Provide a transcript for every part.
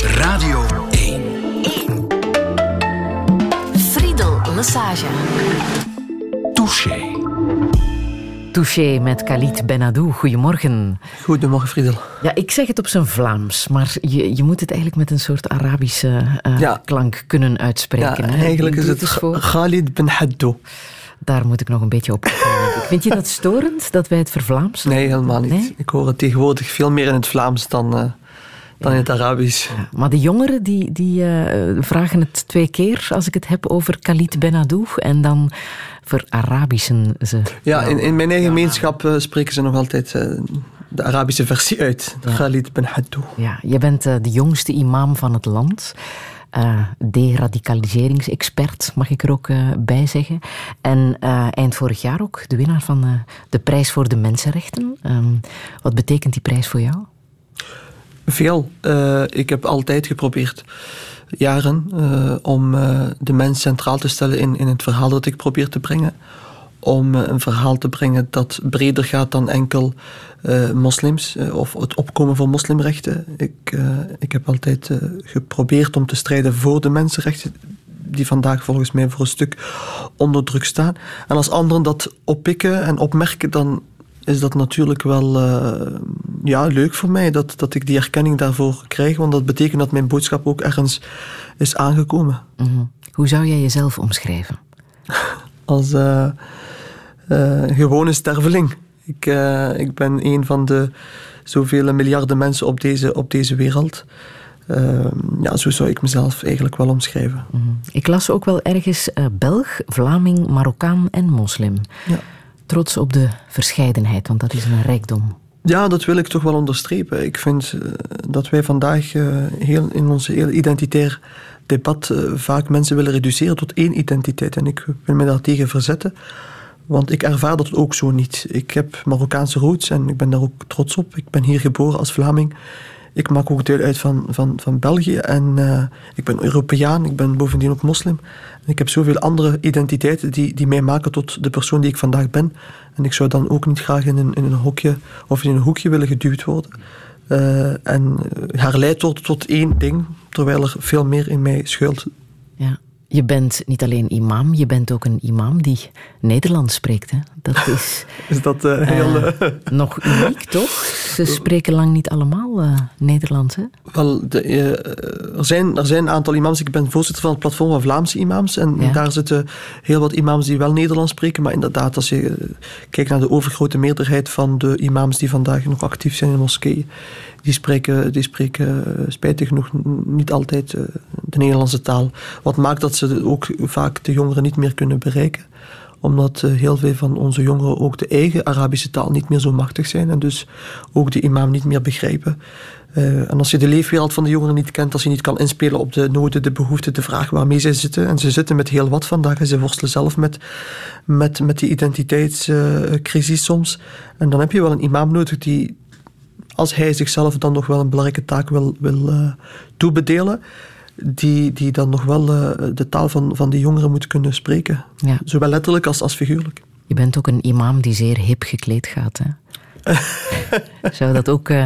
Radio 1. 1. Friedel Lassage. Touché. Touché met Khalid Benadou. Goedemorgen. Goedemorgen, Friedel. Ja, ik zeg het op zijn Vlaams, maar je, je moet het eigenlijk met een soort Arabische uh, Ja. klank kunnen uitspreken. Ja, hè? eigenlijk is het. Khalid Ben Haddou. Daar moet ik nog een beetje op. komen. Vind je dat storend dat wij het vervlaamsen? Nee, helemaal niet. Nee? Ik hoor het tegenwoordig veel meer in het Vlaams dan, eh, dan in het Arabisch. Ja, maar de jongeren die, die eh, vragen het twee keer als ik het heb over Khalid Benadou en dan verarabischen ze. Ja, in, in mijn eigen gemeenschap eh, spreken ze nog altijd de Arabische versie uit. Khalid Ben Haddou. Ja, je bent de jongste imam van het land. Eh deradicaliseringsexpert, mag ik er ook eh, bij zeggen. En eh, eind vorig jaar ook de winnaar van de Prijs voor de Mensenrechten. Ehm, wat betekent die prijs voor jou? Veel. Ik heb altijd geprobeerd, jaren, om de mens centraal te stellen in, in het verhaal dat ik probeer te brengen. Om eh, een verhaal te brengen dat breder gaat dan enkel eh, moslims eh, of het opkomen voor moslimrechten. Ik, ik heb altijd geprobeerd om te strijden voor de mensenrechten die vandaag volgens mij voor een stuk onder druk staan. En als anderen dat oppikken en opmerken, dan is dat natuurlijk wel ja, leuk voor mij dat, dat ik die erkenning daarvoor krijg. Want dat betekent dat mijn boodschap ook ergens is aangekomen. Mhm. Hoe zou jij jezelf omschrijven? Als eh, eh, gewone sterveling. Ik, eh, ik ben een van de zoveel miljarden mensen op deze, op deze wereld. Eh, ja, zo zou ik mezelf eigenlijk wel omschrijven. Mhm. Ik las ook wel ergens Belg, Vlaming, Marokkaan en moslim. Ja. Trots op de verscheidenheid, want dat is een rijkdom. Ja, dat wil ik toch wel onderstrepen. Ik vind dat wij vandaag heel, in ons heel identitair debat vaak mensen willen reduceren tot één identiteit. En ik wil me daar tegen verzetten. Want ik ervaar dat ook zo niet. Ik heb Marokkaanse roots en ik ben daar ook trots op. Ik ben hier geboren als Vlaming. Ik maak ook deel uit van, van, van België en eh, ik ben Europeaan, ik ben bovendien ook moslim. Ik heb zoveel andere identiteiten die, die mij maken tot de persoon die ik vandaag ben. En ik zou dan ook niet graag in een, in een hokje of in een hoekje willen geduwd worden. Eh, en herleid worden tot één ding, terwijl er veel meer in mij schuilt. Ja. Je bent niet alleen imam, je bent ook een imam die Nederlands spreekt. Hè? Dat is Is dat eh, heel... eh, eh, nog uniek, toch? Ze spreken lang niet allemaal eh, Nederlands. Hè? Wel, de, eh, er, zijn, er zijn een aantal imams. Ik ben voorzitter van het platform van Vlaamse imams. En Ja. daar zitten heel wat imams die wel Nederlands spreken. Maar inderdaad, als je eh, kijkt naar de overgrote meerderheid van de imams die vandaag nog actief zijn in moskeeën, die spreken, die spreken eh, spijtig genoeg niet altijd eh, de Nederlandse taal. Wat maakt dat ze ook vaak de jongeren niet meer kunnen bereiken omdat eh, heel veel van onze jongeren ook de eigen Arabische taal niet meer zo machtig zijn en dus ook de imam niet meer begrijpen. En als je de leefwereld van de jongeren niet kent, als je niet kan inspelen op de noden, de behoeften, de vraag waarmee zij zitten, en ze zitten met heel wat vandaag en ze worstelen zelf met, met, met die identiteitscrisis soms, en dan heb je wel een imam nodig die, als hij zichzelf dan nog wel een belangrijke taak wil, wil eh, toebedelen, die, die dan nog wel eh, de taal van, van die jongeren moet kunnen spreken. Ja. Zowel letterlijk als, als figuurlijk. Je bent ook een imam die zeer hip gekleed gaat. Hè? Zou dat ook eh,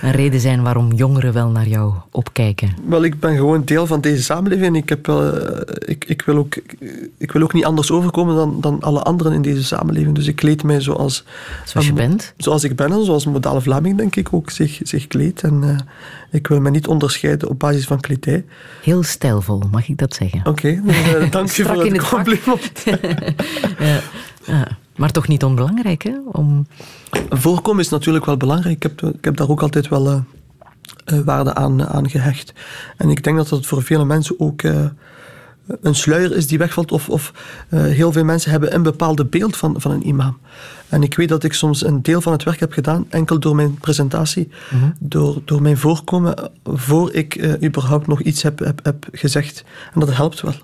een reden zijn waarom jongeren wel naar jou opkijken? Wel, ik ben gewoon deel van deze samenleving. en Ik, heb, eh, ik, ik, wil, ook, ik wil ook niet anders overkomen dan, dan alle anderen in deze samenleving. Dus ik kleed mij zoals, Zoals je bent? zoals ik ben en zoals een modale Vlaming, denk ik, ook zich, zich kleedt. En eh, ik wil me niet onderscheiden op basis van kledij. Heel stijlvol, mag ik dat zeggen? Oké, dan, eh, dank je voor het compliment. Ja. Ja. Maar toch niet onbelangrijk, hè? Om... Voorkomen is natuurlijk wel belangrijk. Ik heb, ik heb daar ook altijd wel eh, eh, waarde aan, aan gehecht. En ik denk dat dat voor vele mensen ook eh, een sluier is die wegvalt. Of, of eh, heel veel mensen hebben een bepaalde beeld van, van een imam. En ik weet dat ik soms een deel van het werk heb gedaan, enkel door mijn presentatie, door, door mijn voorkomen, eh, voor ik eh, überhaupt nog iets heb, heb, heb gezegd. En dat helpt wel.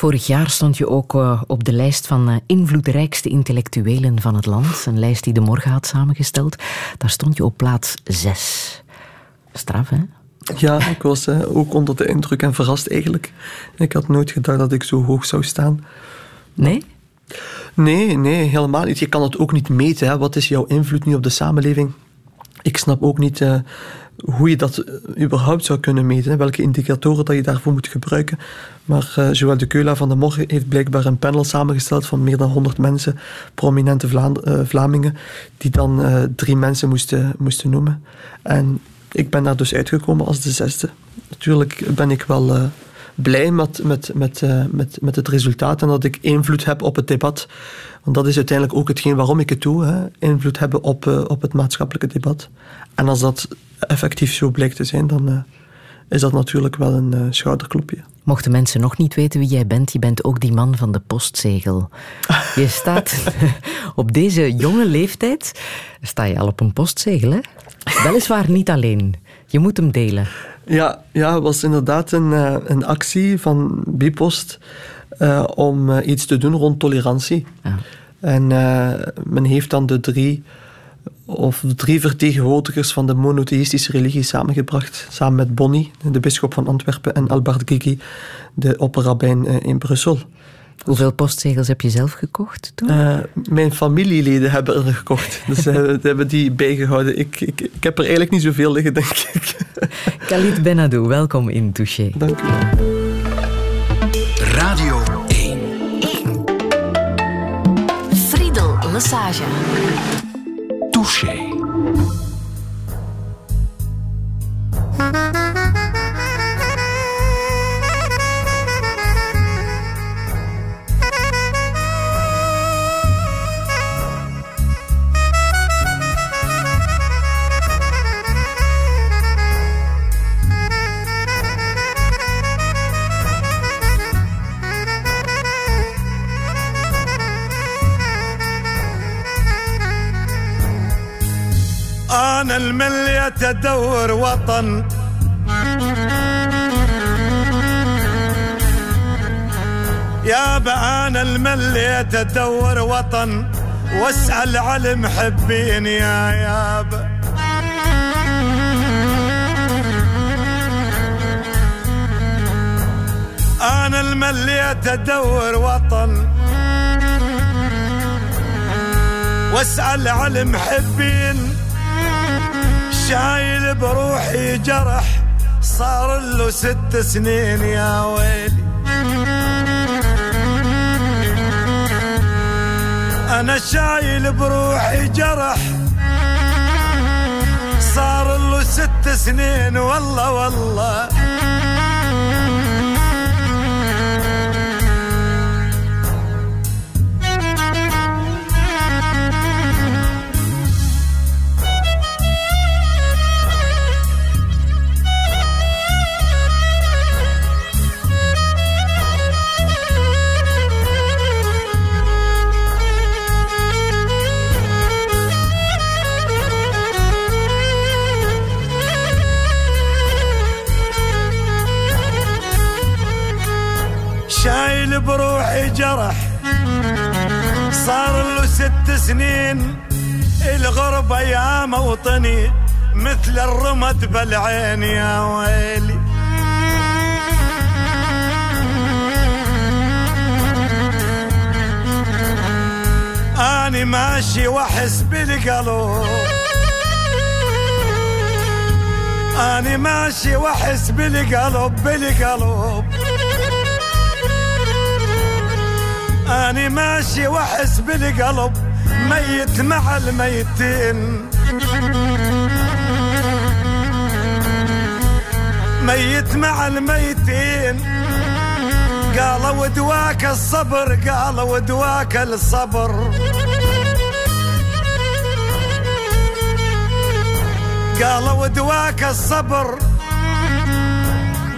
Vorig jaar stond je ook eh, op de lijst van eh, invloedrijkste intellectuelen van het land. Een lijst die de morgen had samengesteld. Daar stond je op plaats zes. Straf, hè? Ja, ik was eh, ook onder de indruk en verrast eigenlijk. Ik had nooit gedacht dat ik zo hoog zou staan. Nee? Nee, nee, helemaal niet. Je kan het ook niet meten. Hè. Wat is jouw invloed nu op de samenleving? ik snap ook niet hoe je dat überhaupt zou kunnen meten. Welke indicatoren dat je daarvoor moet gebruiken. Maar uh, Joël de Keula van de Morgen heeft blijkbaar een panel samengesteld van meer dan 100 mensen, prominente Vla uh, Vlamingen, die dan drie mensen moesten, moesten noemen. En ik ben daar dus uitgekomen als de zesde. Natuurlijk ben ik wel blij met, met, met, met, met het resultaat en dat ik invloed heb op het debat. Want dat is uiteindelijk ook hetgeen waarom ik het doe. Hè. Invloed hebben op, op het maatschappelijke debat. En als dat effectief zo blijkt te zijn, dan uh, is dat natuurlijk wel een uh, schouderklopje. Mochten mensen nog niet weten wie jij bent, je bent ook die man van de postzegel. Je staat op deze jonge leeftijd, sta je al op een postzegel, hè? Weliswaar niet alleen. Je moet hem delen. Ja, ja het was inderdaad een, een actie van Bipost uh, om iets te doen rond tolerantie. Ja. En uh, men heeft dan de drie of drie vertegenwoordigers van de monotheïstische religie samengebracht, samen met Bonny, de bisschop van Antwerpen, en Albert Gigi, de opperrabijn in Brussel. Hoeveel postzegels heb je zelf gekocht toen? Uh, mijn familieleden hebben er gekocht. Dus uh, hebben die bijgehouden. Ik, ik, ik heb er eigenlijk niet zoveel liggen, denk ik. Khalid Benadou, welkom in Touché. Dank u wel. Radio 1. 1. Friedel Lassage. Touché. المليت ادور وطن. يابا أنا المليت ادور وطن. واسأل على المحبين يا يابا أنا المليت ادور وطن. واسأل على المحبين شايل بروحي جرح صار له ست سنين يا ويلي. أنا شايل بروحي جرح صار له ست سنين والله والله. بروحي جرح. صار له ست سنين الغربة يا موطني مثل الرمد بالعين يا ويلي. أنا ماشي وأحس بالقلب أنا ماشي وأحس بالقلب بالقلب أنا ماشي وأحس بالقلب ميت مع الميتين. ميت مع الميتين. قالوا ودواك الصبر قالوا ودواك الصبر. قالوا ودواك الصبر.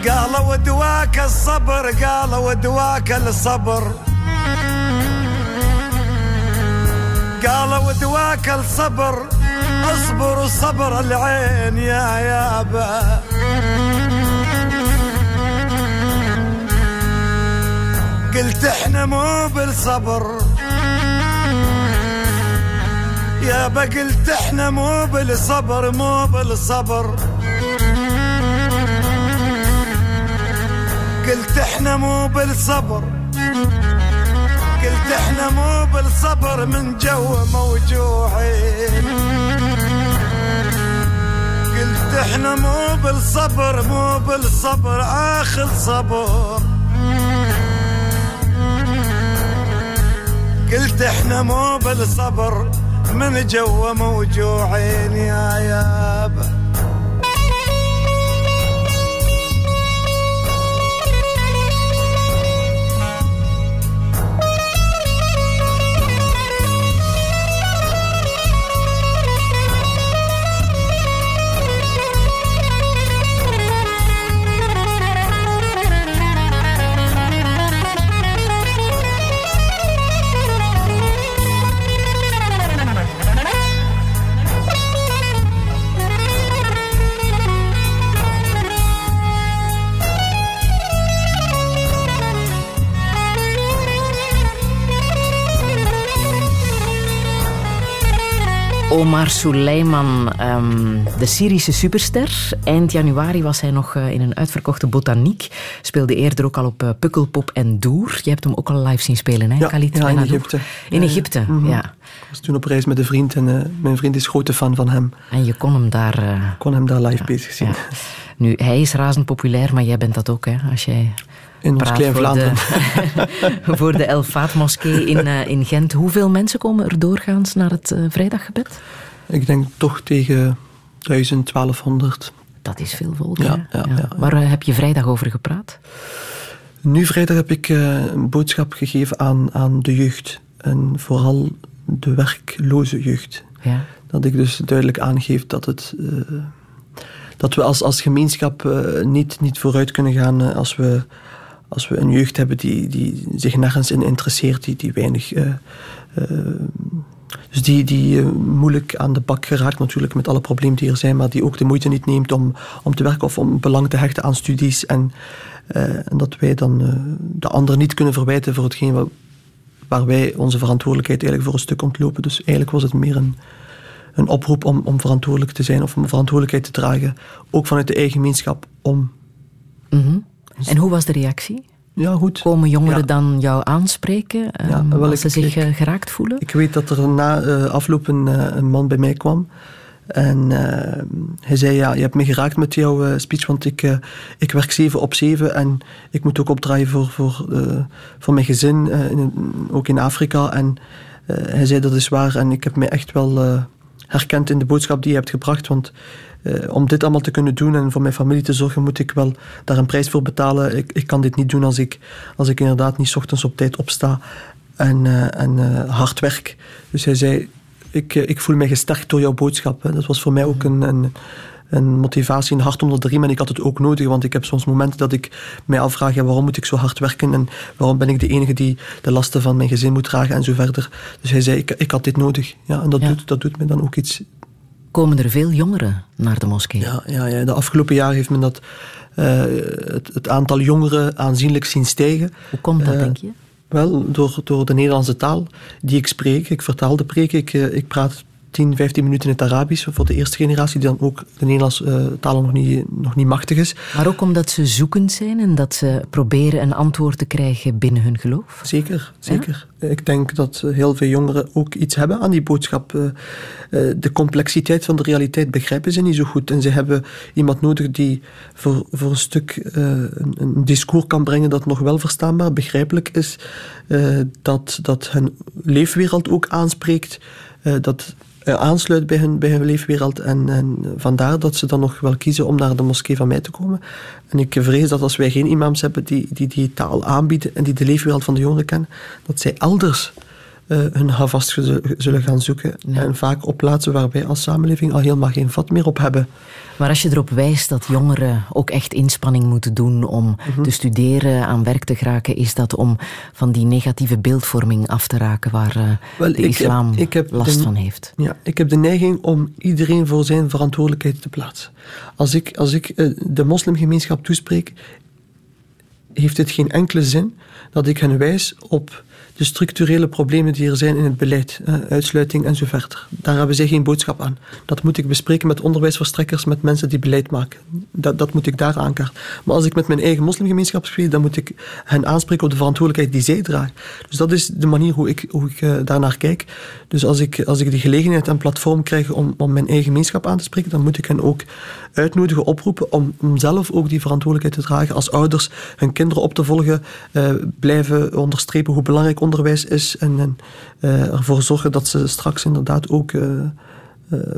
قالوا ودواك الصبر قالوا ودواك الصبر. قالوا ودواك الصبر اصبر صبر العين يا يابا قلت إحنا مو بالصبر. يابا قلت إحنا مو بالصبر مو بالصبر. قلت إحنا مو بالصبر. إحنا مو بالصبر من جو موجوعين قلت إحنا مو بالصبر مو بالصبر آخذ صبر. قلت إحنا مو بالصبر من جوا موجوعين يا يابا Omar Suleiman, um, de Syrische superster. Eind januari was hij nog uh, in een uitverkochte botaniek. Speelde eerder ook al op uh, Pukkelpop en Doer. Je hebt hem ook al live zien spelen, hè? Ja, Khalid ja in. Egypte. In Egypte, ja. Mhm. ja. Ik was toen op reis met een vriend en uh, mijn vriend is grote fan van hem. En je kon hem daar... uh, kon hem daar live bezig zien. Nu, hij is razend populair, maar jij bent dat ook, hè? Als jij in ons klein Vlaanderen. De, voor de El Faat moskee in, uh, in Gent. Hoeveel mensen komen er doorgaans naar het uh, vrijdaggebed? Ik denk toch tegen 1000, 1200. Dat is veel volk. Ja, ja, ja, Waar uh, heb je vrijdag over gepraat? Nu vrijdag heb ik een boodschap gegeven aan, aan de jeugd. En vooral de werkloze jeugd. Ja. Dat ik dus duidelijk aangeef dat het dat we als, als gemeenschap uh, niet, niet vooruit kunnen gaan uh, als, we, als we een jeugd hebben die, die zich nergens in interesseert, die, die weinig. Uh, dus die, die moeilijk aan de bak geraakt, natuurlijk, met alle problemen die er zijn, maar die ook de moeite niet neemt om, om te werken of om belang te hechten aan studies. En, en dat wij dan de anderen niet kunnen verwijten voor hetgeen waar, wij onze verantwoordelijkheid eigenlijk voor een stuk ontlopen. Dus eigenlijk was het meer een een oproep om, om verantwoordelijk te zijn of om verantwoordelijkheid te dragen, ook vanuit de eigen gemeenschap om. -hmm. En hoe was de reactie? Ja, goed. Komen jongeren ja. dan jou aanspreken ja, um, als ze zich ik, geraakt voelen? Ik weet dat er na uh, afloop een, uh, een, man bij mij kwam. En uh, hij zei, ja, je hebt me geraakt met jouw speech, want ik, ik werk 7 op 7 en ik moet ook opdraaien voor, voor, voor mijn gezin, in, ook in Afrika. En hij zei, dat is waar en ik heb mij echt wel herkend in de boodschap die je hebt gebracht. Want uh, om dit allemaal te kunnen doen en voor mijn familie te zorgen, moet ik wel daar een prijs voor betalen. Ik, ik kan dit niet doen als ik, als ik inderdaad niet ochtends op tijd opsta en, uh, en uh, hard werk. Dus hij zei, ik, ik voel mij gesterkt door jouw boodschap. Hè. Dat was voor mij ook een, een, een motivatie, een hart onder de riem. En ik had het ook nodig, want ik heb soms momenten dat ik mij afvraag, ja, waarom moet ik zo hard werken en waarom ben ik de enige die de lasten van mijn gezin moet dragen en zo verder. Dus hij zei, ik, ik had dit nodig. Ja, en dat, Ja. Doet, dat doet me dan ook iets. Komen er veel jongeren naar de moskee? Ja, ja, ja. de afgelopen jaren heeft men dat, uh, het, het, aantal jongeren aanzienlijk zien stijgen. Hoe komt dat, Uh, denk je? Wel, door, door de Nederlandse taal die ik spreek. Ik vertaal de preek. Ik, uh, ik praat 10, 15 minuten in het Arabisch voor de eerste generatie, die dan ook de Nederlandse uh, taal nog niet, nog niet machtig is. Maar ook omdat ze zoekend zijn en dat ze proberen een antwoord te krijgen binnen hun geloof? Zeker, zeker. Ja? Ik denk dat heel veel jongeren ook iets hebben aan die boodschap. Uh, uh, de complexiteit van de realiteit begrijpen ze niet zo goed. En ze hebben iemand nodig die voor, voor een stuk een, een, discours kan brengen dat nog wel verstaanbaar, begrijpelijk is. dat, dat hun leefwereld ook aanspreekt. dat aansluit bij hun, bij hun leefwereld. En, en, vandaar dat ze dan nog wel kiezen om naar de moskee van mij te komen. En ik vrees dat als wij geen imams hebben die die, die taal aanbieden en die de leefwereld van de jongeren kennen, dat zij elders uh, hun havast zullen gaan zoeken. Ja. En vaak op plaatsen waar wij als samenleving al helemaal geen vat meer op hebben. Maar als je erop wijst dat jongeren ook echt inspanning moeten doen om mm -hmm. te studeren, aan werk te geraken, is dat om van die negatieve beeldvorming af te raken waar uh, Wel, de ik islam heb, ik heb last de, van heeft? Ja, ik heb de neiging om iedereen voor zijn verantwoordelijkheid te plaatsen. Als ik, als ik uh, de moslimgemeenschap toespreek, heeft het geen enkele zin dat ik hen wijs op de structurele problemen die er zijn in het beleid, uitsluiting en zo verder. Daar hebben zij geen boodschap aan. Dat moet ik bespreken met onderwijsverstrekkers, met mensen die beleid maken. Dat, dat moet ik daar aankaarten. Maar als ik met mijn eigen moslimgemeenschap spreek, dan moet ik hen aanspreken op de verantwoordelijkheid die zij dragen. Dus dat is de manier hoe ik, hoe ik uh, daarnaar kijk. Dus als ik, als ik de gelegenheid en platform krijg om, om mijn eigen gemeenschap aan te spreken, dan moet ik hen ook uitnodigen, oproepen om, om zelf ook die verantwoordelijkheid te dragen. Als ouders hun kinderen op te volgen, uh, blijven onderstrepen hoe belangrijk onderwijs is en, en uh, ervoor zorgen dat ze straks inderdaad ook uh,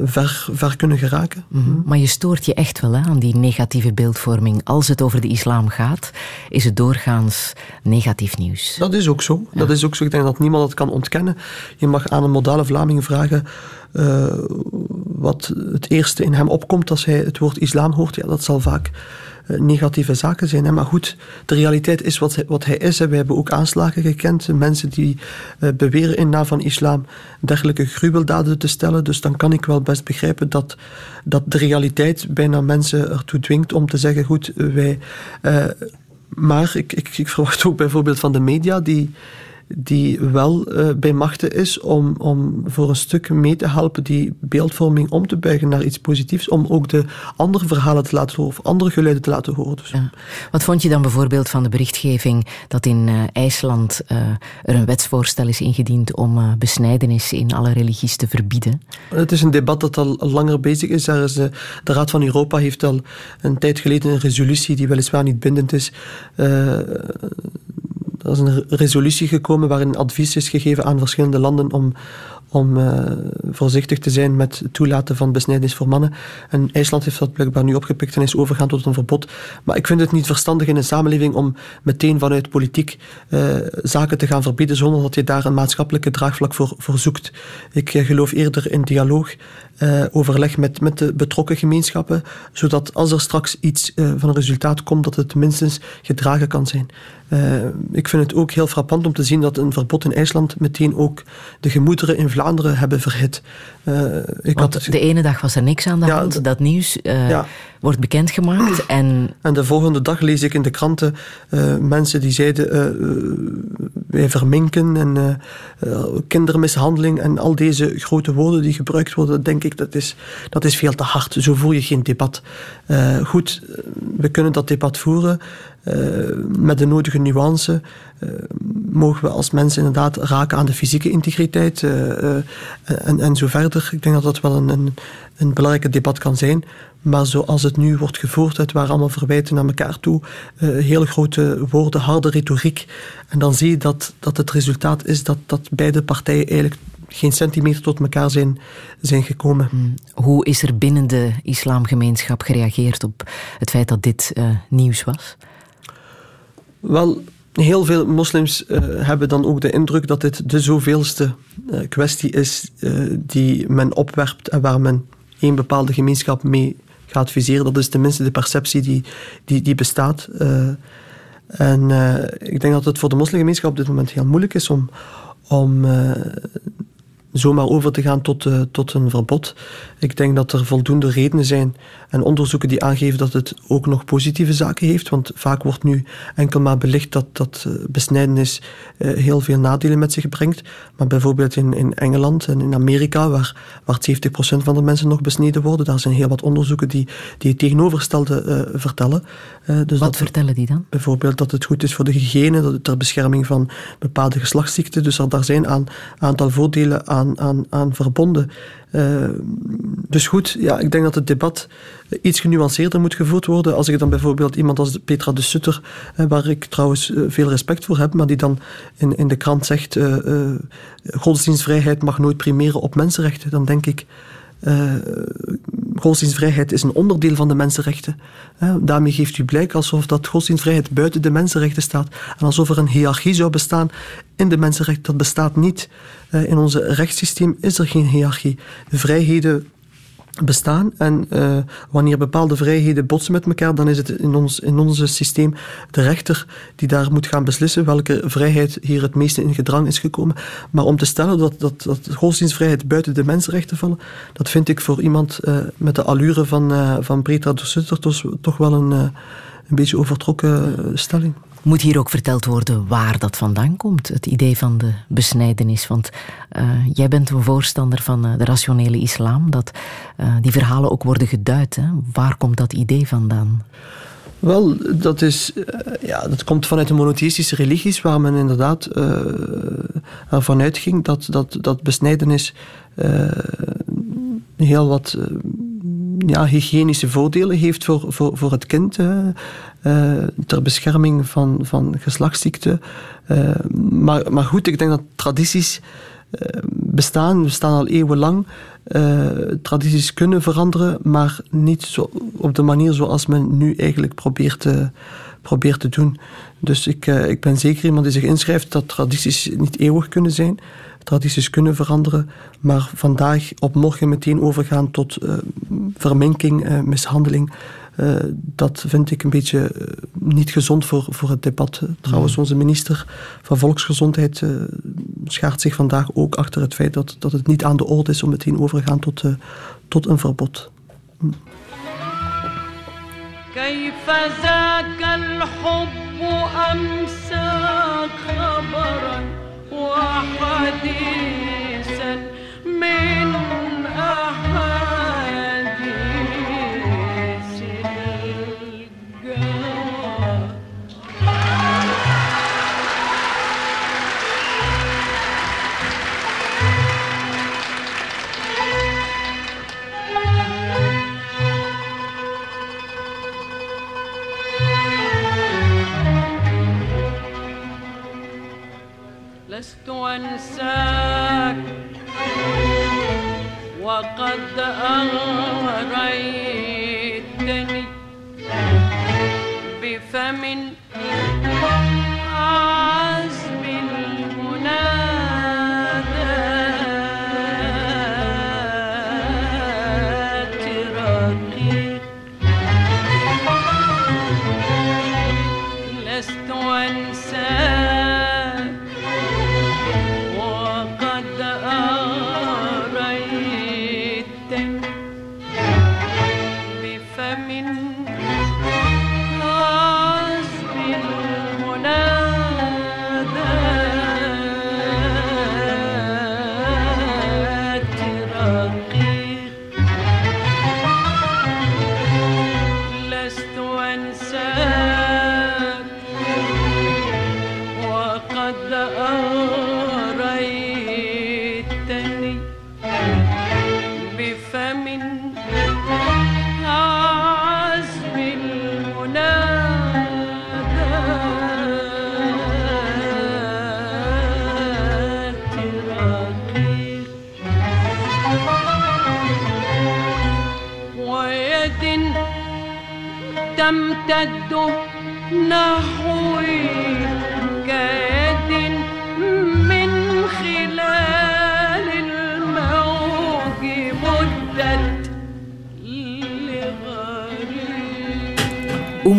ver, ver kunnen geraken. Mm -hmm. Maar je stoort je echt wel hè, aan die negatieve beeldvorming. Als het over de islam gaat, is het doorgaans negatief nieuws. Dat is ook zo. Ja. Dat is ook zo. Ik denk dat niemand het kan ontkennen. Je mag aan een modale Vlaming vragen uh, wat het eerste in hem opkomt als hij het woord islam hoort. Ja, dat zal vaak negatieve zaken zijn. Hè. Maar goed, de realiteit is wat hij, is. Hè. We hebben ook aanslagen gekend. Mensen die uh, beweren in naam van islam dergelijke gruweldaden te stellen. Dus dan kan ik wel best begrijpen dat, dat de realiteit bijna mensen ertoe dwingt om te zeggen, goed, wij... maar ik, ik, ik verwacht ook bijvoorbeeld van de media die die wel uh, bij machten is om, om voor een stuk mee te helpen die beeldvorming om te buigen naar iets positiefs, om ook de andere verhalen te laten horen of andere geluiden te laten horen. Dus. Ja. Wat vond je dan bijvoorbeeld van de berichtgeving dat in uh, IJsland uh, er een wetsvoorstel is ingediend om besnijdenis in alle religies te verbieden? Het is een debat dat al langer bezig is. Is de Raad van Europa heeft al een tijd geleden een resolutie die weliswaar niet bindend is er is een resolutie gekomen waarin advies is gegeven aan verschillende landen om, om uh, voorzichtig te zijn met het toelaten van besnijdenis voor mannen. En IJsland heeft dat blijkbaar nu opgepikt en is overgegaan tot een verbod. Maar ik vind het niet verstandig in een samenleving om meteen vanuit politiek uh, zaken te gaan verbieden zonder dat je daar een maatschappelijke draagvlak voor, zoekt. Ik uh, geloof eerder in dialoog, overleg met, met de betrokken gemeenschappen, zodat als er straks iets van een resultaat komt, dat het minstens gedragen kan zijn. ik vind het ook heel frappant om te zien dat een verbod in IJsland meteen ook de gemoederen in Vlaanderen hebben verhit. Uh, ik Want had... de ene dag was er niks aan de ja, hand. Dat nieuws uh, ja. wordt bekendgemaakt. En... en de volgende dag lees ik in de kranten uh, mensen die zeiden wij verminken en kindermishandeling en al deze grote woorden die gebruikt worden, denk ik dat is, dat is veel te hard. Zo voer je geen debat. goed, we kunnen dat debat voeren. Uh, met de nodige nuance uh, mogen we als mensen inderdaad raken aan de fysieke integriteit uh, en, en zo verder. Ik denk dat dat wel een, een, een belangrijke debat kan zijn. Maar zoals het nu wordt gevoerd, het waren allemaal verwijten naar elkaar toe, hele grote woorden, harde retoriek. En dan zie je dat, dat het resultaat is dat, dat beide partijen eigenlijk geen centimeter tot elkaar zijn, zijn gekomen. Hmm. Hoe is er binnen de islamgemeenschap gereageerd op het feit dat dit nieuws was? Wel, heel veel moslims uh, hebben dan ook de indruk dat dit de zoveelste uh, kwestie is uh, die men opwerpt en waar men één bepaalde gemeenschap mee gaat viseren. Dat is tenminste de perceptie die, die, die bestaat. en ik denk dat het voor de moslimgemeenschap op dit moment heel moeilijk is om, om zomaar over te gaan tot, tot een verbod. Ik denk dat er voldoende redenen zijn en onderzoeken die aangeven dat het ook nog positieve zaken heeft. Want vaak wordt nu enkel maar belicht dat, dat uh, besnijdenis uh, heel veel nadelen met zich brengt. Maar bijvoorbeeld in, in Engeland en in Amerika, waar, waar 70% van de mensen nog besneden worden, daar zijn heel wat onderzoeken die, die het tegenovergestelde vertellen. dus wat vertellen die dan? Bijvoorbeeld dat het goed is voor de hygiëne, dat het ter bescherming van bepaalde geslachtsziekten. Dus er, daar zijn een aantal voordelen aan, aan, aan verbonden. Uh, dus goed, ja, ik denk dat het debat iets genuanceerder moet gevoerd worden. Als ik dan bijvoorbeeld iemand als Petra de Sutter, uh, waar ik trouwens uh, veel respect voor heb, maar die dan in, in de krant zegt: godsdienstvrijheid mag nooit primeren op mensenrechten, dan denk ik. Uh, godsdienstvrijheid is een onderdeel van de mensenrechten. Uh, daarmee geeft u blijk alsof dat godsdienstvrijheid buiten de mensenrechten staat. En alsof er een hiërarchie zou bestaan in de mensenrechten. Dat bestaat niet. Uh, in ons rechtssysteem is er geen hiërarchie. De vrijheden bestaan. En uh, wanneer bepaalde vrijheden botsen met elkaar, dan is het in ons in ons systeem de rechter die daar moet gaan beslissen welke vrijheid hier het meeste in gedrang is gekomen. Maar om te stellen dat, dat, dat godsdienstvrijheid buiten de mensenrechten vallen, dat vind ik voor iemand uh, met de allure van, uh, van de Sutter toch, toch wel een, een beetje overtrokken stelling. Moet hier ook verteld worden waar dat vandaan komt, het idee van de besnijdenis? Want uh, jij bent een voorstander van uh, de rationele islam, dat uh, die verhalen ook worden geduid. Hè? Waar komt dat idee vandaan? Wel, dat, is, ja, dat komt vanuit de monotheïstische religies, waar men inderdaad ervan uitging dat, dat, dat besnijdenis heel wat ja, hygiënische voordelen heeft voor, voor, voor het kind uh, ter bescherming van, van geslachtsziekten. Uh, maar, maar goed, ik denk dat tradities bestaan, we staan al eeuwenlang. tradities kunnen veranderen, maar niet zo, op de manier zoals men nu eigenlijk probeert te, probeert te doen. Dus ik, ik ben zeker iemand die zich inschrijft dat tradities niet eeuwig kunnen zijn tradities kunnen veranderen, maar vandaag op morgen meteen overgaan tot uh, verminking, uh, mishandeling, uh, dat vind ik een beetje niet gezond voor, voor het debat. Trouwens, mm. onze minister van Volksgezondheid schaart zich vandaag ook achter het feit dat, dat het niet aan de orde is om meteen overgaan tot, tot een verbod. Mm. كيف ذاك الحب أمسى خبرا وحديثا من أحاديث لست أنساك. وقد أغريتني بفم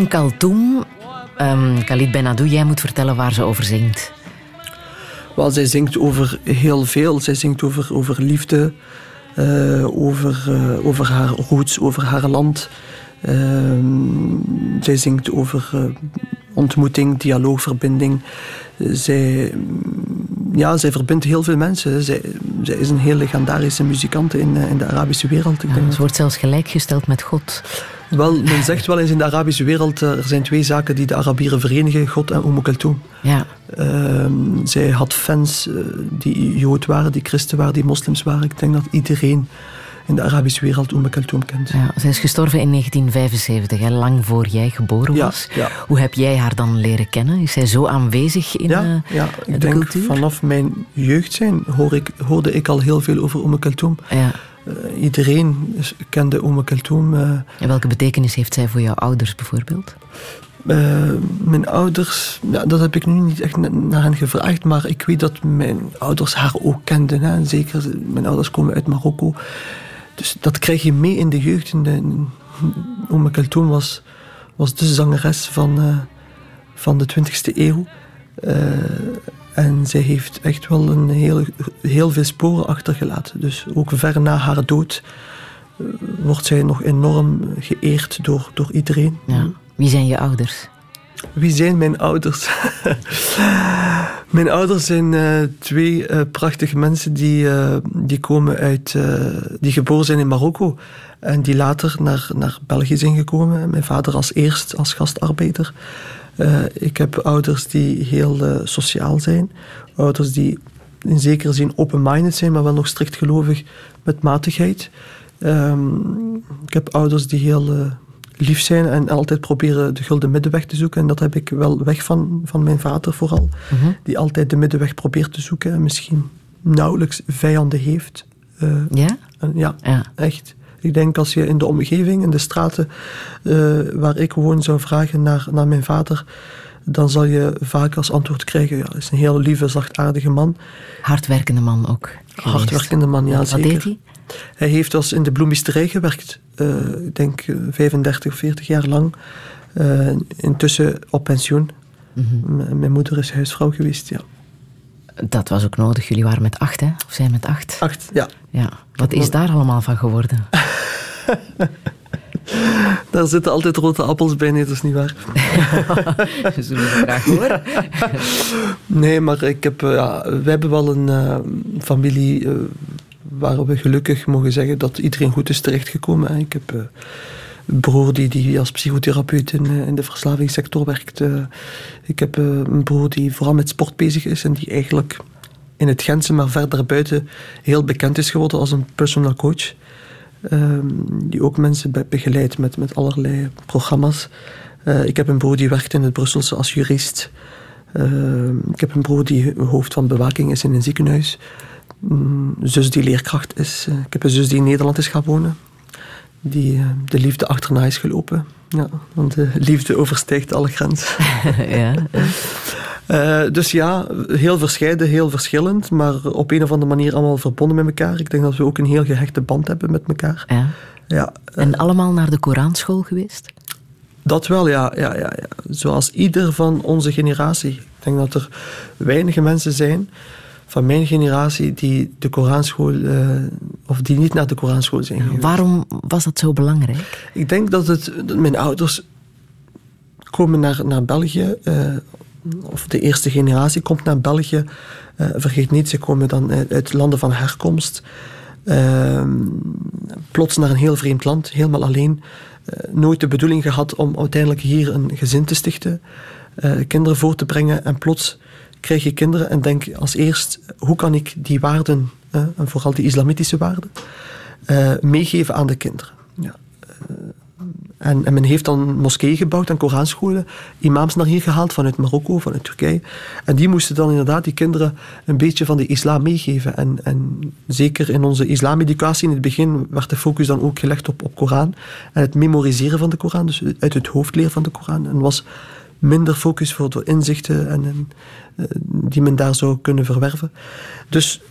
Oum Kaltoum, um, Khalid Benadou, jij moet vertellen waar ze over zingt. Wel, zij zingt over heel veel. Zij zingt over, over liefde, uh, over, uh, over haar roots, over haar land. Uh, zij zingt over ontmoeting, dialoog, verbinding. Zij, ja, zij verbindt heel veel mensen. Zij, zij is een heel legendarische muzikant in, in de Arabische wereld. Ik ja, denk ze wordt zelfs gelijkgesteld met God. Wel, men zegt wel eens in de Arabische wereld, er zijn twee zaken die de Arabieren verenigen, God en Umm Kulthum. Ja. Uh, zij had fans uh, die Jood waren, die christen waren, die moslims waren. Ik denk dat iedereen in de Arabische wereld Umm Kulthum kent. Ja, zij is gestorven in 1975, hè, lang voor jij geboren was. Ja, ja. Hoe heb jij haar dan leren kennen? Is zij zo aanwezig in ja, uh, ja, ik de denk cultuur? vanaf mijn jeugd zijn hoor ik, hoorde ik al heel veel over Umm Kulthum. Ja. Uh, iedereen kende Kulthum. Uh, en welke betekenis heeft zij voor jouw ouders bijvoorbeeld? Uh, mijn ouders, ja, dat heb ik nu niet echt naar hen gevraagd, maar ik weet dat mijn ouders haar ook kenden. Hè. Zeker, mijn ouders komen uit Marokko. Dus dat krijg je mee in de jeugd. In de, Kulthum was, was de zangeres van, van de 20e eeuw. En zij heeft echt wel een heel, heel veel sporen achtergelaten. Dus ook ver na haar dood uh, wordt zij nog enorm geëerd door, door iedereen. Ja. Wie zijn je ouders? Wie zijn mijn ouders? mijn ouders zijn uh, twee uh, prachtige mensen die, die komen uit, die geboren zijn in Marokko en die later naar, naar België zijn gekomen. Mijn vader als eerst als gastarbeider. Ik heb ouders die heel sociaal zijn, ouders die in zekere zin open-minded zijn, maar wel nog strikt gelovig met matigheid. Um, ik heb ouders die heel lief zijn en altijd proberen de gulden middenweg te zoeken. En dat heb ik wel weg van, van mijn vader vooral. Mhm. Die altijd de middenweg probeert te zoeken en misschien nauwelijks vijanden heeft. Ja? ja, echt. Ik denk als je in de omgeving, in de straten uh, waar ik woon, zou vragen naar, naar mijn vader, dan zal je vaak als antwoord krijgen: ja, hij is een heel lieve, zachtaardige man. Hardwerkende man ook. Hardwerkende man, ja, Wat zeker. deed hij? Hij heeft als in de bloemisterij gewerkt. Uh, ik denk 35 of 40 jaar lang. Uh, intussen op pensioen. Mm -hmm. Mijn moeder is huisvrouw geweest, ja. Dat was ook nodig. Jullie waren met acht, hè? Of zijn met acht? Acht, ja. ja. Wat is daar allemaal van geworden? Daar zitten altijd rode appels bij, nee, dat is niet waar. Zullen we graag horen? nee, maar ik heb, ja, we hebben wel een uh, familie uh, waar we gelukkig mogen zeggen dat iedereen goed is terechtgekomen. Ik heb uh, broer die, die als psychotherapeut in, in de verslavingssector werkt. ik heb een broer die vooral met sport bezig is en die eigenlijk in het Gentse, maar verder buiten, heel bekend is geworden als een personal coach. Um, die ook mensen begeleidt met, met allerlei programma's. Ik heb een broer die werkt in het Brusselse als jurist. Uh, ik heb een broer die hoofd van bewaking is in een ziekenhuis. Zus die leerkracht is. Ik heb een zus die in Nederland is gaan wonen. Die de liefde achterna is gelopen. Ja, want de liefde overstijgt alle grenzen. ja. Uh, dus ja, heel verscheiden, heel verschillend, maar op een of andere manier allemaal verbonden met elkaar. Ik denk dat we ook een heel gehechte band hebben met elkaar. Ja. Ja, uh, en allemaal naar de Koranschool geweest? Dat wel, ja, ja, ja, ja. Zoals ieder van onze generatie. Ik denk dat er weinige mensen zijn van mijn generatie die de Koranschool, uh, of die niet naar de Koranschool zijn geweest. Waarom was dat zo belangrijk? Ik denk dat het, dat mijn ouders komen naar, naar België of de eerste generatie komt naar België. Uh, vergeet niet, ze komen dan uit, uit landen van herkomst. Uh, plots naar een heel vreemd land, helemaal alleen. Uh, nooit de bedoeling gehad om uiteindelijk hier een gezin te stichten, kinderen voor te brengen. En plots krijg je kinderen en denk als eerst, hoe kan ik die waarden, en vooral die islamitische waarden, meegeven aan de kinderen. Ja. En, en, men heeft dan moskeeën gebouwd en Koranscholen, imams naar hier gehaald vanuit Marokko, vanuit Turkije. En die moesten dan inderdaad die kinderen een beetje van de islam meegeven. En, en zeker in onze islameducatie in het begin werd de focus dan ook gelegd op, op Koran. En het memoriseren van de Koran, dus uit het hoofd leren van de Koran. En was minder focus voor de inzichten en, en, die men daar zou kunnen verwerven. Dus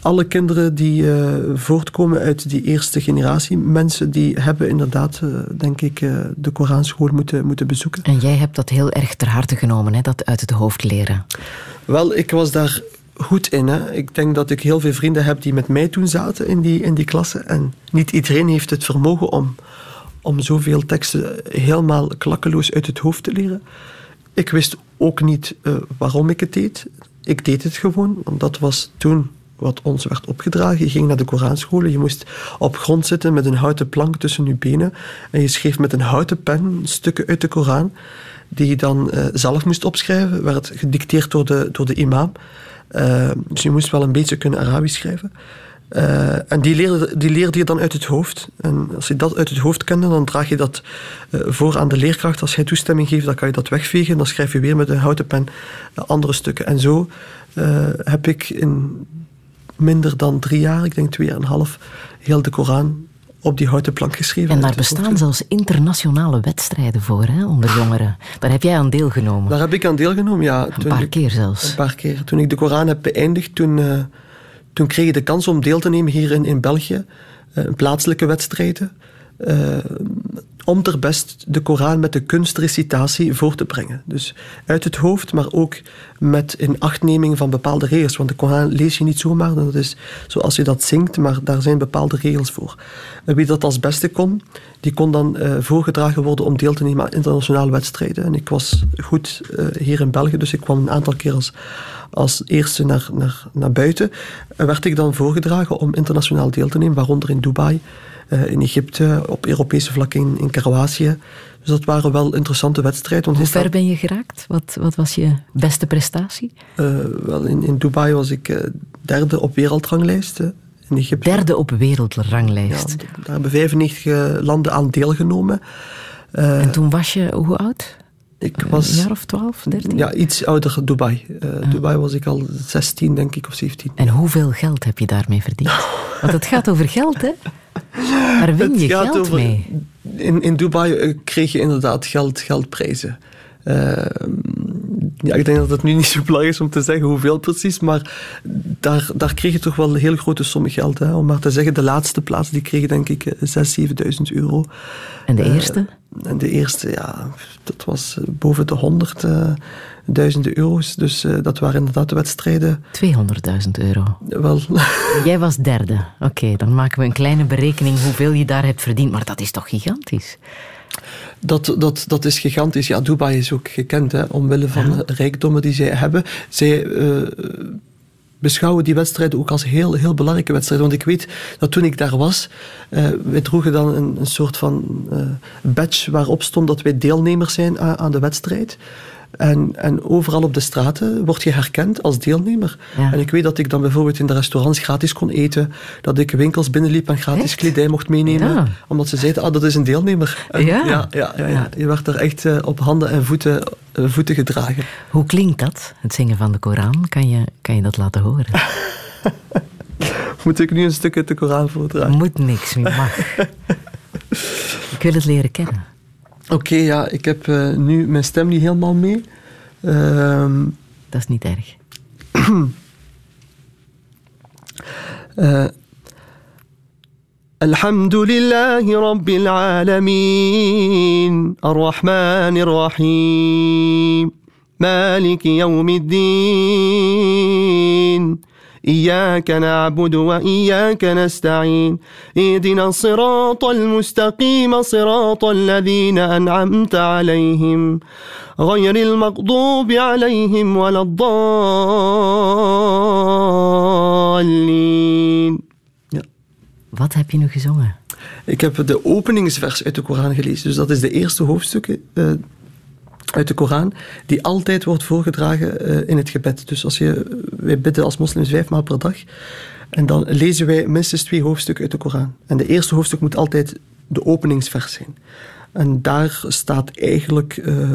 alle kinderen die uh, voortkomen uit die eerste generatie mensen, die hebben inderdaad, uh, denk ik, uh, de Koranschool moeten, moeten bezoeken. En jij hebt dat heel erg ter harte genomen, hè? dat uit het hoofd leren. Wel, ik was daar goed in. Hè. Ik denk dat ik heel veel vrienden heb die met mij toen zaten in die, in die klasse. En niet iedereen heeft het vermogen om, om zoveel teksten helemaal klakkeloos uit het hoofd te leren. Ik wist ook niet waarom ik het deed. Ik deed het gewoon, want dat was toen wat ons werd opgedragen. Je ging naar de Koranscholen, je moest op grond zitten met een houten plank tussen je benen en je schreef met een houten pen stukken uit de Koran die je dan uh, zelf moest opschrijven, werd gedicteerd door de, door de imam. Uh, dus je moest wel een beetje kunnen Arabisch schrijven. Uh, en die leerde, die leerde je dan uit het hoofd. En als je dat uit het hoofd kende, dan draag je dat voor aan de leerkracht. Als hij toestemming geeft, dan kan je dat wegvegen. Dan schrijf je weer met een houten pen andere stukken. En zo heb ik in minder dan drie jaar, ik denk twee jaar en een half, heel de Koran op die houten plank geschreven. En daar bestaan zelfs internationale wedstrijden voor, hè, onder jongeren. Daar heb jij aan deelgenomen. Daar heb ik aan deelgenomen, ja. Een paar ik, keer zelfs. Een paar keer. Toen ik de Koran heb beëindigd, toen, uh, toen kreeg ik de kans om deel te nemen hier in, in België. Uh, plaatselijke wedstrijden. Uh, om ter best de Koran met de kunstrecitatie voor te brengen. Dus uit het hoofd, maar ook met inachtneming van bepaalde regels. Want de Koran lees je niet zomaar, dat is zoals je dat zingt, maar daar zijn bepaalde regels voor. Wie dat als beste kon, die kon dan uh, voorgedragen worden om deel te nemen aan internationale wedstrijden. En ik was goed uh, hier in België, dus ik kwam een aantal keer als, als eerste naar, naar, naar buiten. En werd ik dan voorgedragen om internationaal deel te nemen, waaronder in Dubai. Uh, in Egypte, op Europese vlak in, in Kroatië. Dus dat waren wel interessante wedstrijden. Hoe ver ben je geraakt? Wat, wat was je beste prestatie? Uh, wel, in, in Dubai was ik uh, derde op wereldranglijst. in Egypte. Derde op wereldranglijst? Ja, daar hebben 95 landen aan deelgenomen. en toen was je hoe oud? Ik was... Een jaar of 12, 13? Ja, iets ouder Dubai. Uh, Dubai was ik al 16, denk ik, of 17. En hoeveel geld heb je daarmee verdiend? Want het gaat over geld, hè? Daar win je geld over, mee. In, in Dubai kreeg je inderdaad geld, geldprijzen. Uh, ja, ik denk dat het nu niet zo belangrijk is om te zeggen hoeveel precies, maar daar, daar kreeg je toch wel een hele grote som geld. Hè. Om maar te zeggen, de laatste plaats die kreeg denk ik 6.000, 7.000 euro. En de eerste? Uh, en de eerste, ja, dat was boven de 100 uh, duizenden euro's. Dus uh, dat waren inderdaad de wedstrijden. 200.000 euro. Wel. Jij was derde. Oké, okay, dan maken we een kleine berekening hoeveel je daar hebt verdiend. Maar dat is toch gigantisch? Dat, dat, dat is gigantisch. Ja, Dubai is ook gekend hè, omwille van ja. de rijkdommen die zij hebben. Zij uh, beschouwen die wedstrijden ook als heel, heel belangrijke wedstrijden. Want ik weet dat toen ik daar was, uh, wij droegen dan een, een soort van uh, badge waarop stond dat wij deelnemers zijn aan, aan de wedstrijd. En, en overal op de straten word je herkend als deelnemer. Ja. En ik weet dat ik dan bijvoorbeeld in de restaurants gratis kon eten. Dat ik winkels binnenliep en gratis echt? kledij mocht meenemen. Ja. Omdat ze zeiden, ah, dat is een deelnemer. En Ja. Ja, ja. Je werd er echt uh, op handen en voeten, uh, voeten gedragen. Hoe klinkt dat, het zingen van de Koran? Kan je, kan je dat laten horen? Moet ik nu een stuk uit de Koran voordragen? Moet niks, mag. ik wil het leren kennen. Oké, okay, ja, ik heb uh, nu mijn stem niet helemaal mee. Uh, dat is niet erg. uh, الحمد لله رب العالمين الرحمن الرحيم مالك يوم الدين إياك نعبد وإياك نستعين إهدنا الصراط المستقيم صراط الذين أنعمت عليهم غير المغضوب عليهم ولا الضالين Wat heb je nu gezongen? Ik heb de openingsvers uit de Koran gelezen. Dus dat is de eerste hoofdstuk. Eh, uit de Koran, die altijd wordt voorgedragen uh, in het gebed. Dus als je, wij bidden als moslims vijfmaal per dag. En dan lezen wij minstens twee hoofdstukken uit de Koran. En de eerste hoofdstuk moet altijd de openingsvers zijn. En daar staat eigenlijk, uh,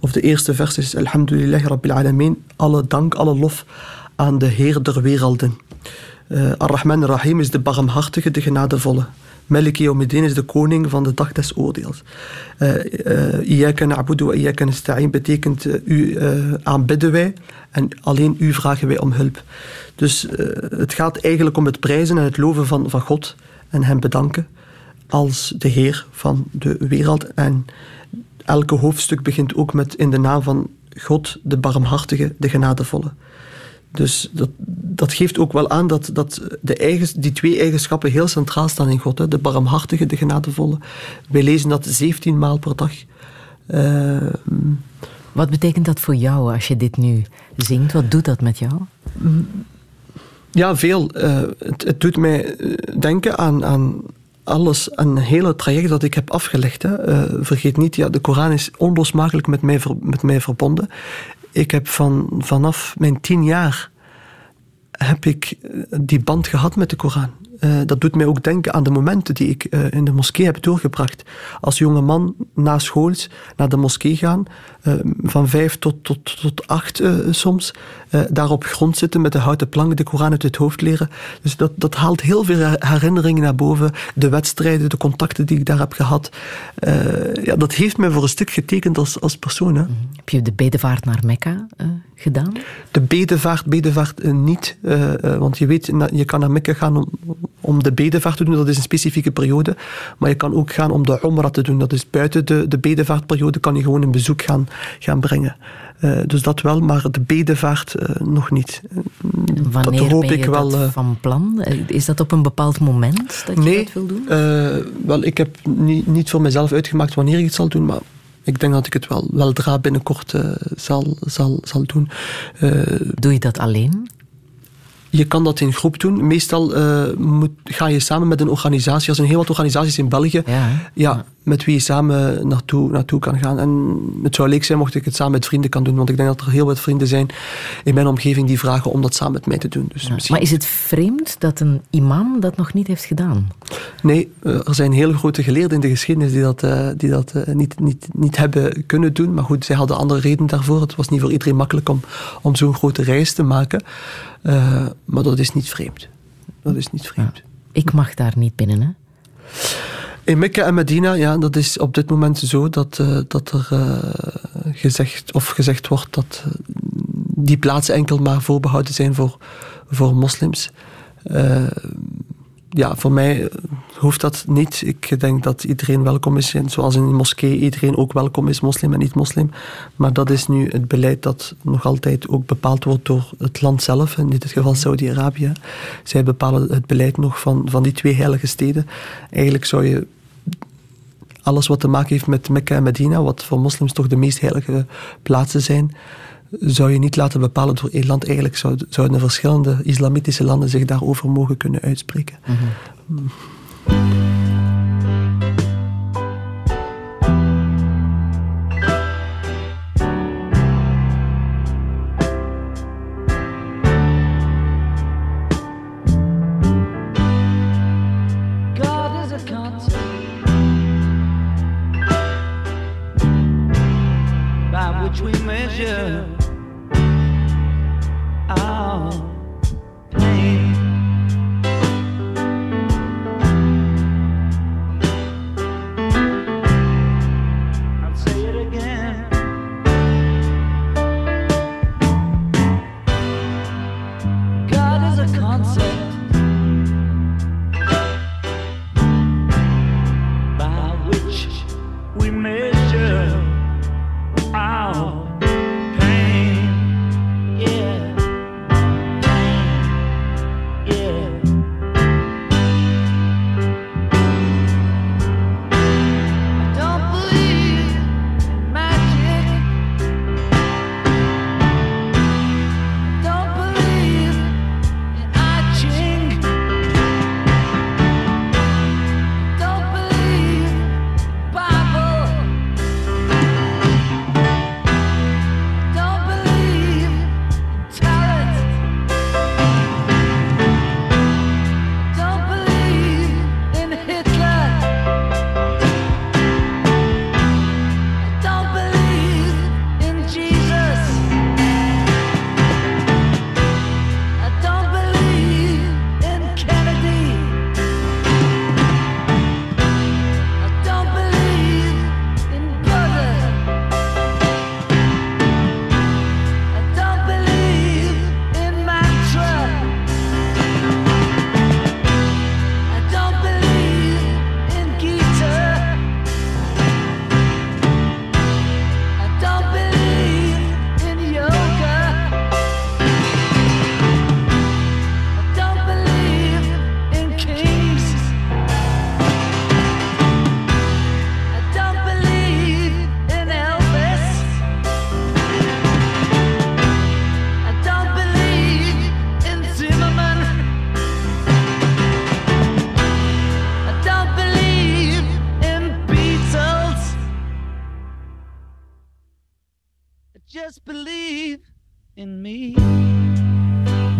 of de eerste vers is Alhamdulillah Rabbil Alamin, alle dank, alle lof aan de Heer der werelden. Uh, Ar-Rahman Ar-Rahim is de barmhartige, de genadevolle. Malik Yawmiddin is de koning van de dag des oordeels. Iyaka na'budu wa iyaka nasta'in betekent uh, u aanbidden wij en alleen u vragen wij om hulp. Dus het gaat eigenlijk om het prijzen en het loven van, van God en hem bedanken als de Heer van de wereld. En elke hoofdstuk begint ook met in de naam van God, de barmhartige, de genadevolle. Dus dat, dat geeft ook wel aan dat, dat de eigens, die twee eigenschappen heel centraal staan in God. Hè? De barmhartige, de genadevolle. Wij lezen dat 17 maal per dag. Uh, Wat betekent dat voor jou als je dit nu zingt? Wat doet dat met jou? Ja, veel. Uh, het, het, doet mij denken aan, aan alles, een hele traject dat ik heb afgelegd. Hè. Uh, vergeet niet, ja, de Koran is onlosmakelijk met mij, ver, met mij verbonden. Ik heb van, vanaf mijn tien jaar heb ik die band gehad met de Koran. Uh, dat doet mij ook denken aan de momenten die ik uh, in de moskee heb doorgebracht. Als jonge man na schools naar de moskee gaan, uh, van vijf tot, tot, tot acht soms, daar op grond zitten met de houten plank, de Koran uit het hoofd leren. Dus dat, dat haalt heel veel herinneringen naar boven. De wedstrijden, de contacten die ik daar heb gehad. ja, dat heeft mij voor een stuk getekend als, als persoon. Hè. -hmm. Heb je de bedevaart naar Mekka gedaan? De bedevaart, bedevaart niet. want je weet, je kan naar Mekka gaan om om de bedevaart te doen, dat is een specifieke periode. Maar je kan ook gaan om de Umrah te doen. Dat is buiten de, de bedevaartperiode, kan je gewoon een bezoek gaan, gaan brengen. Uh, dus dat wel, maar de bedevaart uh, nog niet. Wanneer dat hoop ben je ik wel, dat van plan? Is dat op een bepaald moment dat je nee, dat wil doen? Uh, wel, ik heb niet, niet voor mezelf uitgemaakt wanneer ik het zal doen, maar ik denk dat ik het wel weldra binnenkort zal, zal, zal doen. Doe je dat alleen? Je kan dat in groep doen. Meestal uh, moet, ga je samen met een organisatie. Er zijn heel wat organisaties in België. Ja, ja, met wie je samen naartoe, naartoe kan gaan. En het zou leuk zijn mocht ik het samen met vrienden kan doen. Want ik denk dat er heel wat vrienden zijn in mijn omgeving die vragen om dat samen met mij te doen. Dus ja. Maar is het vreemd dat een imam dat nog niet heeft gedaan? Nee, eh, er zijn hele grote geleerden in de geschiedenis die dat, uh, die dat uh, niet, niet, niet hebben kunnen doen. Maar goed, zij hadden andere redenen daarvoor. Het was niet voor iedereen makkelijk om, om zo'n grote reis te maken. Uh, maar dat is niet vreemd. Dat is niet vreemd. Ja. Ik mag daar niet binnen, hè? In Mekka en Medina, ja, dat is op dit moment zo dat, uh, dat er uh, gezegd, of gezegd wordt dat die plaatsen enkel maar voorbehouden zijn voor, voor moslims ja, voor mij hoeft dat niet. Ik denk dat iedereen welkom is. Zoals in een moskee iedereen ook welkom is, moslim en niet-moslim. Maar dat is nu het beleid dat nog altijd ook bepaald wordt door het land zelf. In dit geval Saudi-Arabië. Zij bepalen het beleid nog van, van die twee heilige steden. Eigenlijk zou je alles wat te maken heeft met Mekka en Medina, wat voor moslims toch de meest heilige plaatsen zijn, zou je niet laten bepalen door één land. Eigenlijk zouden verschillende islamitische landen zich daarover mogen kunnen uitspreken. -hmm.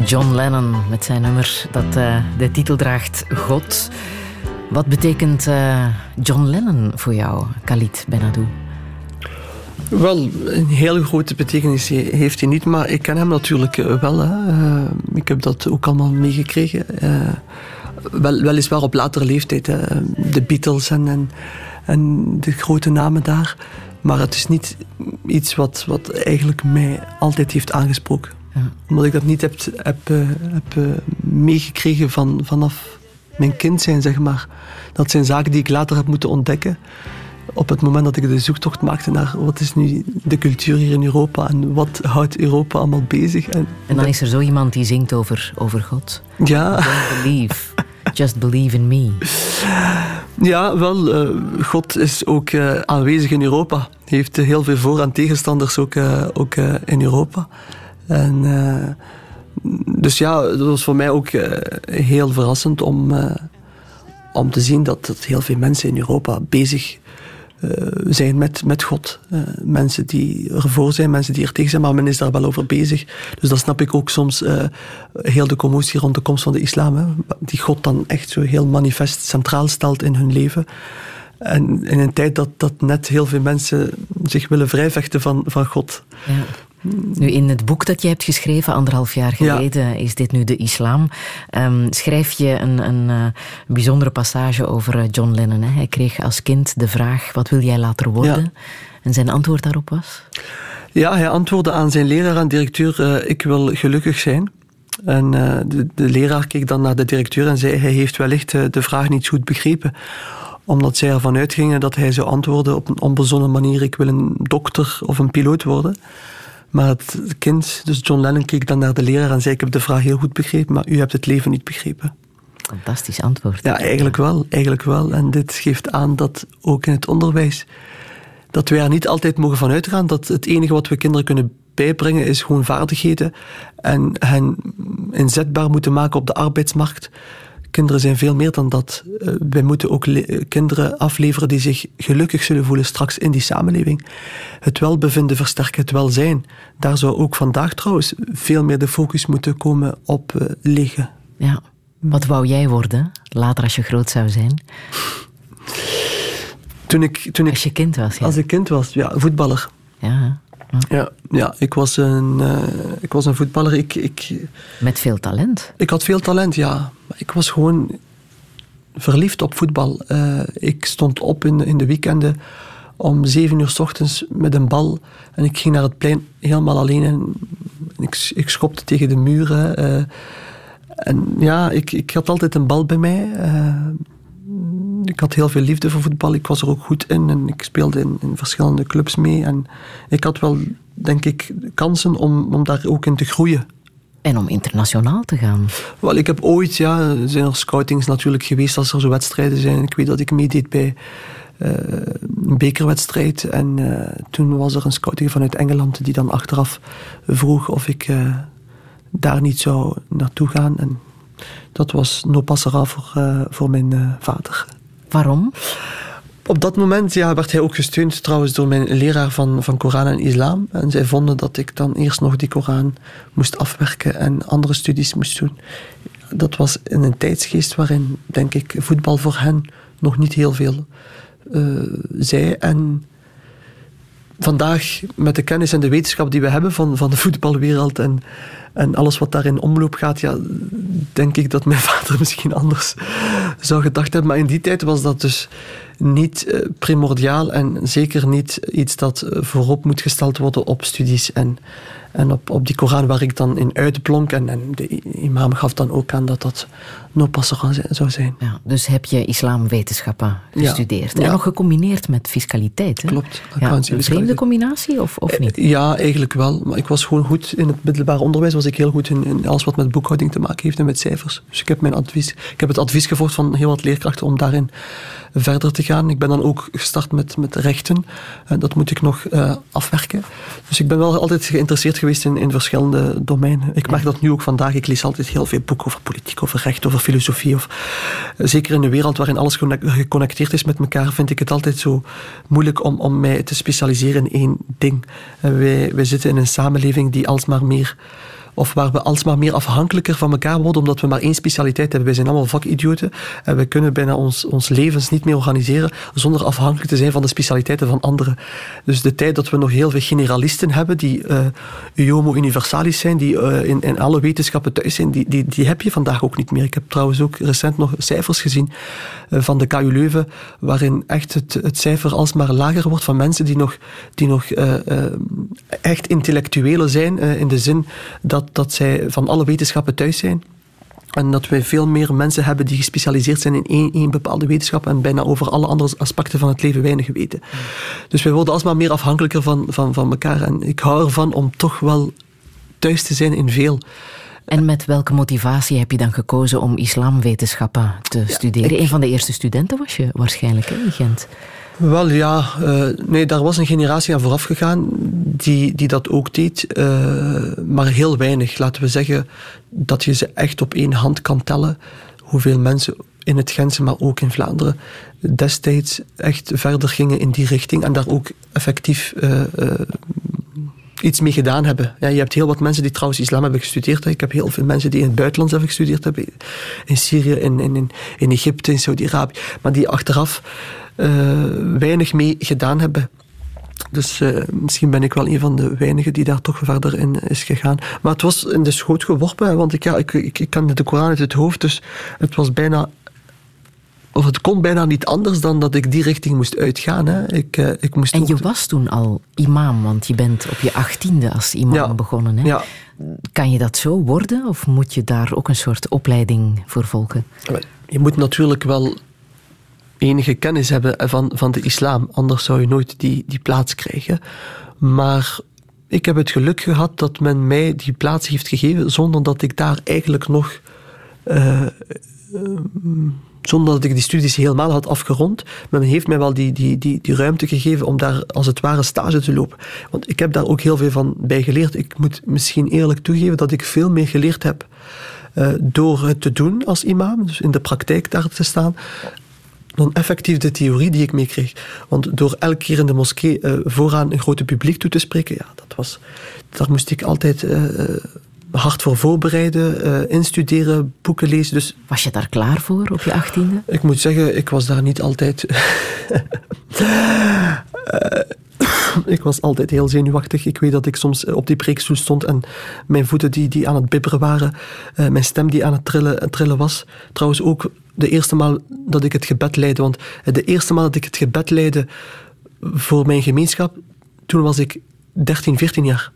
John Lennon met zijn nummer dat uh, de titel draagt God. Wat betekent uh, John Lennon voor jou, Khalid Benadou? Wel, een hele grote betekenis heeft hij niet, maar ik ken hem natuurlijk eh, wel. Ik heb dat ook allemaal meegekregen. wel, weliswaar op latere leeftijd. De Beatles en, en, en, de grote namen daar. Maar het is niet iets wat, wat eigenlijk mij altijd heeft aangesproken. Ja. Omdat ik dat niet heb, heb, eh, heb eh, meegekregen van, vanaf mijn kind zijn, zeg maar. Dat zijn zaken die ik later heb moeten ontdekken. Op het moment dat ik de zoektocht maakte naar wat is nu de cultuur hier in Europa en wat houdt Europa allemaal bezig. En, En dan is er zo iemand die zingt over, over God. ja, Don't believe, just believe in me. ja, wel, eh, God is ook aanwezig in Europa. Hij heeft heel veel voor- en tegenstanders ook, ook in Europa. En, eh, dus ja, dat was voor mij ook eh, heel verrassend om, eh, om te zien dat, dat heel veel mensen in Europa bezig zijn met, met God. Mensen die ervoor zijn, mensen die er tegen zijn, maar men is daar wel over bezig. Dus dat snap ik ook soms, heel de commotie rond de komst van de islam. Hè, die God dan echt zo heel manifest centraal stelt in hun leven. En in een tijd dat, dat net heel veel mensen zich willen vrijvechten van, van God. Ja. Nu, in het boek dat je hebt geschreven, anderhalf jaar Ja. geleden, is dit nu de islam. Ehm, schrijf je een, een eh, bijzondere passage over eh, John Lennon. Hè? Hij kreeg als kind de vraag, wat wil jij later worden? Ja. En zijn antwoord daarop was? Ja, hij antwoordde aan zijn leraar en directeur: eh, Ik wil gelukkig zijn. En de, de leraar keek dan naar de directeur en zei: Hij heeft wellicht de vraag niet goed begrepen. Omdat zij ervan uitgingen dat hij zou antwoorden op een onbezonnen manier: Ik wil een dokter of een piloot worden. Maar het kind, dus John Lennon, keek dan naar de leraar en zei: Ik heb de vraag heel goed begrepen, maar u hebt het leven niet begrepen. Fantastisch antwoord. Ja, eigenlijk wel, eigenlijk wel. En dit geeft aan dat ook in het onderwijs, dat wij er niet altijd mogen van uitgaan dat het enige wat we kinderen kunnen bijbrengen is gewoon vaardigheden en hen inzetbaar moeten maken op de arbeidsmarkt. Kinderen zijn veel meer dan dat. Eh, Wij moeten ook eh, kinderen afleveren die zich gelukkig zullen voelen straks in die samenleving. Het welbevinden versterken, het welzijn. Daar zou ook vandaag trouwens veel meer de focus moeten komen op eh, liggen. Ja. Wat wou jij worden, later als je groot zou zijn? Toen ik, toen ik Als je kind was, ja. Als ik kind was, ja, voetballer. ja. Ja, ja ik, was een, eh, ik was een voetballer. Ik, ik, Met veel talent. ik had veel talent, ja. Maar ik was gewoon verliefd op voetbal. Eh, ik stond op in, in de weekenden om zeven uur s ochtends met een bal. En ik ging naar het plein helemaal alleen. En ik, ik schopte tegen de muren. eh. en ja, ik, ik had altijd een bal bij mij. Ik had heel veel liefde voor voetbal. Ik was er ook goed in en ik speelde in, in verschillende clubs mee. En ik had wel, denk ik, kansen om, om daar ook in te groeien. En om internationaal te gaan. Wel, ik heb ooit, ja, er zijn er scoutings natuurlijk geweest als er zo wedstrijden zijn. Ik weet dat ik meedeed bij eh, een bekerwedstrijd. En eh, toen was er een scouting vanuit Engeland die dan achteraf vroeg of ik eh, daar niet zou naartoe gaan. En dat was no passera voor, eh, voor mijn eh, vader. Waarom? Op dat moment ja, werd hij ook gesteund trouwens door mijn leraar van, van Koran en Islam. En zij vonden dat ik dan eerst nog die Koran moest afwerken en andere studies moest doen. Dat was in een tijdsgeest waarin, denk ik, voetbal voor hen nog niet heel veel eh, zei. En vandaag, met de kennis en de wetenschap die we hebben van, van de voetbalwereld en, en alles wat daar in omloop gaat, ja, denk ik dat mijn vader misschien anders zou gedacht hebben. Maar in die tijd was dat dus niet eh, primordiaal en zeker niet iets dat eh, voorop moet gesteld worden op studies en, en op, op die Koran waar ik dan in uitblonk. En, en de imam gaf dan ook aan dat dat no passera zi- zou zijn. Ja, dus heb je islamwetenschappen Ja. gestudeerd. En nog gecombineerd met fiscaliteit. Hè? Klopt, een vreemde combinatie of, of niet? Ja, eigenlijk wel. Maar ik was gewoon goed in het middelbaar onderwijs. Was ik heel goed in, in alles wat met boekhouding te maken heeft en met cijfers. Dus ik heb, mijn advies, ik heb het advies gevolgd van heel wat leerkrachten om daarin verder te gaan. Ik ben dan ook gestart met, met rechten. En dat moet ik nog eh, afwerken. Dus ik ben wel altijd geïnteresseerd geweest in, in verschillende domeinen. Ik merk dat nu ook vandaag. Ik lees altijd heel veel boeken over politiek, over recht, over filosofie. Of, eh, zeker in een wereld waarin alles geconnect- geconnecteerd is met elkaar, vind ik het altijd zo moeilijk om, om mij te specialiseren in één ding. En wij, wij zitten in een samenleving die alsmaar meer of waar we alsmaar meer afhankelijker van elkaar worden, omdat we maar één specialiteit hebben. Wij zijn allemaal vakidioten en we kunnen bijna ons, ons levens niet meer organiseren zonder afhankelijk te zijn van de specialiteiten van anderen. Dus de tijd dat we nog heel veel generalisten hebben, die uh, homo universalis zijn, die uh, in, in alle wetenschappen thuis zijn, die, die, die heb je vandaag ook niet meer. Ik heb trouwens ook recent nog cijfers gezien uh, van de KU Leuven, waarin echt het, het cijfer alsmaar lager wordt van mensen die nog, die nog echt intellectuelen zijn, in de zin dat, dat zij van alle wetenschappen thuis zijn. En dat wij veel meer mensen hebben die gespecialiseerd zijn in één, één bepaalde wetenschap en bijna over alle andere aspecten van het leven weinig weten. Dus wij worden alsmaar meer afhankelijker van, van, van elkaar. En ik hou ervan om toch wel thuis te zijn in veel. En met welke motivatie heb je dan gekozen om islamwetenschappen te studeren? Een van de eerste studenten was je waarschijnlijk hè, in Gent. Wel ja, uh, nee, daar was een generatie aan vooraf gegaan die, die dat ook deed, uh, maar heel weinig. Laten we zeggen dat je ze echt op één hand kan tellen hoeveel mensen in het Gentse, maar ook in Vlaanderen, destijds echt verder gingen in die richting en daar ook effectief uh, iets mee gedaan hebben. Ja, je hebt heel wat mensen die trouwens islam hebben gestudeerd. Ik heb heel veel mensen die in het buitenland hebben gestudeerd hebben. In Syrië, in, in, in Egypte, in Saudi-Arabië. Maar die achteraf uh, weinig mee gedaan hebben. Dus uh, misschien ben ik wel een van de weinigen die daar toch verder in is gegaan. Maar het was in de schoot geworpen, want ik, ja, ik, ik, ik kan de Koran uit het hoofd, dus het was bijna of het kon bijna niet anders dan dat ik die richting moest uitgaan. Hè. Ik, uh, ik moest en je was toen al imam, want je bent op je achttiende als imam ja, begonnen. Hè? Ja. Kan je dat zo worden of moet je daar ook een soort opleiding voor volgen? Je moet natuurlijk wel enige kennis hebben van, van de islam, anders zou je nooit die, die plaats krijgen. Maar ik heb het geluk gehad dat men mij die plaats heeft gegeven zonder dat ik daar eigenlijk nog. Uh, zonder dat ik die studies helemaal had afgerond. Maar men heeft mij wel die, die, die, die ruimte gegeven om daar als het ware stage te lopen. Want ik heb daar ook heel veel van bij geleerd. Ik moet misschien eerlijk toegeven dat ik veel meer geleerd heb uh, door het te doen als imam, dus in de praktijk daar te staan, dan effectief de theorie die ik meekreeg. Want door elke keer in de moskee uh, vooraan een grote publiek toe te spreken, ja, dat was, daar moest ik altijd uh, hard voor voorbereiden, uh, instuderen, boeken lezen. Dus was je daar klaar voor op je achttiende? Ik moet zeggen, ik was daar niet altijd. ik was altijd heel zenuwachtig. Ik weet dat ik soms op die preekstoel stond en mijn voeten die, die aan het bibberen waren, uh, mijn stem die aan het trillen, trillen was. Trouwens ook de eerste maal dat ik het gebed leidde. Want de eerste maal dat ik het gebed leidde voor mijn gemeenschap, toen was ik 13, 14 jaar.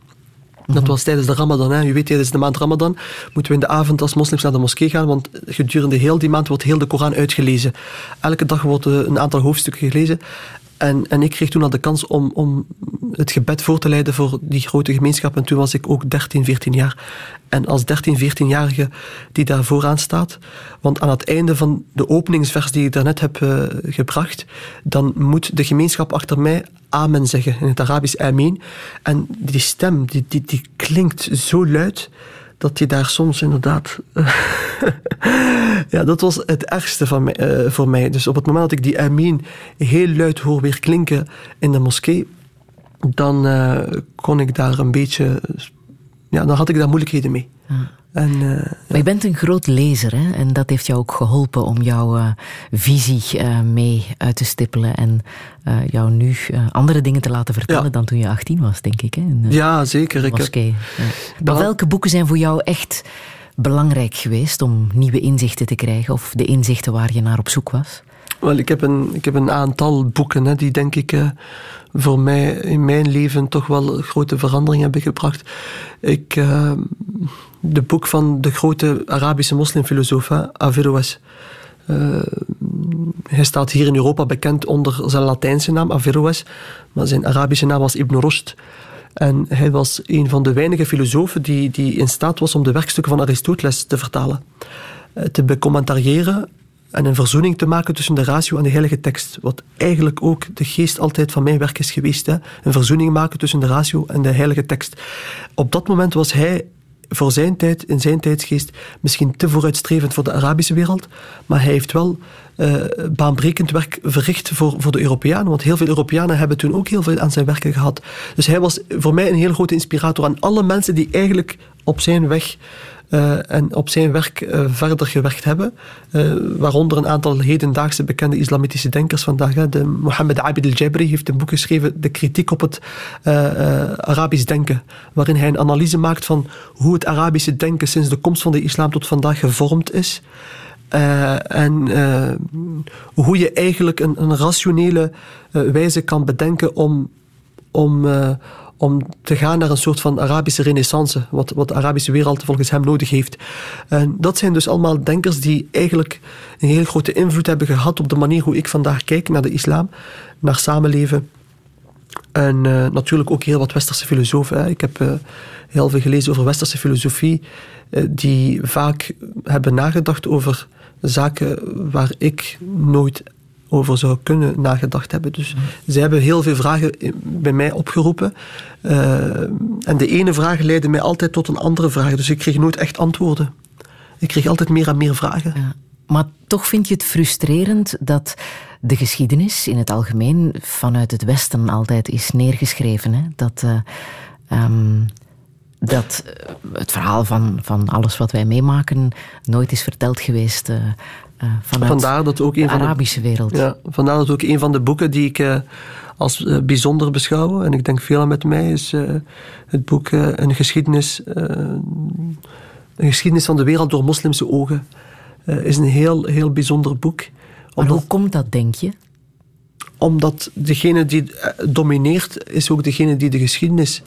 Dat mhm. was tijdens de Ramadan. Hè. U weet, tijdens de maand Ramadan moeten we in de avond als moslims naar de moskee gaan, want gedurende heel die maand wordt heel de Koran uitgelezen. Elke dag wordt een aantal hoofdstukken gelezen. En, en ik kreeg toen al de kans om, om het gebed voor te leiden voor die grote gemeenschap. En toen was ik ook 13, 14 jaar. En als 13, 14-jarige die daar vooraan staat, want aan het einde van de openingsvers die ik daarnet heb uh, gebracht, dan moet de gemeenschap achter mij amen zeggen, in het Arabisch amen. En die stem, die, die, die klinkt zo luid dat je daar soms inderdaad. ja, dat was het ergste van uh, voor mij. Dus op het moment dat ik die Amin heel luid hoor weer klinken in de moskee, dan uh, kon ik daar een beetje. Ja, dan had ik daar moeilijkheden mee. En, uh, maar je bent een groot lezer hè? en dat heeft jou ook geholpen om jouw uh, visie uh, mee uit te stippelen en jou nu andere dingen te laten vertellen ja. dan toen je 18 was, denk ik. Hè? In, ja, zeker. Ik heb... ja. Maar welke boeken zijn voor jou echt belangrijk geweest om nieuwe inzichten te krijgen of de inzichten waar je naar op zoek was? Wel, ik heb een, ik heb een aantal boeken hè, die denk ik voor mij in mijn leven toch wel grote verandering hebben gebracht. Ik, uh, de boek van de grote Arabische moslimfilosoof, Averroes. Uh, hij staat hier in Europa bekend onder zijn Latijnse naam, Averroes, maar zijn Arabische naam was Ibn Rushd. En hij was een van de weinige filosofen die, die in staat was om de werkstukken van Aristoteles te vertalen, te becommentariëren en een verzoening te maken tussen de ratio en de heilige tekst. Wat eigenlijk ook de geest altijd van mijn werk is geweest. Hè? Een verzoening maken tussen de ratio en de heilige tekst. Op dat moment was hij voor zijn tijd, in zijn tijdsgeest, misschien te vooruitstrevend voor de Arabische wereld. Maar hij heeft wel uh, baanbrekend werk verricht voor, voor de Europeanen. Want heel veel Europeanen hebben toen ook heel veel aan zijn werken gehad. Dus hij was voor mij een heel grote inspirator aan alle mensen die eigenlijk op zijn weg uh, en op zijn werk uh, verder gewerkt hebben. Uh, waaronder een aantal hedendaagse bekende islamitische denkers vandaag. Hè. De Mohammed Abid al-Jabri heeft een boek geschreven, De kritiek op het Arabisch denken. Waarin hij een analyse maakt van hoe het Arabische denken sinds de komst van de islam tot vandaag gevormd is. En hoe je eigenlijk een, een rationele wijze kan bedenken om, om, om te gaan naar een soort van Arabische renaissance, wat, wat de Arabische wereld volgens hem nodig heeft. En dat zijn dus allemaal denkers die eigenlijk een heel grote invloed hebben gehad op de manier hoe ik vandaag kijk naar de islam, naar samenleven. En uh, natuurlijk ook heel wat westerse filosofen. Ik heb uh, heel veel gelezen over westerse filosofie, uh, die vaak hebben nagedacht over zaken waar ik nooit over zou kunnen nagedacht hebben. Dus zij hebben heel veel vragen bij mij opgeroepen. Uh, en de ene vraag leidde mij altijd tot een andere vraag. Dus ik kreeg nooit echt antwoorden. Ik kreeg altijd meer en meer vragen. Maar toch vind je het frustrerend dat de geschiedenis in het algemeen vanuit het Westen altijd is neergeschreven. Hè? Dat, uh, um, dat het verhaal van, van alles wat wij meemaken nooit is verteld geweest uh, vanuit vandaar dat ook een de Arabische de, wereld. Ja, vandaar dat ook een van de boeken die ik uh, als uh, bijzonder beschouw, en ik denk veel met mij, is het boek Een geschiedenis, een geschiedenis van de wereld door moslimse ogen. is een heel, heel bijzonder boek. Maar hoe komt dat, denk je? Omdat degene die domineert, is ook degene die de geschiedenis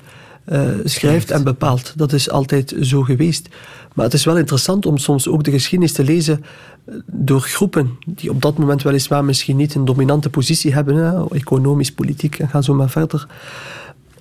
uh, schrijft en bepaalt. Dat is altijd zo geweest. Maar het is wel interessant om soms ook de geschiedenis te lezen eh, door groepen die op dat moment weliswaar misschien niet een dominante positie hebben, economisch, politiek en gaan zo maar verder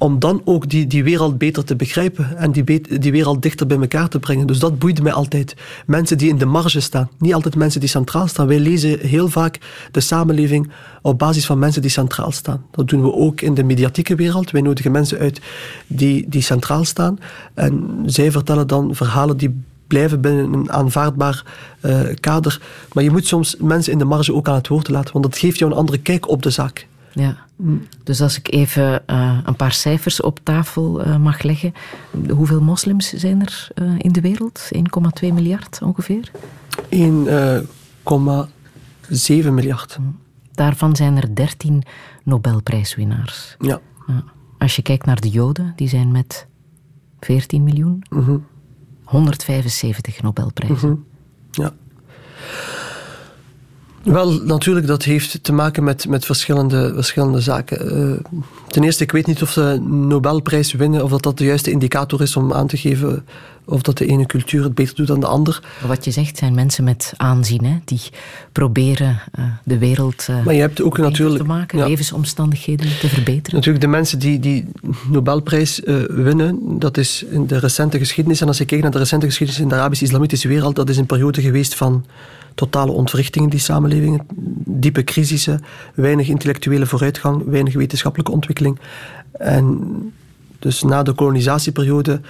om dan ook die, die wereld beter te begrijpen en die, die wereld dichter bij elkaar te brengen. Dus dat boeit mij altijd. Mensen die in de marge staan, niet altijd mensen die centraal staan. Wij lezen heel vaak de samenleving op basis van mensen die centraal staan. Dat doen we ook in de mediatieke wereld. Wij nodigen mensen uit die, die centraal staan en zij vertellen dan verhalen die blijven binnen een aanvaardbaar uh, kader. Maar je moet soms mensen in de marge ook aan het woord laten, want dat geeft jou een andere kijk op de zaak. Ja. Dus als ik even uh, een paar cijfers op tafel uh, mag leggen. Hoeveel moslims zijn er uh, in de wereld? 1,2 miljard ongeveer? 1,7 miljard. Hm. Daarvan zijn er 13 Nobelprijswinnaars. Ja. Als je kijkt naar de Joden, die zijn met 14 miljoen. Mm -hmm. 175 Nobelprijzen. Mm -hmm. Ja. Wel, natuurlijk, dat heeft te maken met, met verschillende, verschillende zaken. Uh, ten eerste, ik weet niet of ze Nobelprijs winnen, of dat dat de juiste indicator is om aan te geven of dat de ene cultuur het beter doet dan de ander. Wat je zegt zijn mensen met aanzien, hè, die proberen uh, de wereld uh, maar je hebt ook natuurlijk, te maken, ja. levensomstandigheden te verbeteren. Natuurlijk, de mensen die die Nobelprijs uh, winnen, dat is in de recente geschiedenis, en als je kijkt naar de recente geschiedenis in de Arabisch-Islamitische wereld, dat is een periode geweest van totale ontwrichting in die samenlevingen, diepe crisissen, weinig intellectuele vooruitgang, weinig wetenschappelijke ontwikkeling. En dus na de kolonisatieperiode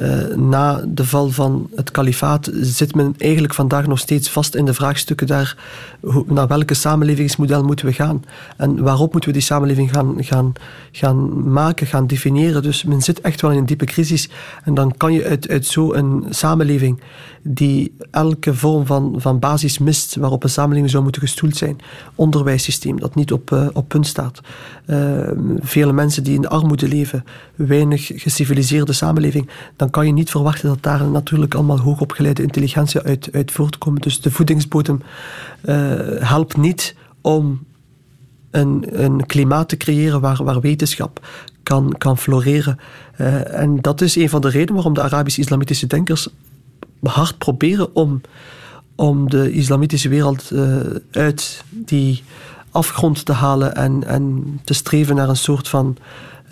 uh, na de val van het kalifaat zit men eigenlijk vandaag nog steeds vast in de vraagstukken daar. Hoe, naar welke samenlevingsmodel moeten we gaan? En waarop moeten we die samenleving gaan, gaan, gaan maken, gaan definiëren? Dus men zit echt wel in een diepe crisis. En dan kan je uit, uit zo'n samenleving die elke vorm van, van basis mist waarop een samenleving zou moeten gestoeld zijn, onderwijssysteem dat niet op, uh, op punt staat, uh, vele mensen die in de armoede leven, weinig geciviliseerde samenleving, dan kan je niet verwachten dat daar natuurlijk allemaal hoogopgeleide intelligentie uit, uit voortkomt. Dus de voedingsbodem uh, helpt niet om een, een klimaat te creëren waar, waar wetenschap kan, kan floreren. Uh, en dat is een van de redenen waarom de Arabisch-Islamitische denkers hard proberen om, om de islamitische wereld uh, uit die afgrond te halen en, en te streven naar een soort van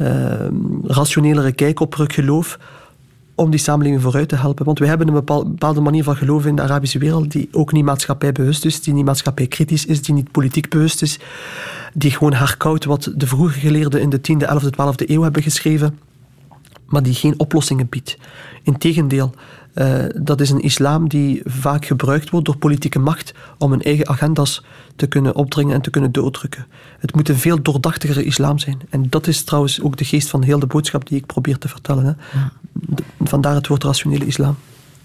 uh, rationelere kijk op geloof om die samenleving vooruit te helpen. Want we hebben een bepaalde manier van geloven in de Arabische wereld die ook niet maatschappijbewust is, die niet maatschappijkritisch is, die niet politiek bewust is, die gewoon herkoudt wat de vroege geleerden in de 10e, 11e, 12e eeuw hebben geschreven, maar die geen oplossingen biedt. Integendeel, uh, dat is een islam die vaak gebruikt wordt door politieke macht om hun eigen agenda's te kunnen opdringen en te kunnen doordrukken. Het moet een veel doordachtigere islam zijn. En dat is trouwens ook de geest van heel de boodschap die ik probeer te vertellen. Hè. Ja. Vandaar het woord rationele islam.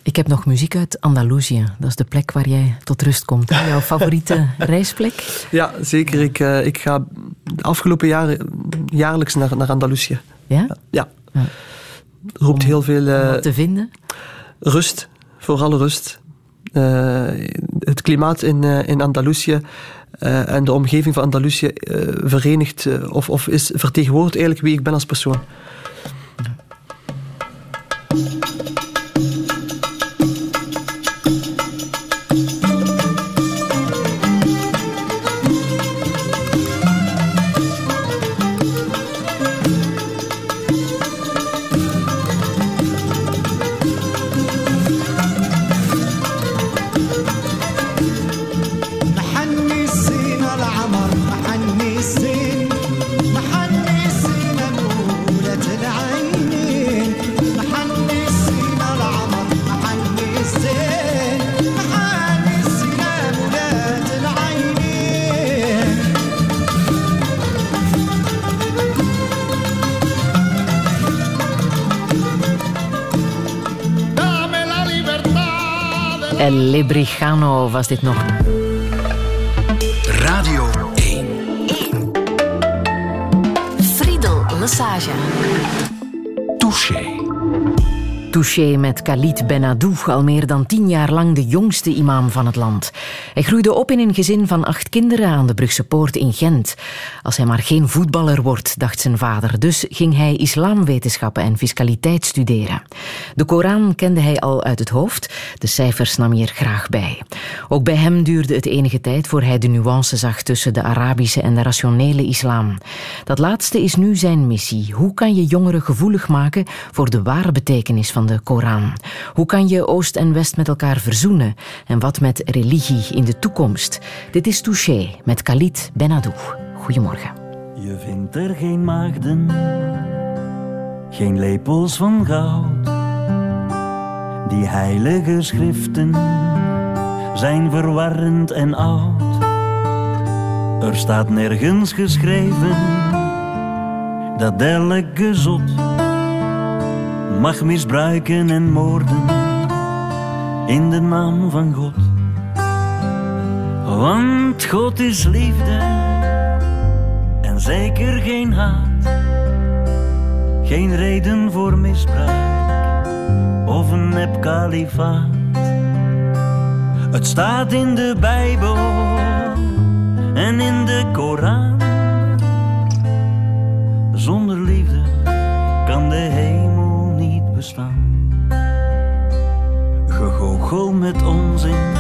Ik heb nog muziek uit Andalusië. Dat is de plek waar jij tot rust komt. Hè? Jouw favoriete reisplek? Ja, zeker. Ik, uh, ik ga de afgelopen jaren jaarlijks naar, naar Andalusië. Ja? Ja. ja. Roept om, heel veel... Uh, wat te vinden? Rust. Vooral rust. Uh, het klimaat in, uh, in Andalusië uh, en de omgeving van Andalusië verenigt of, of is vertegenwoordigt eigenlijk wie ik ben als persoon. Was dit nog. Radio 1. Friedel Massage. Touché. Touché met Khalid Benadou, al meer dan tien jaar lang de jongste imam van het land. Hij groeide op in een gezin van acht kinderen aan de Brugse Poort in Gent. Als hij maar geen voetballer wordt, dacht zijn vader. Dus ging hij islamwetenschappen en fiscaliteit studeren. De Koran kende hij al uit het hoofd, de cijfers nam hij er graag bij. Ook bij hem duurde het enige tijd voor hij de nuance zag tussen de Arabische en de rationele islam. Dat laatste is nu zijn missie. Hoe kan je jongeren gevoelig maken voor de ware betekenis van de Koran? Hoe kan je Oost en West met elkaar verzoenen? En wat met religie de toekomst? Dit is Touché met Khalid Benadou. Goedemorgen. Je vindt er geen maagden, geen lepels van goud. Die heilige schriften zijn verwarrend en oud. Er staat nergens geschreven dat elke zot mag misbruiken en moorden in de naam van God. Want God is liefde en zeker geen haat. Geen reden voor misbruik of een nep kalifaat. Het staat in de Bijbel en in de Koran. Zonder liefde kan de hemel niet bestaan. Gegoochel met onzin,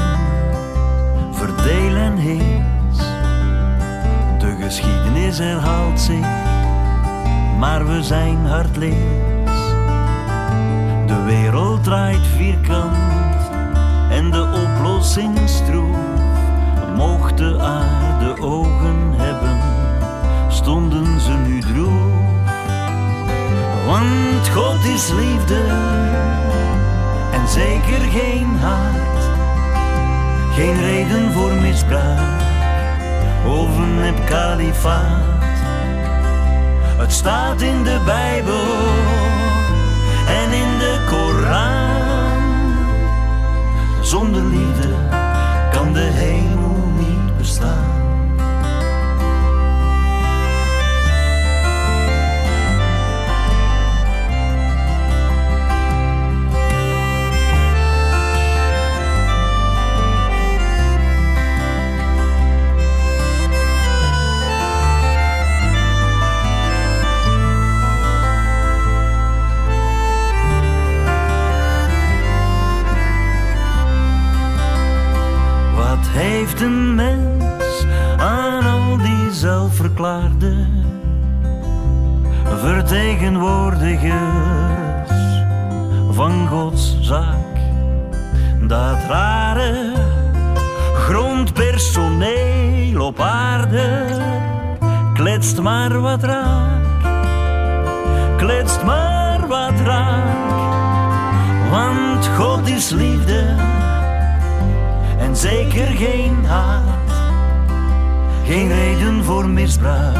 geschiedenis herhaalt zich, maar we zijn hardleers. De wereld draait vierkant en de oplossing stroef. Mocht de aarde ogen hebben, stonden ze nu droef. Want God is liefde en zeker geen haat. Geen reden voor misbruik een nep kalifaat. Het staat in de Bijbel en in de Koran. Zonder liefde heeft een mens aan al die zelfverklaarde vertegenwoordigers van Gods zaak? Dat rare grondpersoneel op aarde kletst maar wat raak, kletst maar wat raak, want God is liefde zeker geen haat. Geen reden voor misbruik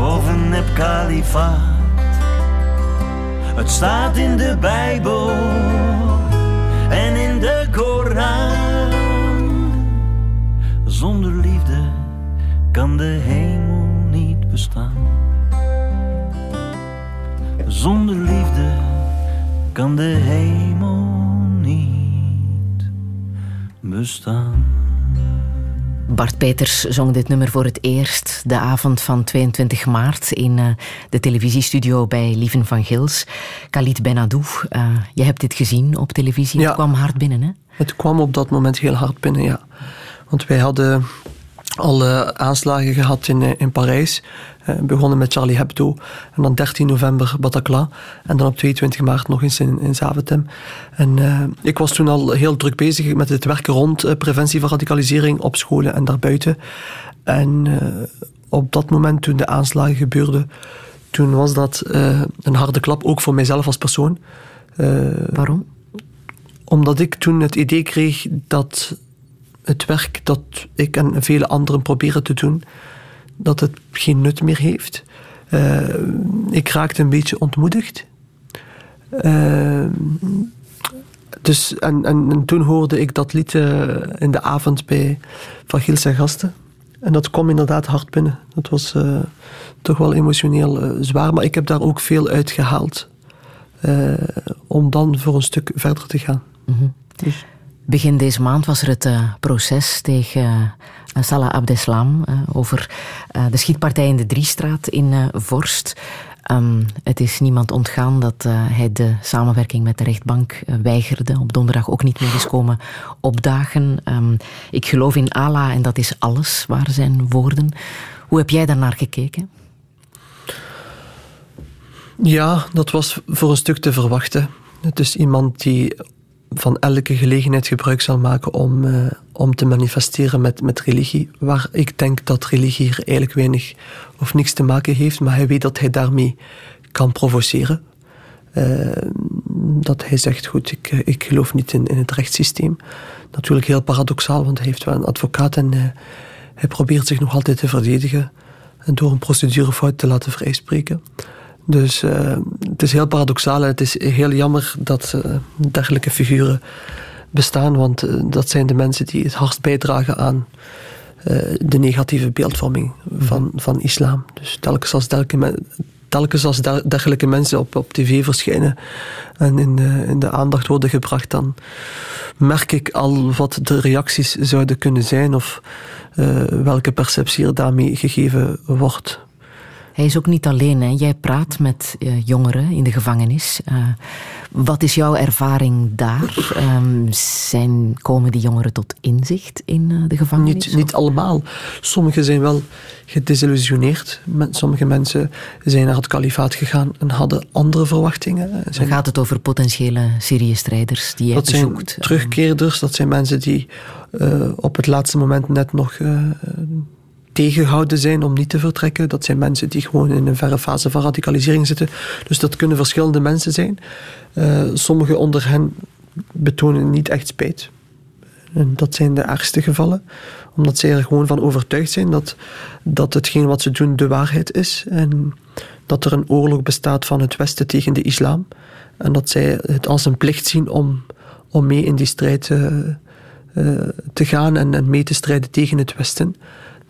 of een nep kalifaat. Het staat in de Bijbel en in de Koran. Zonder liefde kan de hemel niet bestaan. Zonder liefde kan de hemel bestaan. Bart Peters zong dit nummer voor het eerst de avond van 22 maart in uh, de televisiestudio bij Lieven van Gils. Khalid Benadou, uh, je hebt dit gezien op televisie. Ja. Het kwam hard binnen, hè? Het kwam op dat moment heel hard binnen, ja. Want wij hadden al uh, aanslagen gehad in, in Parijs. begonnen met Charlie Hebdo. En dan 13 november Bataclan. En dan op 22 maart nog eens in, in Zaventem. En ik was toen al heel druk bezig met het werken rond preventie van radicalisering op scholen en daarbuiten. En op dat moment toen de aanslagen gebeurden, toen was dat een harde klap, ook voor mijzelf als persoon. Waarom? Omdat ik toen het idee kreeg dat het werk dat ik en vele anderen proberen te doen, dat het geen nut meer heeft. Uh, ik raakte een beetje ontmoedigd. Uh, dus, en, en, en toen hoorde ik dat lied eh, in de avond bij Van Giels en Gasten. En dat kwam inderdaad hard binnen. Dat was eh, toch wel emotioneel eh, zwaar, maar ik heb daar ook veel uit gehaald. eh, om dan voor een stuk verder te gaan. Dus- Begin deze maand was er het eh, proces tegen eh, Salah Abdeslam eh, over de schietpartij in de Driestraat in Vorst. Ehm, het is niemand ontgaan dat hij de samenwerking met de rechtbank weigerde. Op donderdag ook niet meer is komen opdagen. Ehm, ik geloof in Allah en dat is alles, waren zijn woorden. Hoe heb jij daarnaar gekeken? Ja, dat was voor een stuk te verwachten. Het is iemand die van elke gelegenheid gebruik zal maken om, eh, om te manifesteren met, met religie. Waar ik denk dat religie hier eigenlijk weinig of niks te maken heeft, maar hij weet dat hij daarmee kan provoceren. Eh, dat hij zegt, goed, ik, eh, ik geloof niet in, in het rechtssysteem. Natuurlijk heel paradoxaal, want hij heeft wel een advocaat en hij probeert zich nog altijd te verdedigen en door een procedurefout te laten vrijspreken. Dus eh, het is heel paradoxaal en het is heel jammer dat eh, dergelijke figuren bestaan, want eh, dat zijn de mensen die het hardst bijdragen aan de negatieve beeldvorming van, van islam. Dus telkens als, dergelijke, telkens als der- dergelijke mensen op, op tv verschijnen en in de, in de aandacht worden gebracht, dan merk ik al wat de reacties zouden kunnen zijn of welke perceptie er daarmee gegeven wordt. Hij is ook niet alleen. Hè. Jij praat met eh, jongeren in de gevangenis. Eh, wat is jouw ervaring daar? Ehm, zijn, komen die jongeren tot inzicht in eh, de gevangenis? Niet, niet allemaal. Sommigen zijn wel gedesillusioneerd. Sommige mensen zijn naar het kalifaat gegaan en hadden andere verwachtingen. Dan gaat het over potentiële Syrië-strijders die jij dat zijn terugkeerders, dat zijn mensen die op het laatste moment net nog tegengehouden zijn om niet te vertrekken. Dat zijn mensen die gewoon in een verre fase van radicalisering zitten. Dus dat kunnen verschillende mensen zijn. Eh sommigen onder hen betonen niet echt spijt. En dat zijn de ergste gevallen, omdat zij er gewoon van overtuigd zijn dat, dat hetgeen wat ze doen de waarheid is. En dat er een oorlog bestaat van het Westen tegen de islam. En dat zij het als een plicht zien om, om mee in die strijd eh, eh, te gaan en, en mee te strijden tegen het Westen.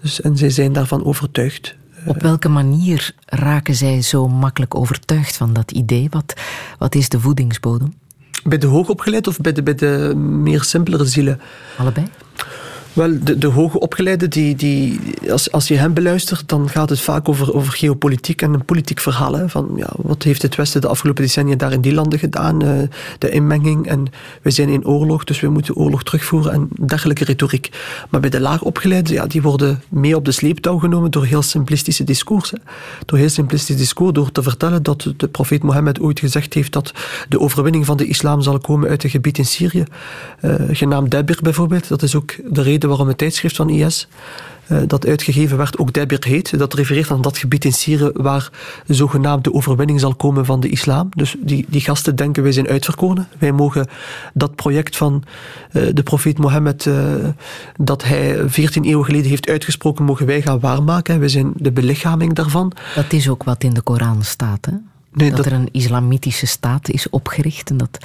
Dus, en zij zijn daarvan overtuigd. Op welke manier raken zij zo makkelijk overtuigd van dat idee? Wat, wat is de voedingsbodem? Bij de hoogopgeleide of bij de, bij de meer simpelere zielen? Allebei? Wel, de, de hoge opgeleide, die, die, als, als je hem beluistert, dan gaat het vaak over, over geopolitiek en een politiek verhaal. Hè, van ja, wat heeft het Westen de afgelopen decennia daar in die landen gedaan? eh, de inmenging en we zijn in oorlog, dus we moeten oorlog terugvoeren en dergelijke retoriek. Maar bij de laag opgeleide, ja, die worden mee op de sleeptouw genomen door heel simplistische discoursen. Door heel simplistisch discours, door te vertellen dat de profeet Mohammed ooit gezegd heeft dat de overwinning van de islam zal komen uit een gebied in Syrië, eh, genaamd Debir bijvoorbeeld. Dat is ook de reden waarom het tijdschrift van IS, eh, dat uitgegeven werd, ook Debir heet. Dat refereert aan dat gebied in Syrië waar zogenaamd de overwinning zal komen van de islam. Dus die, die gasten denken wij zijn uitverkoren. Wij mogen dat project van eh, de profeet Mohammed, eh, dat hij 14 eeuwen geleden heeft uitgesproken, mogen wij gaan waarmaken. Wij zijn de belichaming daarvan. Dat is ook wat in de Koran staat. Hè? Nee, dat, dat- er een islamitische staat is opgericht en dat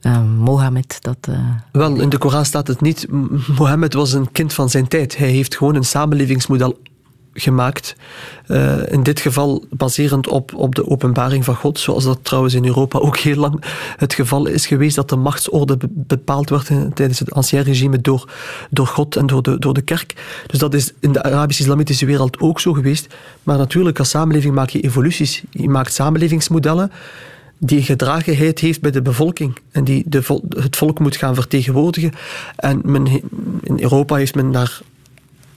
eh, Mohammed dat. eh, Wel, in de Koran staat het niet. Mohammed was een kind van zijn tijd. Hij heeft gewoon een samenlevingsmodel gemaakt. Eh, in dit geval baserend op, op de openbaring van God, zoals dat trouwens in Europa ook heel lang het geval is geweest, dat de machtsorde be- bepaald werd tijdens het ancien regime door, door God en door de, door de kerk. Dus dat is in de Arabisch-Islamitische wereld ook zo geweest. Maar natuurlijk, als samenleving maak je evoluties. Je maakt samenlevingsmodellen die gedragenheid heeft bij de bevolking en die de het volk moet gaan vertegenwoordigen. En men, in Europa heeft men daar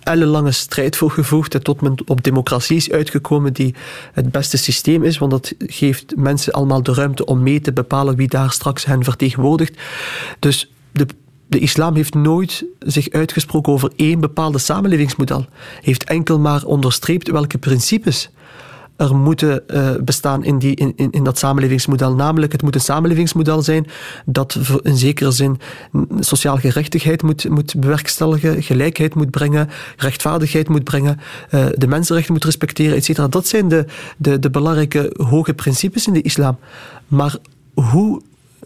ellenlange strijd voor gevoerd en tot men op democratie is uitgekomen die het beste systeem is, want dat geeft mensen allemaal de ruimte om mee te bepalen wie daar straks hen vertegenwoordigt. Dus de, de islam heeft nooit zich uitgesproken over één bepaalde samenlevingsmodel. Heeft enkel maar onderstreept welke principes er moeten eh, bestaan in, die, in, in, in dat samenlevingsmodel. Namelijk, het moet een samenlevingsmodel zijn dat in zekere zin sociaal gerechtigheid moet, moet bewerkstelligen, gelijkheid moet brengen, rechtvaardigheid moet brengen, eh, de mensenrechten moet respecteren, et cetera. Dat zijn de, de, de belangrijke hoge principes in de islam. Maar hoe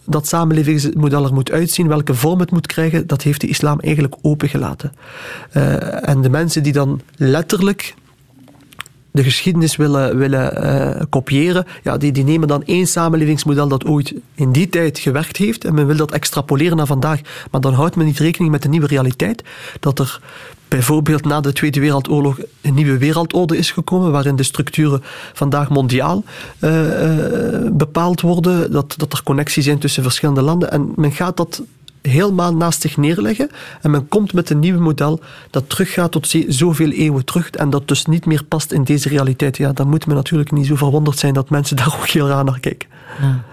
dat samenlevingsmodel er moet uitzien, welke vorm het moet krijgen, dat heeft de islam eigenlijk opengelaten. Uh, en de mensen die dan letterlijk de geschiedenis willen, willen uh, kopiëren, ja, die, die nemen dan één samenlevingsmodel dat ooit in die tijd gewerkt heeft en men wil dat extrapoleren naar vandaag. Maar dan houdt men niet rekening met de nieuwe realiteit, dat er bijvoorbeeld na de Tweede Wereldoorlog een nieuwe wereldorde is gekomen, waarin de structuren vandaag mondiaal uh, uh, bepaald worden, dat, dat er connecties zijn tussen verschillende landen. En men gaat dat helemaal naast zich neerleggen en men komt met een nieuw model dat teruggaat tot zoveel eeuwen terug en dat dus niet meer past in deze realiteit. Ja, dan moet men natuurlijk niet zo verwonderd zijn dat mensen daar ook heel raar naar kijken. Ja.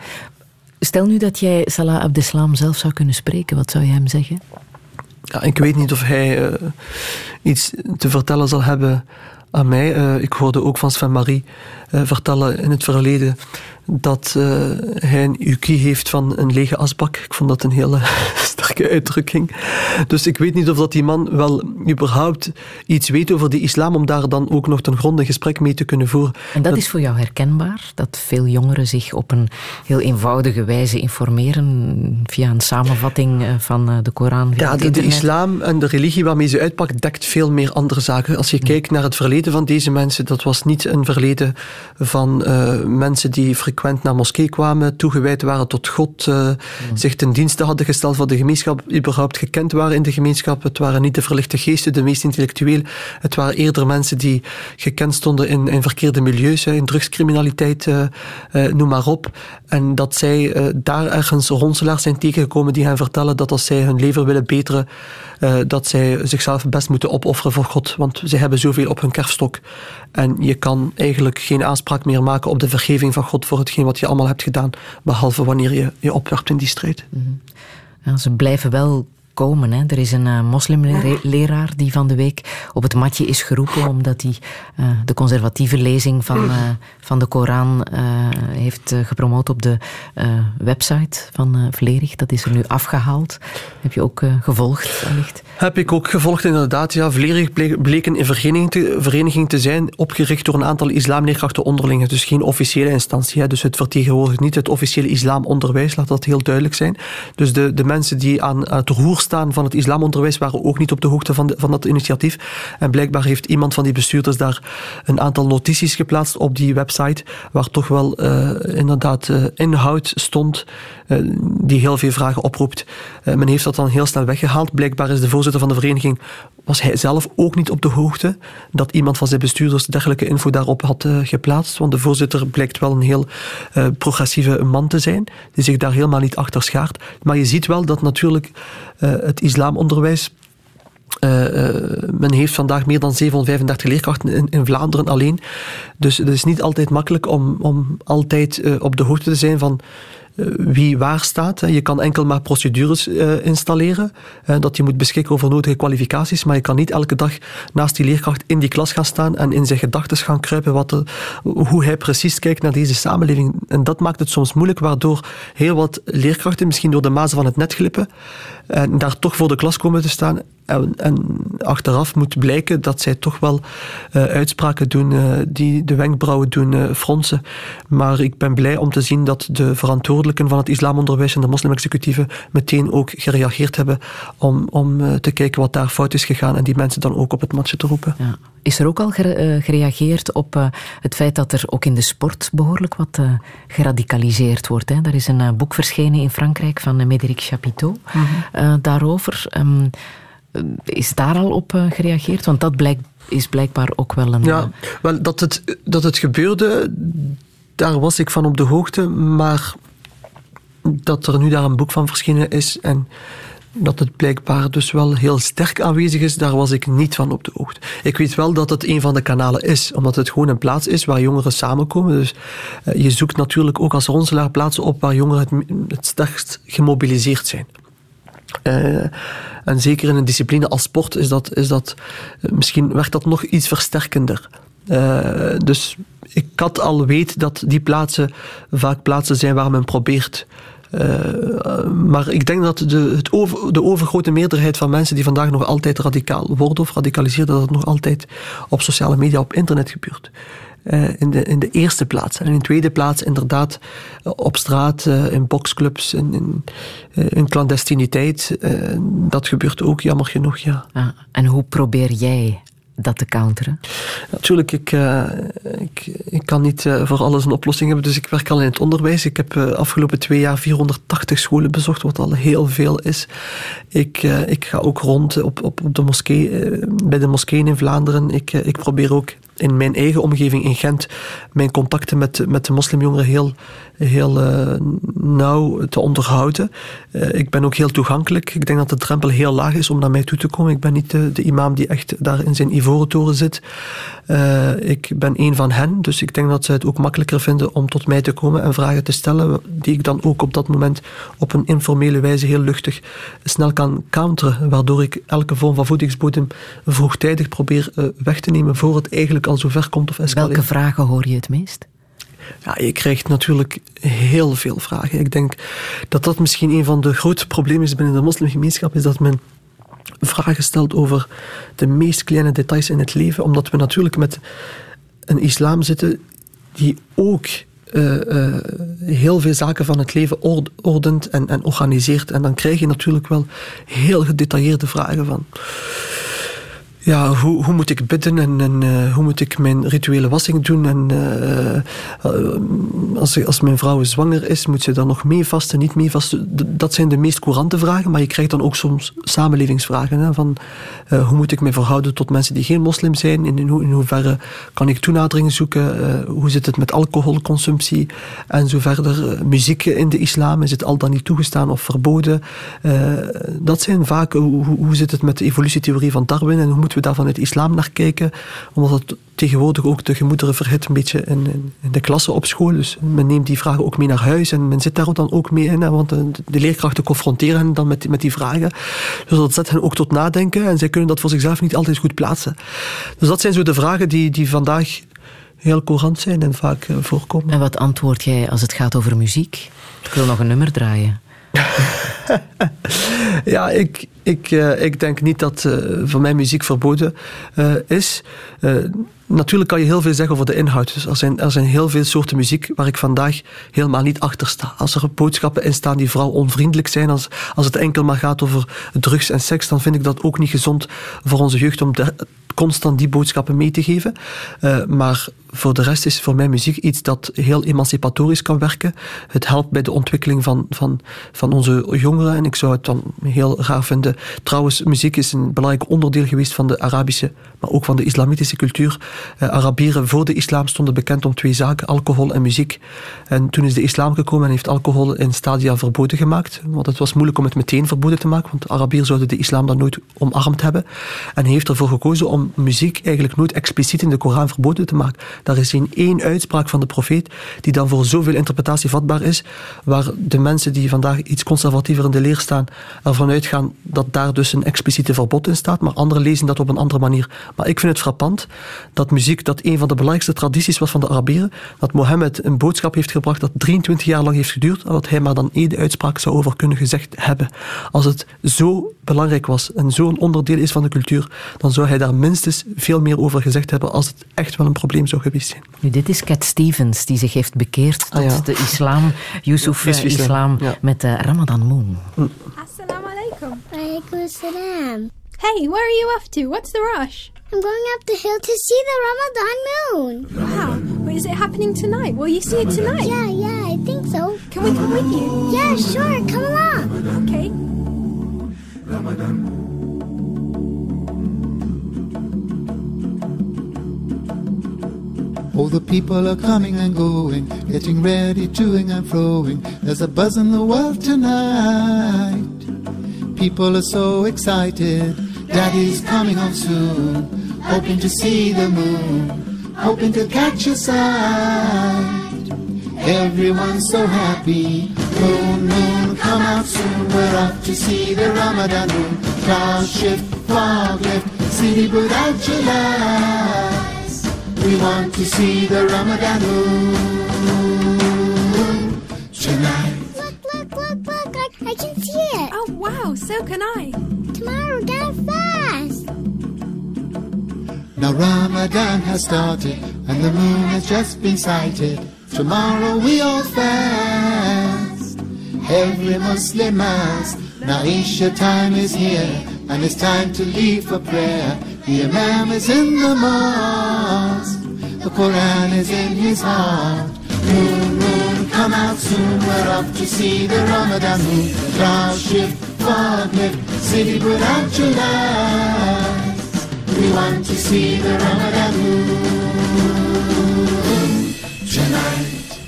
Stel nu dat jij Salah Abdeslam zelf zou kunnen spreken, wat zou je hem zeggen? Ja, ik weet niet of hij uh, iets te vertellen zal hebben aan mij. Uh, ik hoorde ook van Sven Marie uh, vertellen in het verleden dat uh, hij een UK heeft van een lege asbak. Ik vond dat een hele sterke uitdrukking. Dus ik weet niet of dat die man wel überhaupt iets weet over de islam, om daar dan ook nog ten gronde een gesprek mee te kunnen voeren. En dat, dat, is voor jou herkenbaar? Dat veel jongeren zich op een heel eenvoudige wijze informeren via een samenvatting eh, van eh, de Koran? Ja, de, de, islam en de religie waarmee ze uitpakt, dekt veel meer andere zaken. Als je kijkt naar het verleden van deze mensen, dat was niet een verleden van uh, mensen die frequent frequent naar moskee kwamen, toegewijd waren tot God, uh, zich ten dienste hadden gesteld voor de gemeenschap, überhaupt gekend waren in de gemeenschap. Het waren niet de verlichte geesten, de meest intellectueel. Het waren eerder mensen die gekend stonden in, in verkeerde milieus, in drugscriminaliteit, uh, uh, noem maar op. En dat zij daar ergens ronselaars zijn tegengekomen die hen vertellen dat als zij hun leven willen beteren, dat zij zichzelf best moeten opofferen voor God. Want zij hebben zoveel op hun kerfstok. En je kan eigenlijk geen aanspraak meer maken op de vergeving van God voor hetgeen wat je allemaal hebt gedaan, behalve wanneer je je opwerpt in die strijd. Mm ja, ze blijven wel Er is een uh, moslimleraar die van de week op het matje is geroepen omdat hij uh, de conservatieve lezing van, uh, van de Koran heeft gepromoot op de website van Vlerig. Dat is er nu afgehaald. Heb je ook gevolgd, wellicht? Heb ik ook gevolgd, inderdaad. Ja, Vlerig bleek een vereniging te, vereniging te zijn, opgericht door een aantal islamleerkrachten onderling. Dus geen officiële instantie. Hè. Dus het vertegenwoordigt niet het officiële islamonderwijs, laat dat heel duidelijk zijn. Dus de, de mensen die aan het roer van het islamonderwijs waren ook niet op de hoogte van, van dat initiatief. En blijkbaar heeft iemand van die bestuurders daar een aantal notities geplaatst op die website, waar toch wel uh, inderdaad uh, inhoud stond uh, die heel veel vragen oproept. men heeft dat dan heel snel weggehaald. Blijkbaar is de voorzitter van de vereniging was hij zelf ook niet op de hoogte dat iemand van zijn bestuurders dergelijke info daarop had uh, geplaatst. Want de voorzitter blijkt wel een heel uh, progressieve man te zijn, die zich daar helemaal niet achter schaart. Maar je ziet wel dat natuurlijk uh, het islamonderwijs men heeft vandaag meer dan 735 leerkrachten in, in, Vlaanderen alleen. Dus het is niet altijd makkelijk om, om altijd op de hoogte te zijn van eh, wie waar staat. Je kan enkel maar procedures uh, installeren, dat je moet beschikken over nodige kwalificaties, maar je kan niet elke dag naast die leerkracht in die klas gaan staan en in zijn gedachten gaan kruipen wat hoe hij precies kijkt naar deze samenleving. En dat maakt het soms moeilijk, waardoor heel wat leerkrachten misschien door de mazen van het net glippen en daar toch voor de klas komen te staan en, en, achteraf moet blijken dat zij toch wel uh, uitspraken doen uh, die de wenkbrauwen doen fronsen. Maar ik ben blij om te zien dat de verantwoordelijken van het islamonderwijs en de moslimexecutieven meteen ook gereageerd hebben om, om te kijken wat daar fout is gegaan en die mensen dan ook op het matje te roepen. Ja. Is er ook al gereageerd op het feit dat er ook in de sport behoorlijk wat geradicaliseerd wordt? Hè? Er is een boek verschenen in Frankrijk van Médéric Chapiteau mm -hmm. daarover. Um, is daar al op gereageerd? Want dat is blijkbaar ook wel een. Ja, wel, dat, het, dat het gebeurde, daar was ik van op de hoogte. Maar dat er nu daar een boek van verschenen is en dat het blijkbaar dus wel heel sterk aanwezig is, daar was ik niet van op de hoogte. Ik weet wel dat het een van de kanalen is, omdat het gewoon een plaats is waar jongeren samenkomen. Dus uh, je zoekt natuurlijk ook als ronselaar plaatsen op waar jongeren het, het sterkst gemobiliseerd zijn. Uh, en zeker in een discipline als sport is dat, is dat misschien werd dat nog iets versterkender. Dus ik had al weet dat die plaatsen vaak plaatsen zijn waar men probeert. Uh, maar ik denk dat de, het de overgrote meerderheid van mensen die vandaag nog altijd radicaal worden of radicaliseren, dat het nog altijd op sociale media, op internet gebeurt. eh, in, de, in de eerste plaats. En in de tweede plaats inderdaad eh, op straat, eh, in boxclubs, in, in, eh, in clandestiniteit. Eh, dat gebeurt ook, jammer genoeg, ja. Ah, en hoe probeer jij dat te counteren? Natuurlijk, ik, eh, ik, ik kan niet eh, voor alles een oplossing hebben, dus ik werk al in het onderwijs. Ik heb uh, afgelopen twee jaar 480 scholen bezocht, wat al heel veel is. Ik, ik ga ook rond op, op, op de moskee, bij de moskeeën in Vlaanderen. Ik, ik probeer ook in mijn eigen omgeving in Gent mijn contacten met, met de moslimjongeren heel, heel uh, nauw te onderhouden. Uh, ik ben ook heel toegankelijk. Ik denk dat de drempel heel laag is om naar mij toe te komen. Ik ben niet de imam die echt daar in zijn ivoren toren zit. Uh, ik ben een van hen, dus ik denk dat ze het ook makkelijker vinden om tot mij te komen en vragen te stellen, die ik dan ook op dat moment op een informele wijze heel luchtig snel kan counteren, waardoor ik elke vorm van voedingsbodem vroegtijdig probeer weg te nemen voor het eigenlijk al zover komt of escaleert. Welke vragen hoor je het meest? Ja, je krijgt natuurlijk heel veel vragen. Ik denk dat dat misschien een van de grootste problemen is binnen de moslimgemeenschap, is dat men vragen stelt over de meest kleine details in het leven, omdat we natuurlijk met een islam zitten die ook uh, uh, heel veel zaken van het leven ordent en, en organiseert. En dan krijg je natuurlijk wel heel gedetailleerde vragen van ja, hoe, hoe moet ik bidden en, en uh, hoe moet ik mijn rituele wassing doen? En uh, als, als mijn vrouw zwanger is, moet ze dan nog mee vasten, niet mee vasten? Dat zijn de meest courante vragen, maar je krijgt dan ook soms samenlevingsvragen. Hè, van hoe moet ik me verhouden tot mensen die geen moslim zijn? In, in, in hoeverre kan ik toenadering zoeken? hoe zit het met alcoholconsumptie? En zo verder. muziek in de islam, is het al dan niet toegestaan of verboden? dat zijn vaak, hoe, hoe zit het met de evolutietheorie van Darwin en hoe moeten we daar vanuit islam naar kijken, omdat het tegenwoordig ook de gemoederen verhit een beetje in, in, in, de klasse op school. Dus men neemt die vragen ook mee naar huis en men zit daar dan ook mee in, hè, want de, de leerkrachten confronteren hen dan met, met die vragen. Dus dat zet hen ook tot nadenken en zij kunnen dat voor zichzelf niet altijd goed plaatsen. Dus dat zijn zo de vragen die, die vandaag heel courant zijn en vaak uh, voorkomen. En wat antwoord jij als het gaat over muziek? Ik wil nog een nummer draaien. ja, ik, ik, uh, ik denk niet dat uh, voor mij muziek verboden uh, is. natuurlijk kan je heel veel zeggen over de inhoud. Dus er, zijn, er zijn heel veel soorten muziek waar ik vandaag helemaal niet achter sta. Als er boodschappen in staan die vooral onvriendelijk zijn, als, als het enkel maar gaat over drugs en seks, dan vind ik dat ook niet gezond voor onze jeugd om constant die boodschappen mee te geven. Maar voor de rest is voor mij muziek iets dat heel emancipatorisch kan werken. Het helpt bij de ontwikkeling van, van, van onze jongeren. En ik zou het dan heel raar vinden. Trouwens, muziek is een belangrijk onderdeel geweest van de Arabische, maar ook van de islamitische cultuur. Uh, Arabieren voor de islam stonden bekend om twee zaken, alcohol en muziek. En toen is de islam gekomen en heeft alcohol in stadia verboden gemaakt. Want het was moeilijk om het meteen verboden te maken, want Arabieren zouden de islam dan nooit omarmd hebben. En hij heeft ervoor gekozen om muziek eigenlijk nooit expliciet in de Koran verboden te maken. Daar is geen één uitspraak van de profeet die dan voor zoveel interpretatie vatbaar is, waar de mensen die vandaag iets conservatiever in de leer staan, ervan uitgaan dat daar dus een expliciete verbod in staat, maar anderen lezen dat op een andere manier. Maar ik vind het frappant dat muziek, dat een van de belangrijkste tradities was van de Arabieren, dat Mohammed een boodschap heeft gebracht dat 23 jaar lang heeft geduurd, en dat hij maar dan één uitspraak zou over kunnen gezegd hebben. Als het zo belangrijk was en zo'n onderdeel is van de cultuur, dan zou hij daar minstens veel meer over gezegd hebben als het echt wel een probleem zou geweest zijn. Nu, dit is Cat Stevens, die zich heeft bekeerd tot Ah, ja. de islam, Yusuf Ja, eh, islam, islam, ja. met de Ramadan Moon. Assalamu alaikum. Walaikum salam. Hey, where are you off to? What's the rush? I'm going up the hill to see the Ramadan moon. Wow. Wait, is it happening tonight? Will you see it tonight? Yeah, yeah, I think so. Can we come with you? Yeah, sure, come along. Okay. All the people are coming and going, getting ready, toing and froing. There's a buzz in the world tonight. People are so excited. Daddy's coming home soon, hoping to see the moon, hoping to catch a sight. Everyone's so happy. Moon, moon, come out soon. We're off to see the Ramadan moon. Cloud shift, fog lift, city without lights. We want to see the Ramadan moon Now Ramadan has started, and the moon has just been sighted. Tomorrow we all fast. Every Muslim mass. Now Isha time is here, and it's time to leave for prayer. The Imam is in the mosque. The Quran is in his heart. Moon, moon, come out soon. We're off to see the Ramadan moon. Cloud shift, fog city without lights. We want to see the Ramadan moon tonight.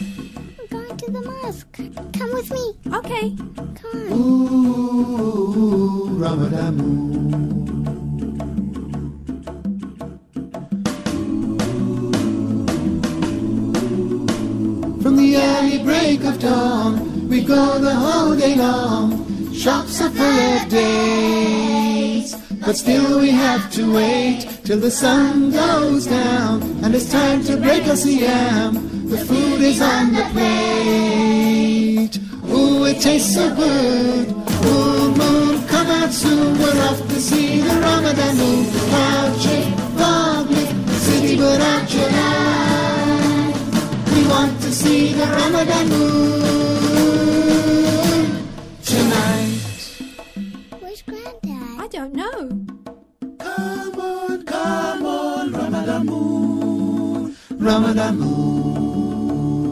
I'm going to the mosque. Come with me. Okay. Come on. Ooh, Ramadan moon. From the early break of dawn, we go the whole day long. Shops are full of days, but still we have to wait till the sun goes down and it's time to break us yam. The food is on the plate. Ooh, it tastes so good. Moon, moon, come out soon. We're off to see the Ramadan moon. Cloud shift, city light. We want to see the Ramadan moon Ramadan moon.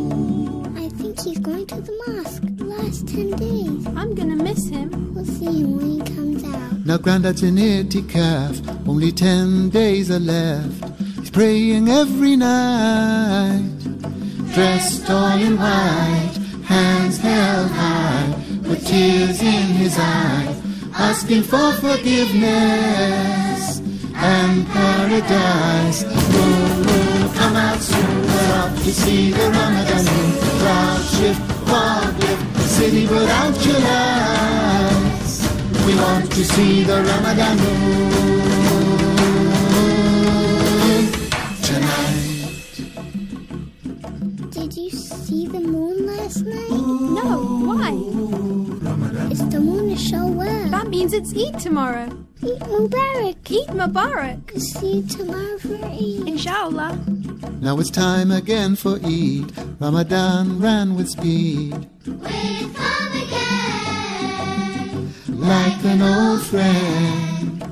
I think he's going to the mosque the last ten days. I'm gonna miss him. We'll see him when he comes out. Now Grandad's in itikaf, only ten days are left. He's praying every night, dressed all in white, hands held high, with tears in his eyes, asking for forgiveness and paradise. Moon, moon, come out soon, we're to see the Ramadan moon. Cloud shift, fog lift, city without your lights. We want to see the Ramadan moon tonight. Did you see the moon last night? No, why? It's the moon of Shawwal. That means it's Eid tomorrow. Eid Mubarak. Eid Mubarak. See you tomorrow for Eid. Inshallah. Now it's time again for Eid. Ramadan ran with speed. Like an old friend.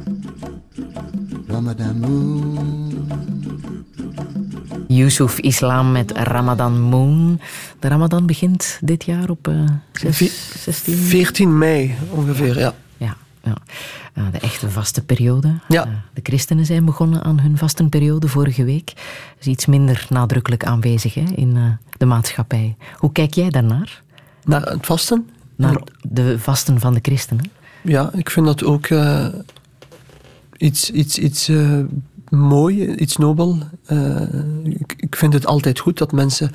Ramadan moon. Yusuf Islam met Ramadan Moon. De Ramadan begint dit jaar op eh, zes- Ve- 16... 14 mei ongeveer, ja. De echte vaste periode. Ja. Eh, de christenen zijn begonnen aan hun vastenperiode vorige week. Dat is iets minder nadrukkelijk aanwezig hè, in eh, de maatschappij. Hoe kijk jij daarnaar? Naar het vasten? Naar de vasten van de christenen? Ja, ik vind dat ook eh, iets, iets, iets mooi, iets nobel. Eh, ik, ik vind het altijd goed dat mensen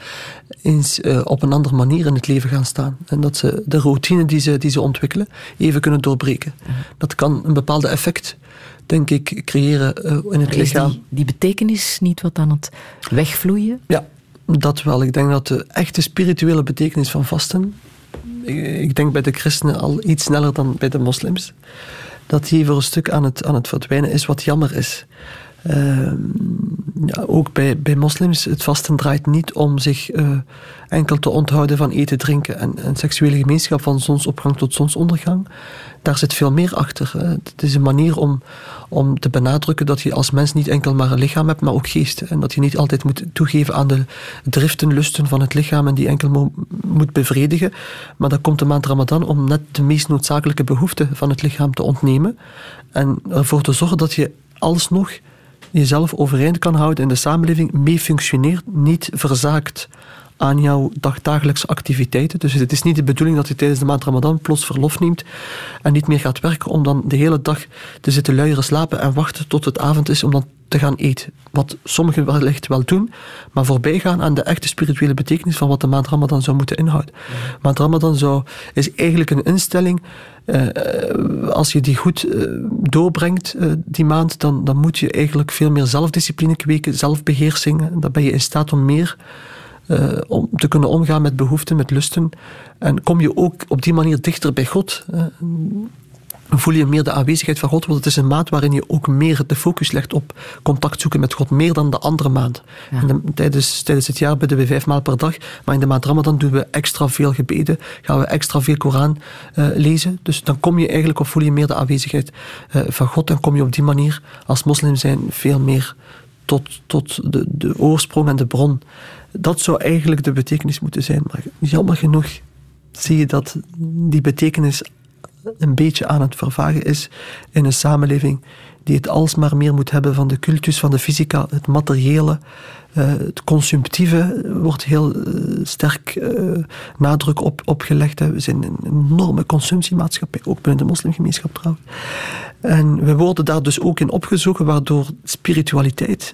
eens eh, op een andere manier in het leven gaan staan. En dat ze de routine die ze, die ze ontwikkelen even kunnen doorbreken. Dat kan een bepaalde effect, denk ik, creëren eh, in het lichaam. die, die betekenis niet wat aan het wegvloeien? Ja, dat wel. Ik denk dat de echte spirituele betekenis van vasten, ik, ik denk bij de christenen al iets sneller dan bij de moslims, dat die voor een stuk aan het, aan het verdwijnen is, wat jammer is. Ehm, ook bij, bij moslims, het vasten draait niet om zich eh, enkel te onthouden van eten, drinken en, en seksuele gemeenschap van zonsopgang tot zonsondergang. Daar zit veel meer achter. hè. Het is een manier om, om te benadrukken dat je als mens niet enkel maar een lichaam hebt, maar ook geest. En dat je niet altijd moet toegeven aan de driften, lusten van het lichaam en die enkel mo- moet bevredigen. Maar dan komt de maand Ramadan om net de meest noodzakelijke behoeften van het lichaam te ontnemen. En ervoor te zorgen dat je alsnog jezelf overeind kan houden in de samenleving, mee functioneert, niet verzaakt aan jouw dagdagelijkse activiteiten. Dus het is niet de bedoeling dat je tijdens de maand Ramadan plots verlof neemt en niet meer gaat werken om dan de hele dag te zitten luieren, slapen en wachten tot het avond is om dan te gaan eten. Wat sommigen wellicht wel doen, maar voorbij gaan aan de echte spirituele betekenis van wat de maand Ramadan zou moeten inhouden. Maand Ramadan zou, is eigenlijk een instelling eh, als je die goed eh, doorbrengt, eh, die maand, dan, dan moet je eigenlijk veel meer zelfdiscipline kweken, zelfbeheersing. Dan ben je in staat om meer eh, om te kunnen omgaan met behoeften, met lusten. En kom je ook op die manier dichter bij God. eh. voel je meer de aanwezigheid van God, want het is een maand waarin je ook meer de focus legt op contact zoeken met God, meer dan de andere maand. En de- tijdens, tijdens het jaar bidden we vijf maal per dag, maar in de maand Ramadan doen we extra veel gebeden, gaan we extra veel Koran eh, lezen. Dus dan kom je eigenlijk, of voel je meer de aanwezigheid eh, van God, en kom je op die manier als moslim zijn veel meer tot, tot de, de oorsprong en de bron. Dat zou eigenlijk de betekenis moeten zijn, maar jammer genoeg zie je dat die betekenis een beetje aan het vervagen is in een samenleving die het alsmaar meer moet hebben van de cultus, van de fysica, het materiële. eh, het consumptieve wordt heel eh, sterk eh, nadruk op, opgelegd. Hè. We zijn een enorme consumptiemaatschappij, ook binnen de moslimgemeenschap trouwens. En we worden daar dus ook in opgezogen, waardoor spiritualiteit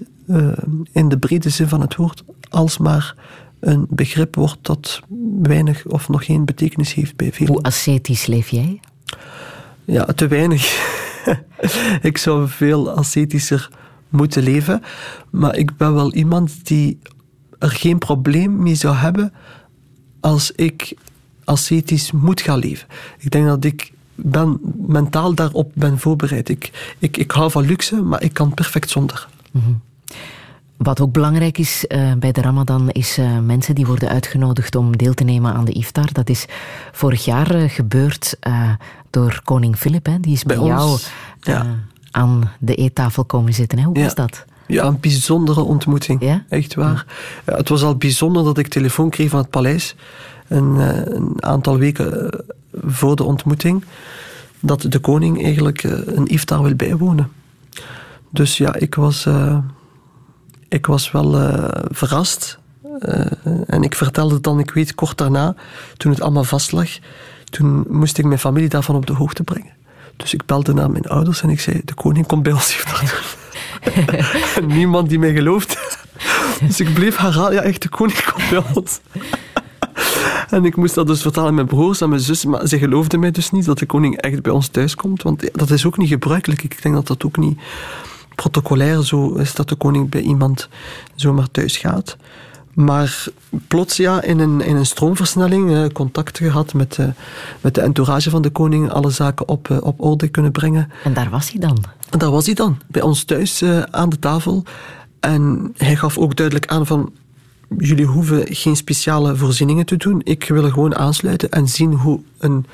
in de brede zin van het woord alsmaar een begrip wordt dat weinig of nog geen betekenis heeft bij velen. Hoe ascetisch leef jij? Ja, te weinig. ik zou veel ascetischer moeten leven. Maar ik ben wel iemand die er geen probleem mee zou hebben als ik ascetisch moet gaan leven. Ik denk dat ik ben, mentaal daarop ben voorbereid. Ik, ik, ik hou van luxe, maar ik kan perfect zonder. Wat ook belangrijk is eh, bij de Ramadan, is eh, mensen die worden uitgenodigd om deel te nemen aan de iftar. Dat is vorig jaar eh, gebeurd eh, door koning Filip. Hè. Die is bij, Bij jou ja. aan de eettafel komen zitten. Hè. Hoe Ja. was dat? Ja, een bijzondere ontmoeting. Ja? Echt waar. Ja, het was al bijzonder dat ik telefoon kreeg van het paleis. Een, eh, een aantal weken voor de ontmoeting. Dat de koning eigenlijk een iftar wil bijwonen. Dus ja, ik was, eh, ik was wel eh, verrast. Eh, en ik vertelde het dan, ik weet, kort daarna, toen het allemaal vastlag. Toen moest ik mijn familie daarvan op de hoogte brengen. Dus ik belde naar mijn ouders en ik zei, de koning komt bij ons niemand die mij gelooft. Dus ik bleef herhalen, ja echt, de koning komt bij ons. En ik moest dat dus vertellen aan mijn broers en mijn zus, maar ze geloofden mij dus niet dat de koning echt bij ons thuis komt. Want dat is ook niet gebruikelijk. Ik denk dat dat ook niet protocolair zo is dat de koning bij iemand zomaar thuis gaat. Maar plots ja, in een, in een stroomversnelling, eh, contact gehad met, eh, met de entourage van de koning, alle zaken op, eh, op orde kunnen brengen. En daar was hij dan. En daar was hij dan, bij ons thuis eh, aan de tafel. En hij gaf ook duidelijk aan van... Jullie hoeven geen speciale voorzieningen te doen. Ik wil gewoon aansluiten en zien hoe een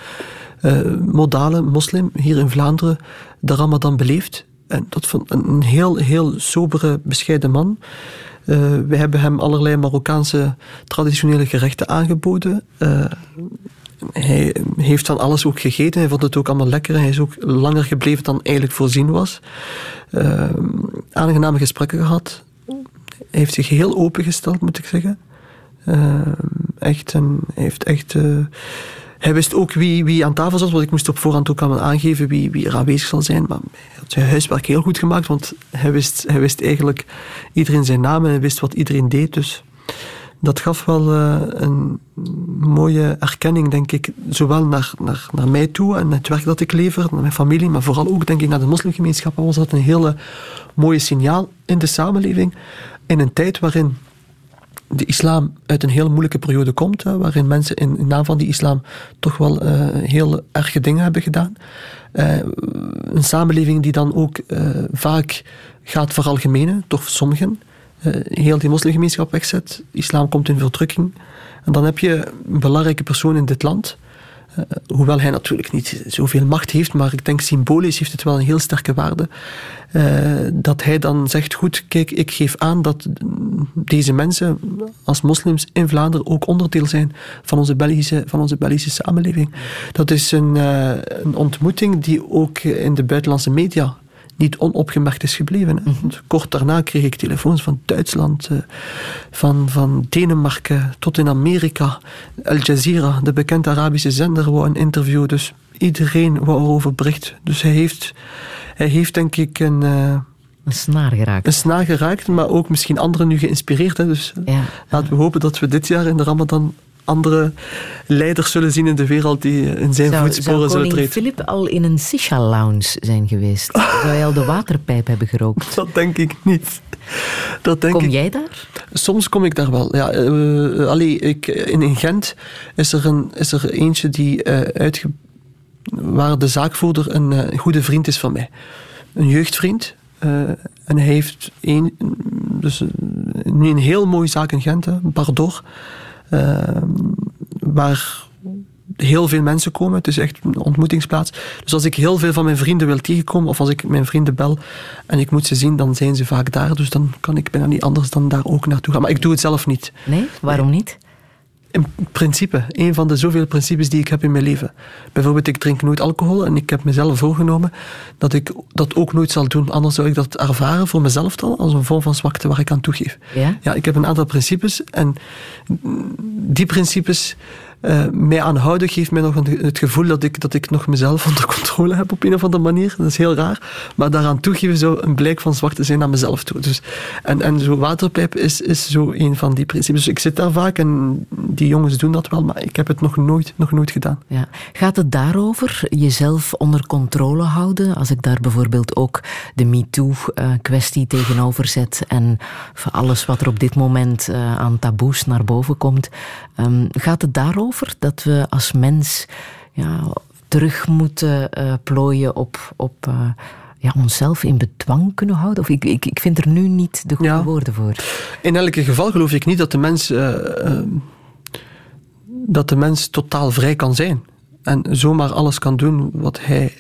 eh, modale moslim hier in Vlaanderen de Ramadan beleeft. En dat vond een heel, heel sobere, bescheiden man. Eh, we hebben hem allerlei Marokkaanse traditionele gerechten aangeboden. Eh, hij heeft van alles ook gegeten. Hij vond het ook allemaal lekker. Hij is ook langer gebleven dan eigenlijk voorzien was. Eh, aangename gesprekken gehad. Hij heeft zich heel opengesteld, moet ik zeggen. Echt, een, hij heeft echt... hij wist ook wie, wie aan tafel zat, want ik moest op voorhand ook aangeven wie, wie er aanwezig zal zijn. Maar hij had zijn huiswerk heel goed gemaakt, want hij wist, hij wist eigenlijk iedereen zijn naam en hij wist wat iedereen deed. Dus dat gaf wel eh, een mooie erkenning, denk ik, zowel naar, naar, naar mij toe en het werk dat ik lever, naar mijn familie, maar vooral ook, denk ik, naar de moslimgemeenschap. Was dat een hele mooie signaal in de samenleving, in een tijd waarin de islam uit een heel moeilijke periode komt, waarin mensen in, naam van die islam toch wel eh, heel erge dingen hebben gedaan. Eh, een samenleving die dan ook eh, vaak gaat veralgemenen, toch sommigen, heel die moslimgemeenschap wegzet. Islam komt in verdrukking. En dan heb je een belangrijke persoon in dit land, eh, hoewel hij natuurlijk niet zoveel macht heeft, maar ik denk symbolisch heeft het wel een heel sterke waarde. eh, dat hij dan zegt: Goed, kijk, ik geef aan dat deze mensen als moslims in Vlaanderen ook onderdeel zijn van onze Belgische, van onze Belgische samenleving. Dat is een, eh, een ontmoeting die ook in de buitenlandse media niet onopgemerkt is gebleven. Want Kort daarna kreeg ik telefoons van Duitsland, eh, van, van Denemarken tot in Amerika. Al Jazeera, de bekende Arabische zender, wou een interview. Dus iedereen wou erover bericht. Dus hij heeft, hij heeft denk ik een, eh, Een snaar geraakt. een snaar geraakt, maar ook misschien anderen nu geïnspireerd. Hè. Dus eh, Ja. laten we hopen dat we dit jaar in de Ramadan andere leiders zullen zien in de wereld die in zijn Zou, voetsporen zou zullen treden. Filip al in een sisha-lounge zijn geweest? Zou hij al de waterpijp hebben gerookt? Dat denk ik niet. Dat denk Kom ik jij daar? Soms kom ik daar wel. Ja, eh, allee, ik, in, in Gent is er, een, is er eentje die eh, uitge, waar de zaakvoerder een eh, goede vriend is van mij. Een jeugdvriend. eh, en hij heeft een, dus, eh, nu een heel mooie zaak in Gent, hè, Bardor, eh, waar heel veel mensen komen. Het is echt een ontmoetingsplaats. Dus als ik heel veel van mijn vrienden wil tegenkomen, of als ik mijn vrienden bel en ik moet ze zien, dan zijn ze vaak daar. Dus dan kan ik bijna niet anders dan daar ook naartoe gaan. Maar ik doe het zelf niet. Nee? Waarom niet? In principe, een van de zoveel principes die ik heb in mijn leven. Bijvoorbeeld, ik drink nooit alcohol en ik heb mezelf voorgenomen dat ik dat ook nooit zal doen. Anders zou ik dat ervaren voor mezelf dan als een vorm van zwakte waar ik aan toegeef. Ja? Ja, ik heb een aantal principes en die principes eh, mij aanhouden geeft mij nog het gevoel dat ik, dat ik nog mezelf onder controle heb op een of andere manier. Dat is heel raar. Maar daaraan toegeven zou een blijk van zwakte zijn naar mezelf toe. Dus, en, en zo waterpijp is, is zo een van die principes. Dus ik zit daar vaak en die jongens doen dat wel, maar ik heb het nog nooit, nog nooit gedaan. Ja. Gaat het daarover, jezelf onder controle houden? Als ik daar bijvoorbeeld ook de MeToo-kwestie tegenover zet en alles wat er op dit moment eh, aan taboes naar boven komt. ehm, gaat het daarover dat we als mens ja, terug moeten eh, plooien op, op eh, ja, onszelf in bedwang kunnen houden? Of ik, ik, ik vind er nu niet de goede Ja. woorden voor. In elk geval geloof ik niet dat de mens, eh, eh, dat de mens totaal vrij kan zijn. En zomaar alles kan doen wat hij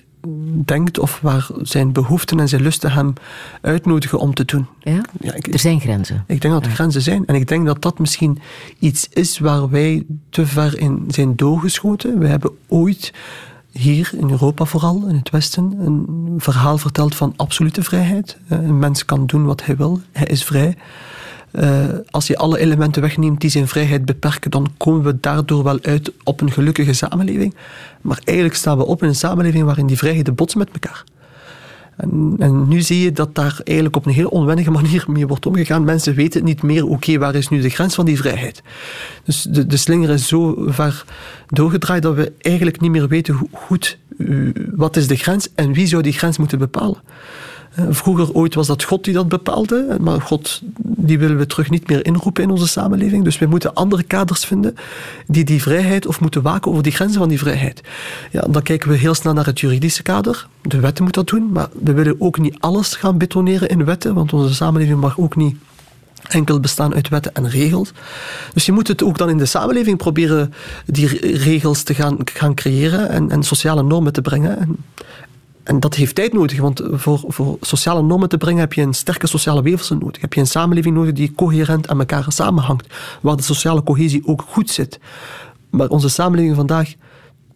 denkt of waar zijn behoeften en zijn lusten hem uitnodigen om te doen. Ja? Ja, ik, Er zijn grenzen. ik denk dat er grenzen zijn. En ik denk dat dat misschien iets is waar wij te ver in zijn doorgeschoten. We hebben ooit hier in Europa vooral, in het Westen, een verhaal verteld van absolute vrijheid. Eh, Een mens kan doen wat hij wil. Hij is vrij. Eh, als je alle elementen wegneemt die zijn vrijheid beperken, dan komen we daardoor wel uit op een gelukkige samenleving. Maar eigenlijk staan we op in een samenleving waarin die vrijheden botsen met elkaar. En, en nu zie je dat daar eigenlijk op een heel onwennige manier mee wordt omgegaan. Mensen weten niet meer, oké, waar is nu de grens van die vrijheid? Dus de, de slinger is zo ver doorgedraaid dat we eigenlijk niet meer weten hoe goed, uh, wat is de grens en wie zou die grens moeten bepalen. Vroeger ooit was dat God die dat bepaalde, maar God die willen we terug niet meer inroepen in onze samenleving. Dus we moeten andere kaders vinden die die vrijheid of moeten waken over die grenzen van die vrijheid. Ja, dan kijken we heel snel naar het juridische kader. De wetten moeten dat doen, maar we willen ook niet alles gaan betoneren in wetten, want onze samenleving mag ook niet enkel bestaan uit wetten en regels. Dus je moet het ook dan in de samenleving proberen die re- regels te gaan, gaan creëren en, en sociale normen te brengen. En, en dat heeft tijd nodig, want voor, voor sociale normen te brengen heb je een sterke sociale weefsel nodig. Heb je een samenleving nodig die coherent aan elkaar samenhangt, waar de sociale cohesie ook goed zit. Maar onze samenleving vandaag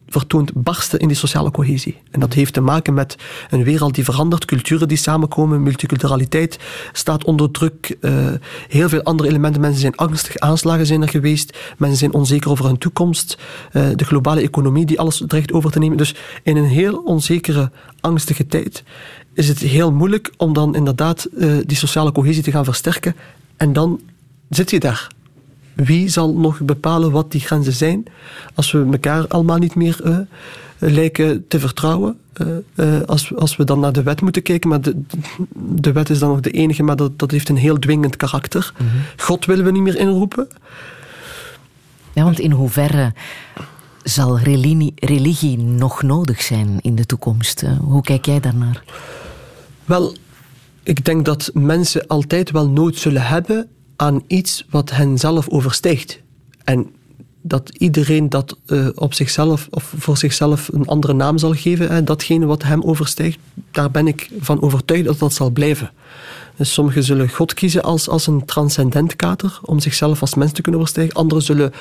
vertoont barsten in die sociale cohesie. En dat heeft te maken met een wereld die verandert, culturen die samenkomen, multiculturaliteit staat onder druk, eh, heel veel andere elementen. Mensen zijn angstig, aanslagen zijn er geweest, mensen zijn onzeker over hun toekomst, eh, de globale economie die alles dreigt over te nemen. Dus in een heel onzekere, angstige tijd is het heel moeilijk om dan inderdaad eh, die sociale cohesie te gaan versterken. En dan zit je daar wie zal nog bepalen wat die grenzen zijn als we elkaar allemaal niet meer eh, lijken te vertrouwen? Eh, eh, als, als we dan naar de wet moeten kijken, maar de, de wet is dan nog de enige, maar dat, dat heeft een heel dwingend karakter. God willen we niet meer inroepen. Ja, want in hoeverre zal religie, religie nog nodig zijn in de toekomst? Hoe kijk jij daarnaar? Wel, ik denk dat mensen altijd wel nood zullen hebben aan iets wat hen zelf overstijgt. En dat iedereen dat eh, op zichzelf of voor zichzelf een andere naam zal geven, hè, datgene wat hem overstijgt, daar ben ik van overtuigd dat dat zal blijven. Dus sommigen zullen God kiezen als, als een transcendent kader om zichzelf als mens te kunnen overstijgen. Anderen zullen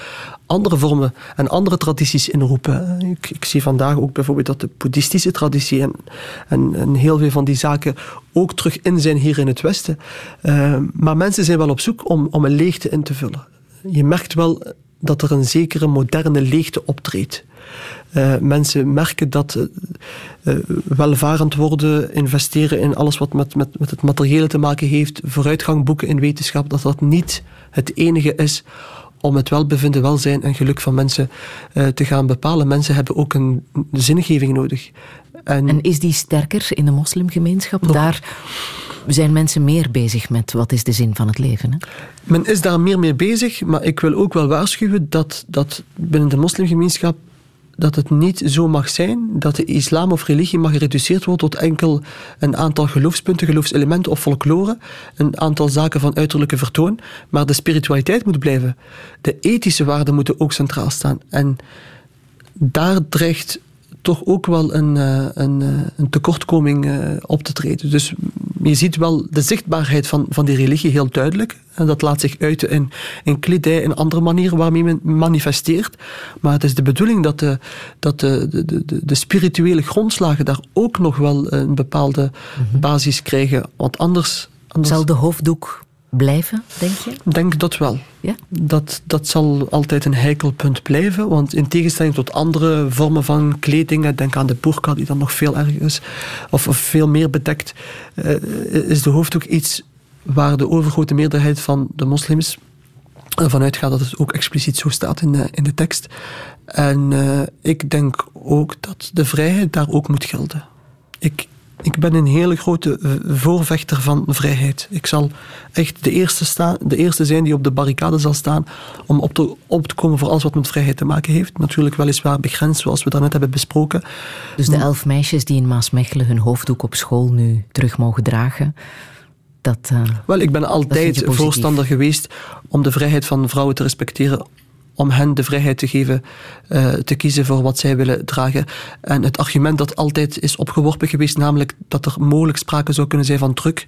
andere vormen en andere tradities inroepen. Ik, ik zie vandaag ook bijvoorbeeld dat de boeddhistische traditie en, en, en heel veel van die zaken ook terug in zijn hier in het Westen. Uh, maar mensen zijn wel op zoek om, om een leegte in te vullen. Je merkt wel dat er een zekere moderne leegte optreedt. Uh, mensen merken dat uh, uh, welvarend worden, investeren in alles wat met, met, met het materiële te maken heeft, vooruitgang boeken in wetenschap, dat dat niet het enige is om het welbevinden, welzijn en geluk van mensen te gaan bepalen. Mensen hebben ook een zingeving nodig. En, en is die sterker in de moslimgemeenschap? Nog, Daar zijn mensen meer bezig met wat is de zin van het leven. Hè? Men is daar meer mee bezig, maar ik wil ook wel waarschuwen dat, dat binnen de moslimgemeenschap dat het niet zo mag zijn dat de islam of religie mag gereduceerd worden tot enkel een aantal geloofspunten, geloofselementen of folklore, een aantal zaken van uiterlijke vertoon, maar de spiritualiteit moet blijven. De ethische waarden moeten ook centraal staan. En daar dreigt toch ook wel een, eh, een, eh, een tekortkoming eh, op te treden. Dus je ziet wel de zichtbaarheid van, van die religie heel duidelijk. En dat laat zich uiten in, in kledij en andere manieren waarmee men manifesteert. Maar het is de bedoeling dat de, dat de, de, de, de spirituele grondslagen daar ook nog wel een bepaalde basis krijgen. Want anders... anders Zal de hoofddoek blijven, denk je? Ik denk dat wel. Ja? Dat, dat zal altijd een heikel punt blijven, want in tegenstelling tot andere vormen van kleding, denk aan de burka die dan nog veel erger is, of, of veel meer bedekt, eh, is de hoofddoek iets waar de overgrote meerderheid van de moslims ervan uitgaat dat het ook expliciet zo staat in de, in de tekst. En eh, ik denk ook dat de vrijheid daar ook moet gelden. Ik, ik ben een hele grote uh, voorvechter van vrijheid. Ik zal echt de eerste, staan, de eerste zijn die op de barricade zal staan om op te, op te komen voor alles wat met vrijheid te maken heeft. Natuurlijk weliswaar begrensd, zoals we daarnet hebben besproken. Dus de elf meisjes die in Maasmechelen hun hoofddoek op school nu terug mogen dragen, dat, uh, Wel, ik ben altijd voorstander geweest om de vrijheid van vrouwen te respecteren om hen de vrijheid te geven uh, te kiezen voor wat zij willen dragen. En het argument dat altijd is opgeworpen geweest, namelijk dat er mogelijk sprake zou kunnen zijn van druk,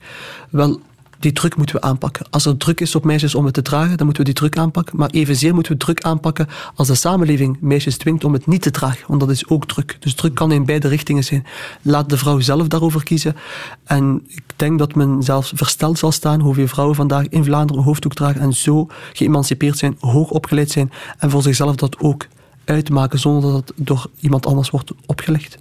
wel, die druk moeten we aanpakken. Als er druk is op meisjes om het te dragen, dan moeten we die druk aanpakken. Maar evenzeer moeten we druk aanpakken als de samenleving meisjes dwingt om het niet te dragen. Want dat is ook druk. Dus druk kan in beide richtingen zijn. Laat de vrouw zelf daarover kiezen. En ik denk dat men zelfs versteld zal staan hoeveel vrouwen vandaag in Vlaanderen hoofddoek dragen en zo geëmancipeerd zijn, hoog opgeleid zijn en voor zichzelf dat ook uitmaken zonder dat het door iemand anders wordt opgelegd.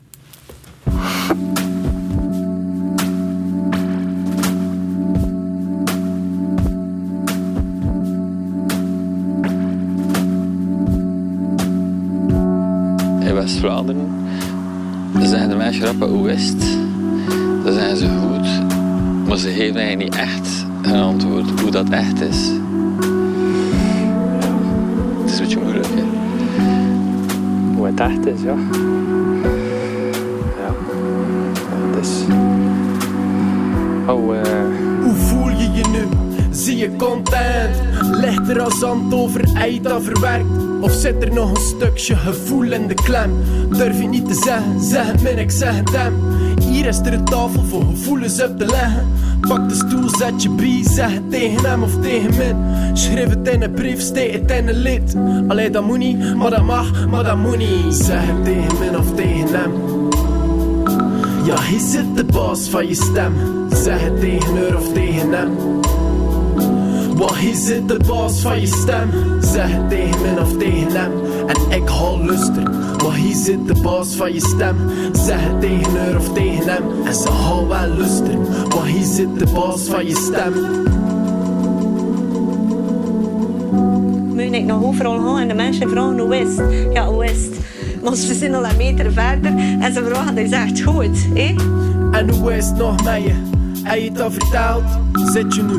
West-Vlaanderen zeggen de mensen rappen hoe is het? Dan zijn ze goed, maar ze geven eigenlijk niet echt een antwoord hoe dat echt is. Het is een beetje moeilijk, hè? Hoe het echt is, ja. Ja. Het is... Oh, uh... Hoe voel je je nu? Zie je content? Ligt er als zand over ei dat verwerkt? Of zit er nog een stukje gevoel in de klem? Durf je niet te zeggen, zeg het min, ik zeg het hem. Hier is er een tafel voor gevoelens op te leggen. Pak de stoel, zet je bij, zeg het tegen hem of tegen min. Schrijf het in een brief, steek het in een lid. Allee, dat moet niet, maar dat mag, maar dat moet niet. Zeg het tegen min of tegen hem. Ja, hier zit de baas van je stem. Zeg het tegen haar of tegen hem. Want hier zit de baas van je stem. Zeg het tegen min of tegen hem. En ik haal luster. Want hier zit de baas van je stem. Zeg het tegen haar of tegen hem. En ze haal wel luster. Want hier zit de baas van je stem. Moet ik nog overal gaan en de mensen vragen hoe is het? Ja, hoe is het? Maar ze zijn al een meter verder en ze vragen, dat is echt goed, hè? En hoe is het nog met je? Heb je het al verteld? Zit je nu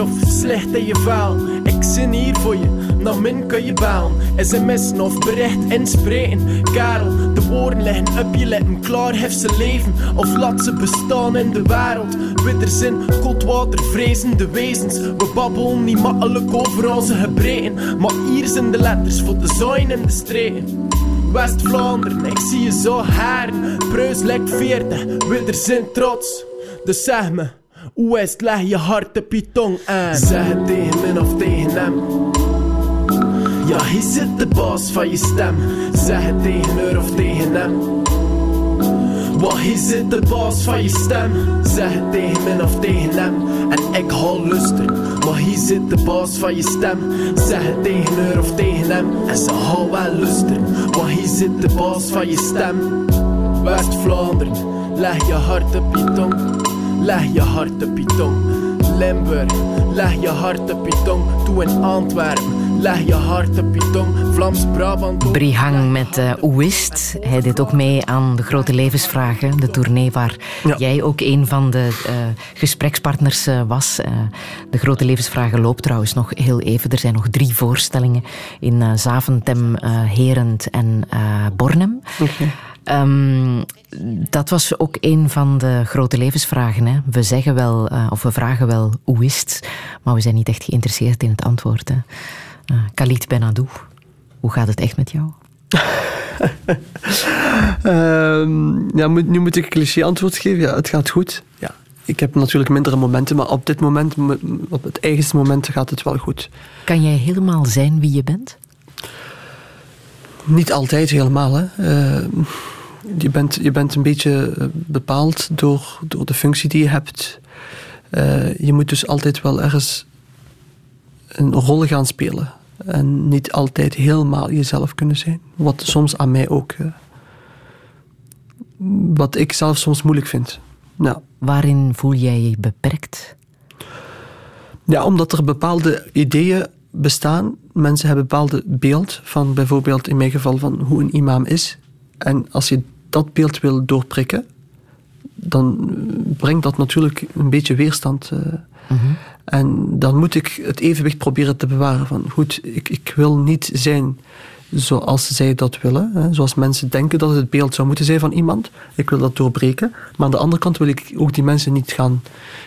of slecht in je vuil? Ik zit hier voor je, naar min kun je bellen. sms'en of bericht inspreken. Karel, de woorden liggen op je lippen. Klaar heeft ze leven, of laat ze bestaan in de wereld. Witterzin, koudwater, vrezende wezens. We babbelen niet makkelijk over onze gebreken. Maar hier zijn de letters voor de zaaien en de streken. West-Vlaanderen, ik zie je zo haren. Preus lijkt 40, witterzin trots. Dus zeg me, het, leg je hart je tong aan. Zeg het tegen min of tegen hem. Ja, hier zit de baas van je stem. Zeg het tegen haar of tegen hem. Want hier zit de baas van je stem. Zeg het tegen min of tegen hem. En ik haal luster. Maar hier zit de baas van je stem. Zeg het tegen haar of tegen hem. En ze haal wel luster. Want hier zit de baas van je stem. West-Vlaanderen, leg je hart op je tong. Leg je hart op je tong. Limburg, leg je hart op je tong. Toe in Antwerpen, leg je hart op je tong. Vlaams-Brabant. Brihang met uh, Oest. Hij deed ook mee aan de grote levensvragen, de tournee waar jij ook een van de uh, gesprekspartners uh, was. de grote levensvragen loopt trouwens nog heel even. Er zijn nog drie voorstellingen in Zaventem, Herend en Bornem. Okay. Um, dat was ook een van de grote levensvragen. Hè? We zeggen wel, uh, of we vragen wel, hoe is het? Maar we zijn niet echt geïnteresseerd in het antwoord. Hè? Uh, Khalid Benadou, hoe gaat het echt met jou? um, ja, nu moet ik een cliché antwoord geven. Ja, het gaat goed. Ja. Ik heb natuurlijk mindere momenten, maar op dit moment, op het eigenste moment, gaat het wel goed. Kan jij helemaal zijn wie je bent? Niet altijd helemaal. Hè. Uh, je, bent, je bent een beetje eh, bepaald door, door de functie die je hebt. Uh, je moet dus altijd wel ergens een rol gaan spelen. En niet altijd helemaal jezelf kunnen zijn. Wat soms aan mij ook. Uh, wat ik zelf soms moeilijk vind. Nou. Waarin voel jij je beperkt? Ja, omdat er bepaalde ideeën bestaan. Mensen hebben een bepaalde beeld van bijvoorbeeld in mijn geval van hoe een imam is. En als je dat beeld wil doorprikken, dan brengt dat natuurlijk een beetje weerstand. Uh, En dan moet ik het evenwicht proberen te bewaren. Van goed, ik, ik wil niet zijn zoals zij dat willen. Hè, zoals mensen denken dat het beeld zou moeten zijn van iemand. Ik wil dat doorbreken. Maar aan de andere kant wil ik ook die mensen niet gaan,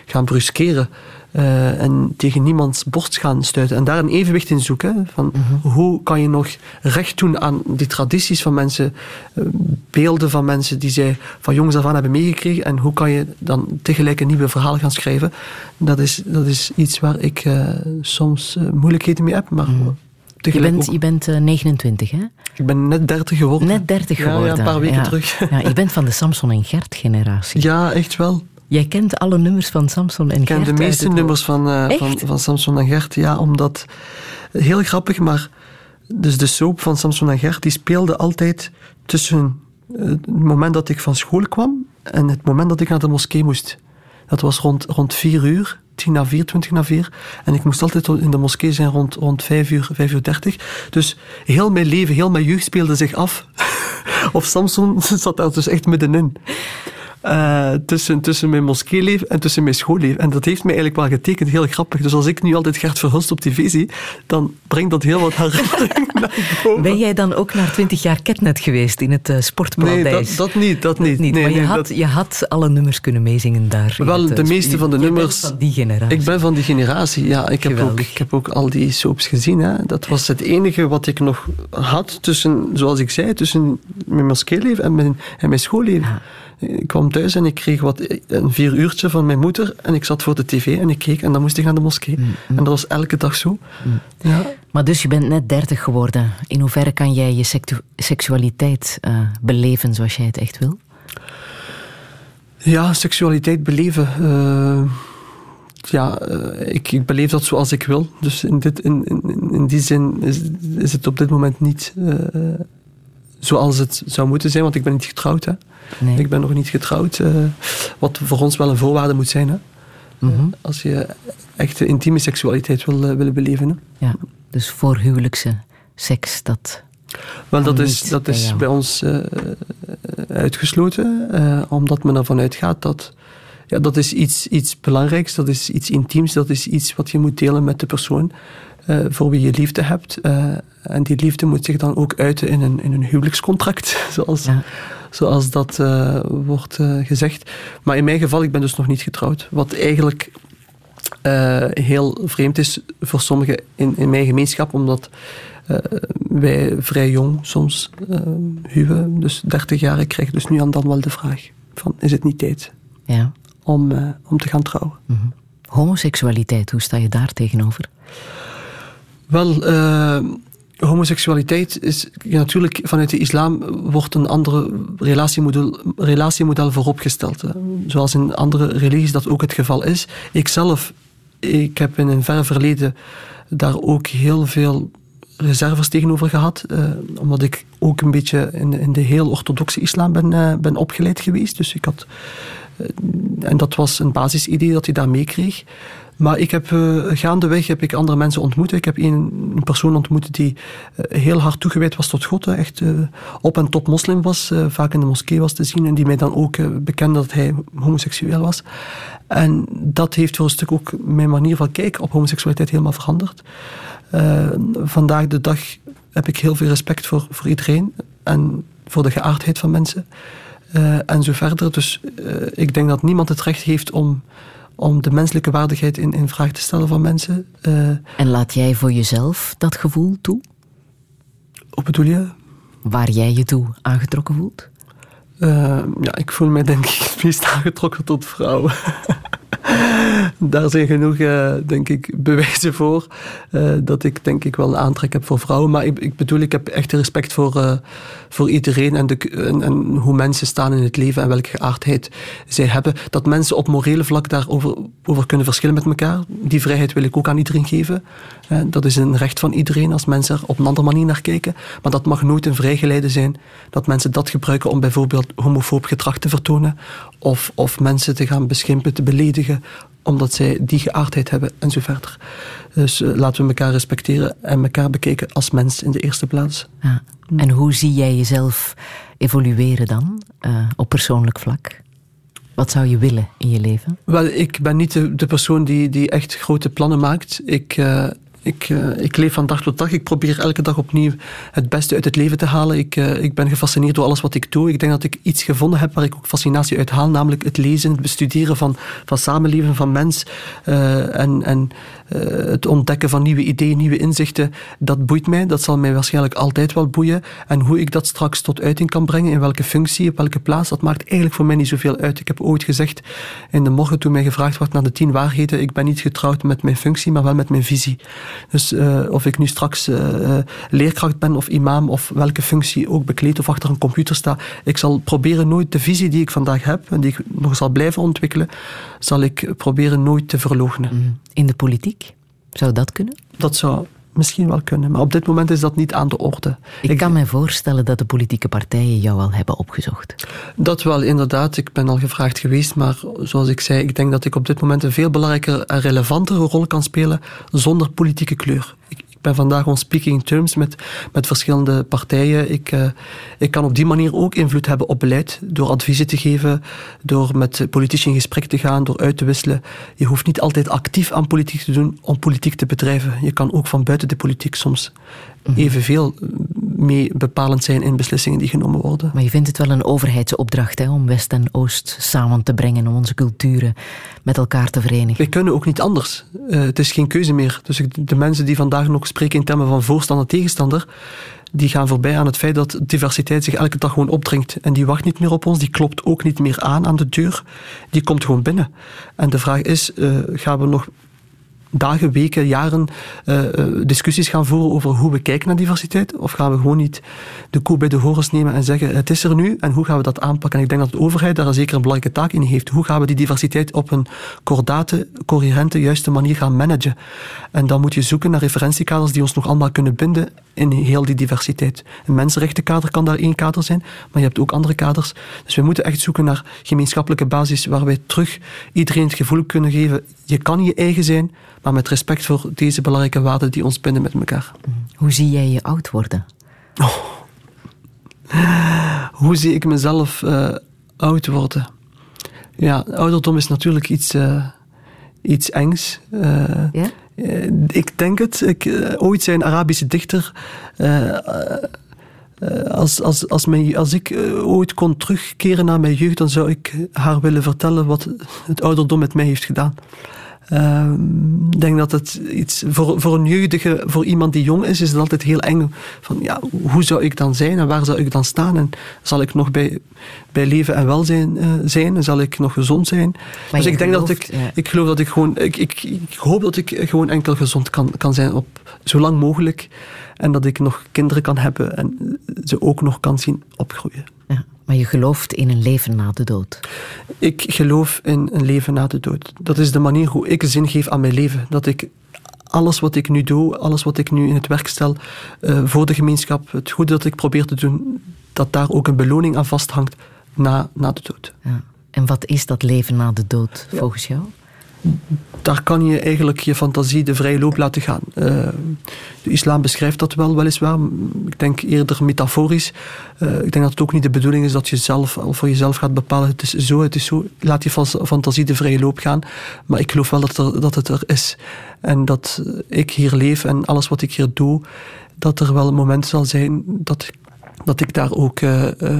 gaan bruskeren. Uh, en tegen niemands borst gaan stuiten. En daar een evenwicht in zoeken. Van mhm. Hoe kan je nog recht doen aan die tradities van mensen, uh, beelden van mensen die zij van jongs af aan hebben meegekregen. En hoe kan je dan tegelijk een nieuwe verhaal gaan schrijven. Dat is, dat is iets waar ik uh, soms moeilijkheden mee heb. Maar mm. Je bent, ook... je bent 29, hè? Ik ben net 30 geworden. Net 30 geworden. Ja, ja een paar weken terug. Ja, je bent van de Samson en Gert generatie. Ja, echt wel. Jij kent alle nummers van Samson en Gert? Ik ken de meeste nummers van, uh, van, van Samson en Gert, ja, omdat... Heel grappig, maar... Dus de soap van Samson en Gert, die speelde altijd tussen het moment dat ik van school kwam en het moment dat ik naar de moskee moest. Dat was rond, rond uur, tien na vier, twintig na vier. En ik moest altijd in de moskee zijn rond, rond vijf uur, vijf uur dertig. Dus heel mijn leven, heel mijn jeugd speelde zich af. of Samson zat daar dus echt middenin. Uh, tussen, tussen mijn moskeeleven en tussen mijn schoolleven. En dat heeft mij eigenlijk wel getekend, heel grappig. Dus als ik nu altijd Gert Verhulst op tv zie, dan brengt dat heel wat herinneringen naar boven. Ben jij dan ook na twintig jaar Ketnet geweest in het uh, sportparadijs? Nee, dat, dat, niet. Dat niet. niet. Nee, maar je, nee, had, dat... je had alle nummers kunnen meezingen daar. Wel, de meeste van de nummers... van die generatie. Ik ben van die generatie, ja. Ik heb, ook, ik heb ook al die soaps gezien. Hè. Dat was het enige wat ik nog had tussen, zoals ik zei, tussen mijn moskeeleven en mijn, en mijn schoolleven. Ja. Ik kwam thuis en ik kreeg wat, een vier uurtje van mijn moeder en ik zat voor de tv en ik keek en dan moest ik naar de moskee. Mm, mm. En dat was elke dag zo. Mm. Ja. Maar dus je bent net dertig geworden. In hoeverre kan jij je seksualiteit uh, beleven zoals jij het echt wil? Ja, seksualiteit beleven. Uh, ja, uh, ik, ik, beleef dat zoals ik wil. Dus in, dit, in, in, in die zin is, is het op dit moment niet zoals het zou moeten zijn, want ik ben niet getrouwd. Hè. Nee. Ik ben nog niet getrouwd, uh, wat voor ons wel een voorwaarde moet zijn. Hè. Mm -hmm. als je echt intieme seksualiteit wil uh, willen beleven. Hè. Ja, dus voorhuwelijkse seks, dat. Wel, dat is, dat is bij ons uh, uitgesloten, omdat men ervan uitgaat dat. Ja, dat is iets, iets belangrijks, dat is iets intiems, dat is iets wat je moet delen met de persoon voor wie je liefde hebt. En die liefde moet zich dan ook uiten in een, in een huwelijkscontract, zoals, ja. Zoals dat uh, wordt gezegd. Maar in mijn geval, ik ben dus nog niet getrouwd. Wat eigenlijk heel vreemd is voor sommigen in, in mijn gemeenschap, omdat wij vrij jong soms huwen. Dus 30 jaar, ik krijg dus nu aan dan wel de vraag van, is het niet tijd ja. om, om te gaan trouwen? Mm -hmm. Homoseksualiteit, hoe sta je daar tegenover? Wel, uh, homoseksualiteit is natuurlijk vanuit de islam wordt een andere relatiemodel, relatiemodel vooropgesteld. Zoals in andere religies dat ook het geval is. Ik zelf, ik heb in een ver verleden daar ook heel veel reserves tegenover gehad, eh, omdat ik ook een beetje in, in de heel orthodoxe islam ben, eh, ben opgeleid geweest. Dus ik had, eh, en dat was een basisidee dat je daar meekreeg. Maar ik heb uh, gaandeweg heb ik andere mensen ontmoet. Ik heb een, een persoon ontmoet die uh, heel hard toegewijd was tot God. Echt uh, op en top moslim was. vaak in de moskee was te zien. En die mij dan ook bekende dat hij homoseksueel was. En dat heeft voor een stuk ook mijn manier van kijken op homoseksualiteit helemaal veranderd. vandaag de dag heb ik heel veel respect voor, voor iedereen. En voor de geaardheid van mensen. en zo verder. Dus ik denk dat niemand het recht heeft om om de menselijke waardigheid in, in vraag te stellen van mensen. Uh, en laat jij voor jezelf dat gevoel toe? Hoe bedoel je? Waar jij je toe aangetrokken voelt? Uh, ja, ik voel mij denk ik het meest aangetrokken tot vrouwen. Daar zijn genoeg, uh, denk ik, bewijzen voor uh, dat ik denk ik wel een aantrek heb voor vrouwen. Maar ik, ik bedoel, ik heb echt respect voor, uh, voor iedereen en, de, en, hoe mensen staan in het leven en welke geaardheid zij hebben. Dat mensen op morele vlak daarover over kunnen verschillen met elkaar, die vrijheid wil ik ook aan iedereen geven. dat is een recht van iedereen als mensen er op een andere manier naar kijken. Maar dat mag nooit een vrijgeleide zijn dat mensen dat gebruiken om bijvoorbeeld homofoob gedrag te vertonen of, of mensen te gaan beschimpen, te beledigen omdat zij die geaardheid hebben en zo verder. Dus uh, laten we elkaar respecteren en elkaar bekijken als mens in de eerste plaats. Ja. En hoe zie jij jezelf evolueren dan uh, op persoonlijk vlak? Wat zou je willen in je leven? Wel, ik ben niet de, de persoon die, die echt grote plannen maakt. Ik, uh, ik, uh, ik leef van dag tot dag. Ik probeer elke dag opnieuw het beste uit het leven te halen. Ik, uh, ik ben gefascineerd door alles wat ik doe. Ik denk dat ik iets gevonden heb waar ik ook fascinatie uit haal, namelijk het lezen, het bestuderen van, van samenleven, van mens uh, en, en het ontdekken van nieuwe ideeën, nieuwe inzichten. Dat boeit mij. Dat zal mij waarschijnlijk altijd wel boeien. En hoe ik dat straks tot uiting kan brengen, in welke functie, op welke plaats, dat maakt eigenlijk voor mij niet zoveel uit. Ik heb ooit gezegd in de morgen toen mij gevraagd werd naar de tien waarheden, ik ben niet getrouwd met mijn functie, maar wel met mijn visie. Dus uh, of ik nu straks uh, leerkracht ben of imam of welke functie ook bekleed of achter een computer sta, ik zal proberen nooit de visie die ik vandaag heb en die ik nog zal blijven ontwikkelen, zal ik proberen nooit te verloochenen. In de politiek? Zou dat kunnen? Dat zou misschien wel kunnen, maar op dit moment is dat niet aan de orde. Ik, ik kan me voorstellen dat de politieke partijen jou al hebben opgezocht. Dat wel, inderdaad. Ik ben al gevraagd geweest, maar zoals ik zei, ik denk dat ik op dit moment een veel belangrijker en relevantere rol kan spelen zonder politieke kleur. Ik, ik ben vandaag on speaking terms met, met verschillende partijen. Ik, uh, ik kan op die manier ook invloed hebben op beleid, door adviezen te geven, door met politici in gesprek te gaan, door uit te wisselen. Je hoeft niet altijd actief aan politiek te doen om politiek te bedrijven. Je kan ook van buiten de politiek soms evenveel mee bepalend zijn in beslissingen die genomen worden. Maar je vindt het wel een overheidsopdracht hè, om West en Oost samen te brengen, om onze culturen met elkaar te verenigen. Wij kunnen ook niet anders. Uh, het is geen keuze meer. Dus de mensen die vandaag nog spreken in termen van voorstander tegenstander, die gaan voorbij aan het feit dat diversiteit zich elke dag gewoon opdringt. En die wacht niet meer op ons, die klopt ook niet meer aan aan de deur. Die komt gewoon binnen. En de vraag is, uh, gaan we nog dagen, weken, jaren uh, discussies gaan voeren over hoe we kijken naar diversiteit? Of gaan we gewoon niet de koe bij de horens nemen en zeggen het is er nu en hoe gaan we dat aanpakken? En ik denk dat de overheid daar zeker een belangrijke taak in heeft. Hoe gaan we die diversiteit op een kordate, coherente, juiste manier gaan managen? En dan moet je zoeken naar referentiekaders die ons nog allemaal kunnen binden in heel die diversiteit. Een mensenrechtenkader kan daar één kader zijn, maar je hebt ook andere kaders. Dus we moeten echt zoeken naar gemeenschappelijke basis waar wij terug iedereen het gevoel kunnen geven je kan je eigen zijn, maar met respect voor deze belangrijke waarden die ons binden met elkaar. Hoe zie jij je oud worden? Oh. Hoe zie ik mezelf uh, oud worden? Ja, ouderdom is natuurlijk iets, uh, iets engs. Uh, ja? ik denk het. Ik, ooit zei een Arabische dichter. als, als, als, mijn, als ik ooit kon terugkeren naar mijn jeugd, dan zou ik haar willen vertellen wat het ouderdom met mij heeft gedaan. Uh, ik denk dat het iets voor, voor een jeugdige, voor iemand die jong is, is het altijd heel eng. Van ja, hoe zou ik dan zijn en waar zou ik dan staan? En zal ik nog bij, bij leven en welzijn uh, zijn? En zal ik nog gezond zijn? Maar dus ik denk gelooft, dat ik, ja. ik geloof dat ik gewoon, ik, ik, ik hoop dat ik gewoon enkel gezond kan, kan zijn op zo lang mogelijk. En dat ik nog kinderen kan hebben en ze ook nog kan zien opgroeien. Ja. Maar je gelooft in een leven na de dood. Ik geloof in een leven na de dood. Dat is de manier hoe ik zin geef aan mijn leven. Dat ik alles wat ik nu doe, alles wat ik nu in het werk stel uh, voor de gemeenschap, het goede dat ik probeer te doen, dat daar ook een beloning aan vasthangt na, na de dood. Ja. En wat is dat leven na de dood volgens jou? Daar kan je eigenlijk je fantasie de vrije loop laten gaan. Uh, de islam beschrijft dat wel, weliswaar. Ik denk eerder metaforisch. Uh, ik denk dat het ook niet de bedoeling is dat je zelf al voor jezelf gaat bepalen. Het is zo, het is zo. Laat je fantasie de vrije loop gaan. Maar ik geloof wel dat, dat het er is. En dat ik hier leef en alles wat ik hier doe, dat er wel een moment zal zijn dat ik dat ik daar ook uh, uh,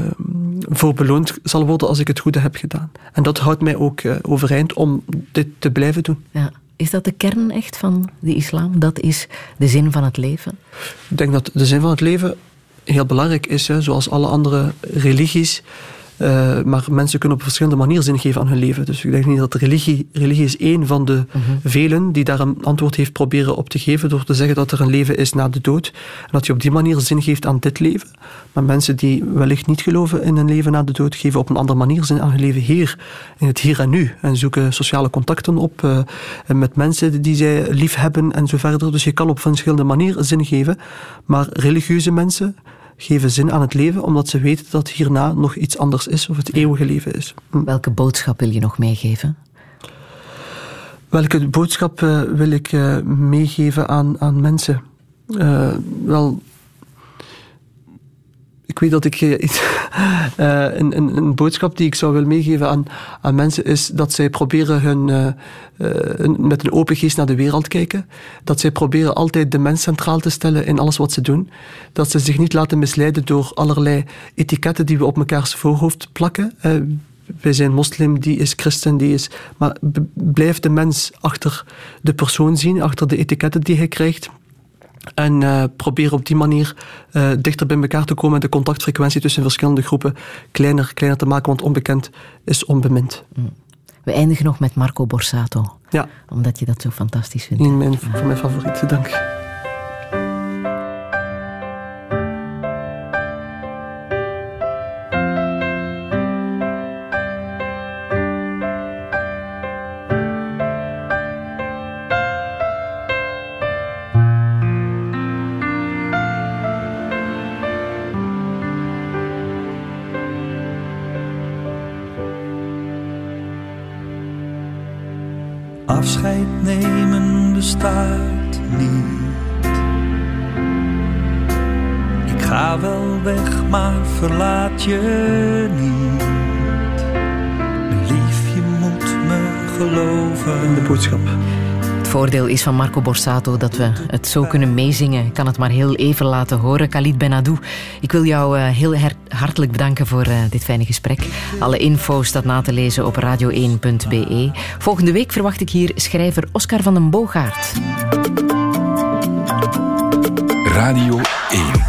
voor beloond zal worden als ik het goede heb gedaan. En dat houdt mij ook uh, overeind om dit te blijven doen. Ja. Is dat de kern echt van de islam? Dat is de zin van het leven? Ik denk dat de zin van het leven heel belangrijk is, hè, zoals alle andere religies. Uh, maar mensen kunnen op verschillende manieren zin geven aan hun leven. Dus ik denk niet dat religie, religie is één van de -huh. velen die daar een antwoord heeft proberen op te geven door te zeggen dat er een leven is na de dood. En dat je op die manier zin geeft aan dit leven. Maar mensen die wellicht niet geloven in een leven na de dood, geven op een andere manier zin aan hun leven hier, in het hier en nu. En zoeken sociale contacten op uh, met mensen die zij lief hebben en zo verder. Dus je kan op verschillende manieren zin geven. Maar religieuze mensen geven zin aan het leven, omdat ze weten dat hierna nog iets anders is, of het eeuwige leven is. Hm. Welke boodschap wil je nog meegeven? Welke boodschap uh, wil ik uh, meegeven aan, aan mensen? Uh, wel, ik weet dat ik iets, een, een, een, boodschap die ik zou willen meegeven aan, aan mensen is dat zij proberen hun, uh, met een open geest naar de wereld kijken. Dat zij proberen altijd de mens centraal te stellen in alles wat ze doen. Dat ze zich niet laten misleiden door allerlei etiketten die we op mekaars voorhoofd plakken. Wij zijn moslim, die is christen, die is. Maar blijf de mens achter de persoon zien, achter de etiketten die hij krijgt. En uh, probeer op die manier uh, dichter bij elkaar te komen en de contactfrequentie tussen verschillende groepen kleiner, kleiner te maken, want onbekend is onbemind. Mm. We eindigen nog met Marco Borsato. Ja. Omdat je dat zo fantastisch vindt. Een mijn, van mijn favorieten, dank. Van Marco Borsato dat we het zo kunnen meezingen. Ik kan het maar heel even laten horen. Khalid Benadou, ik wil jou heel hartelijk bedanken voor dit fijne gesprek. Alle info staat na te lezen op radio1.be. Volgende week verwacht ik hier schrijver Oscar van den Boogaard. Radio 1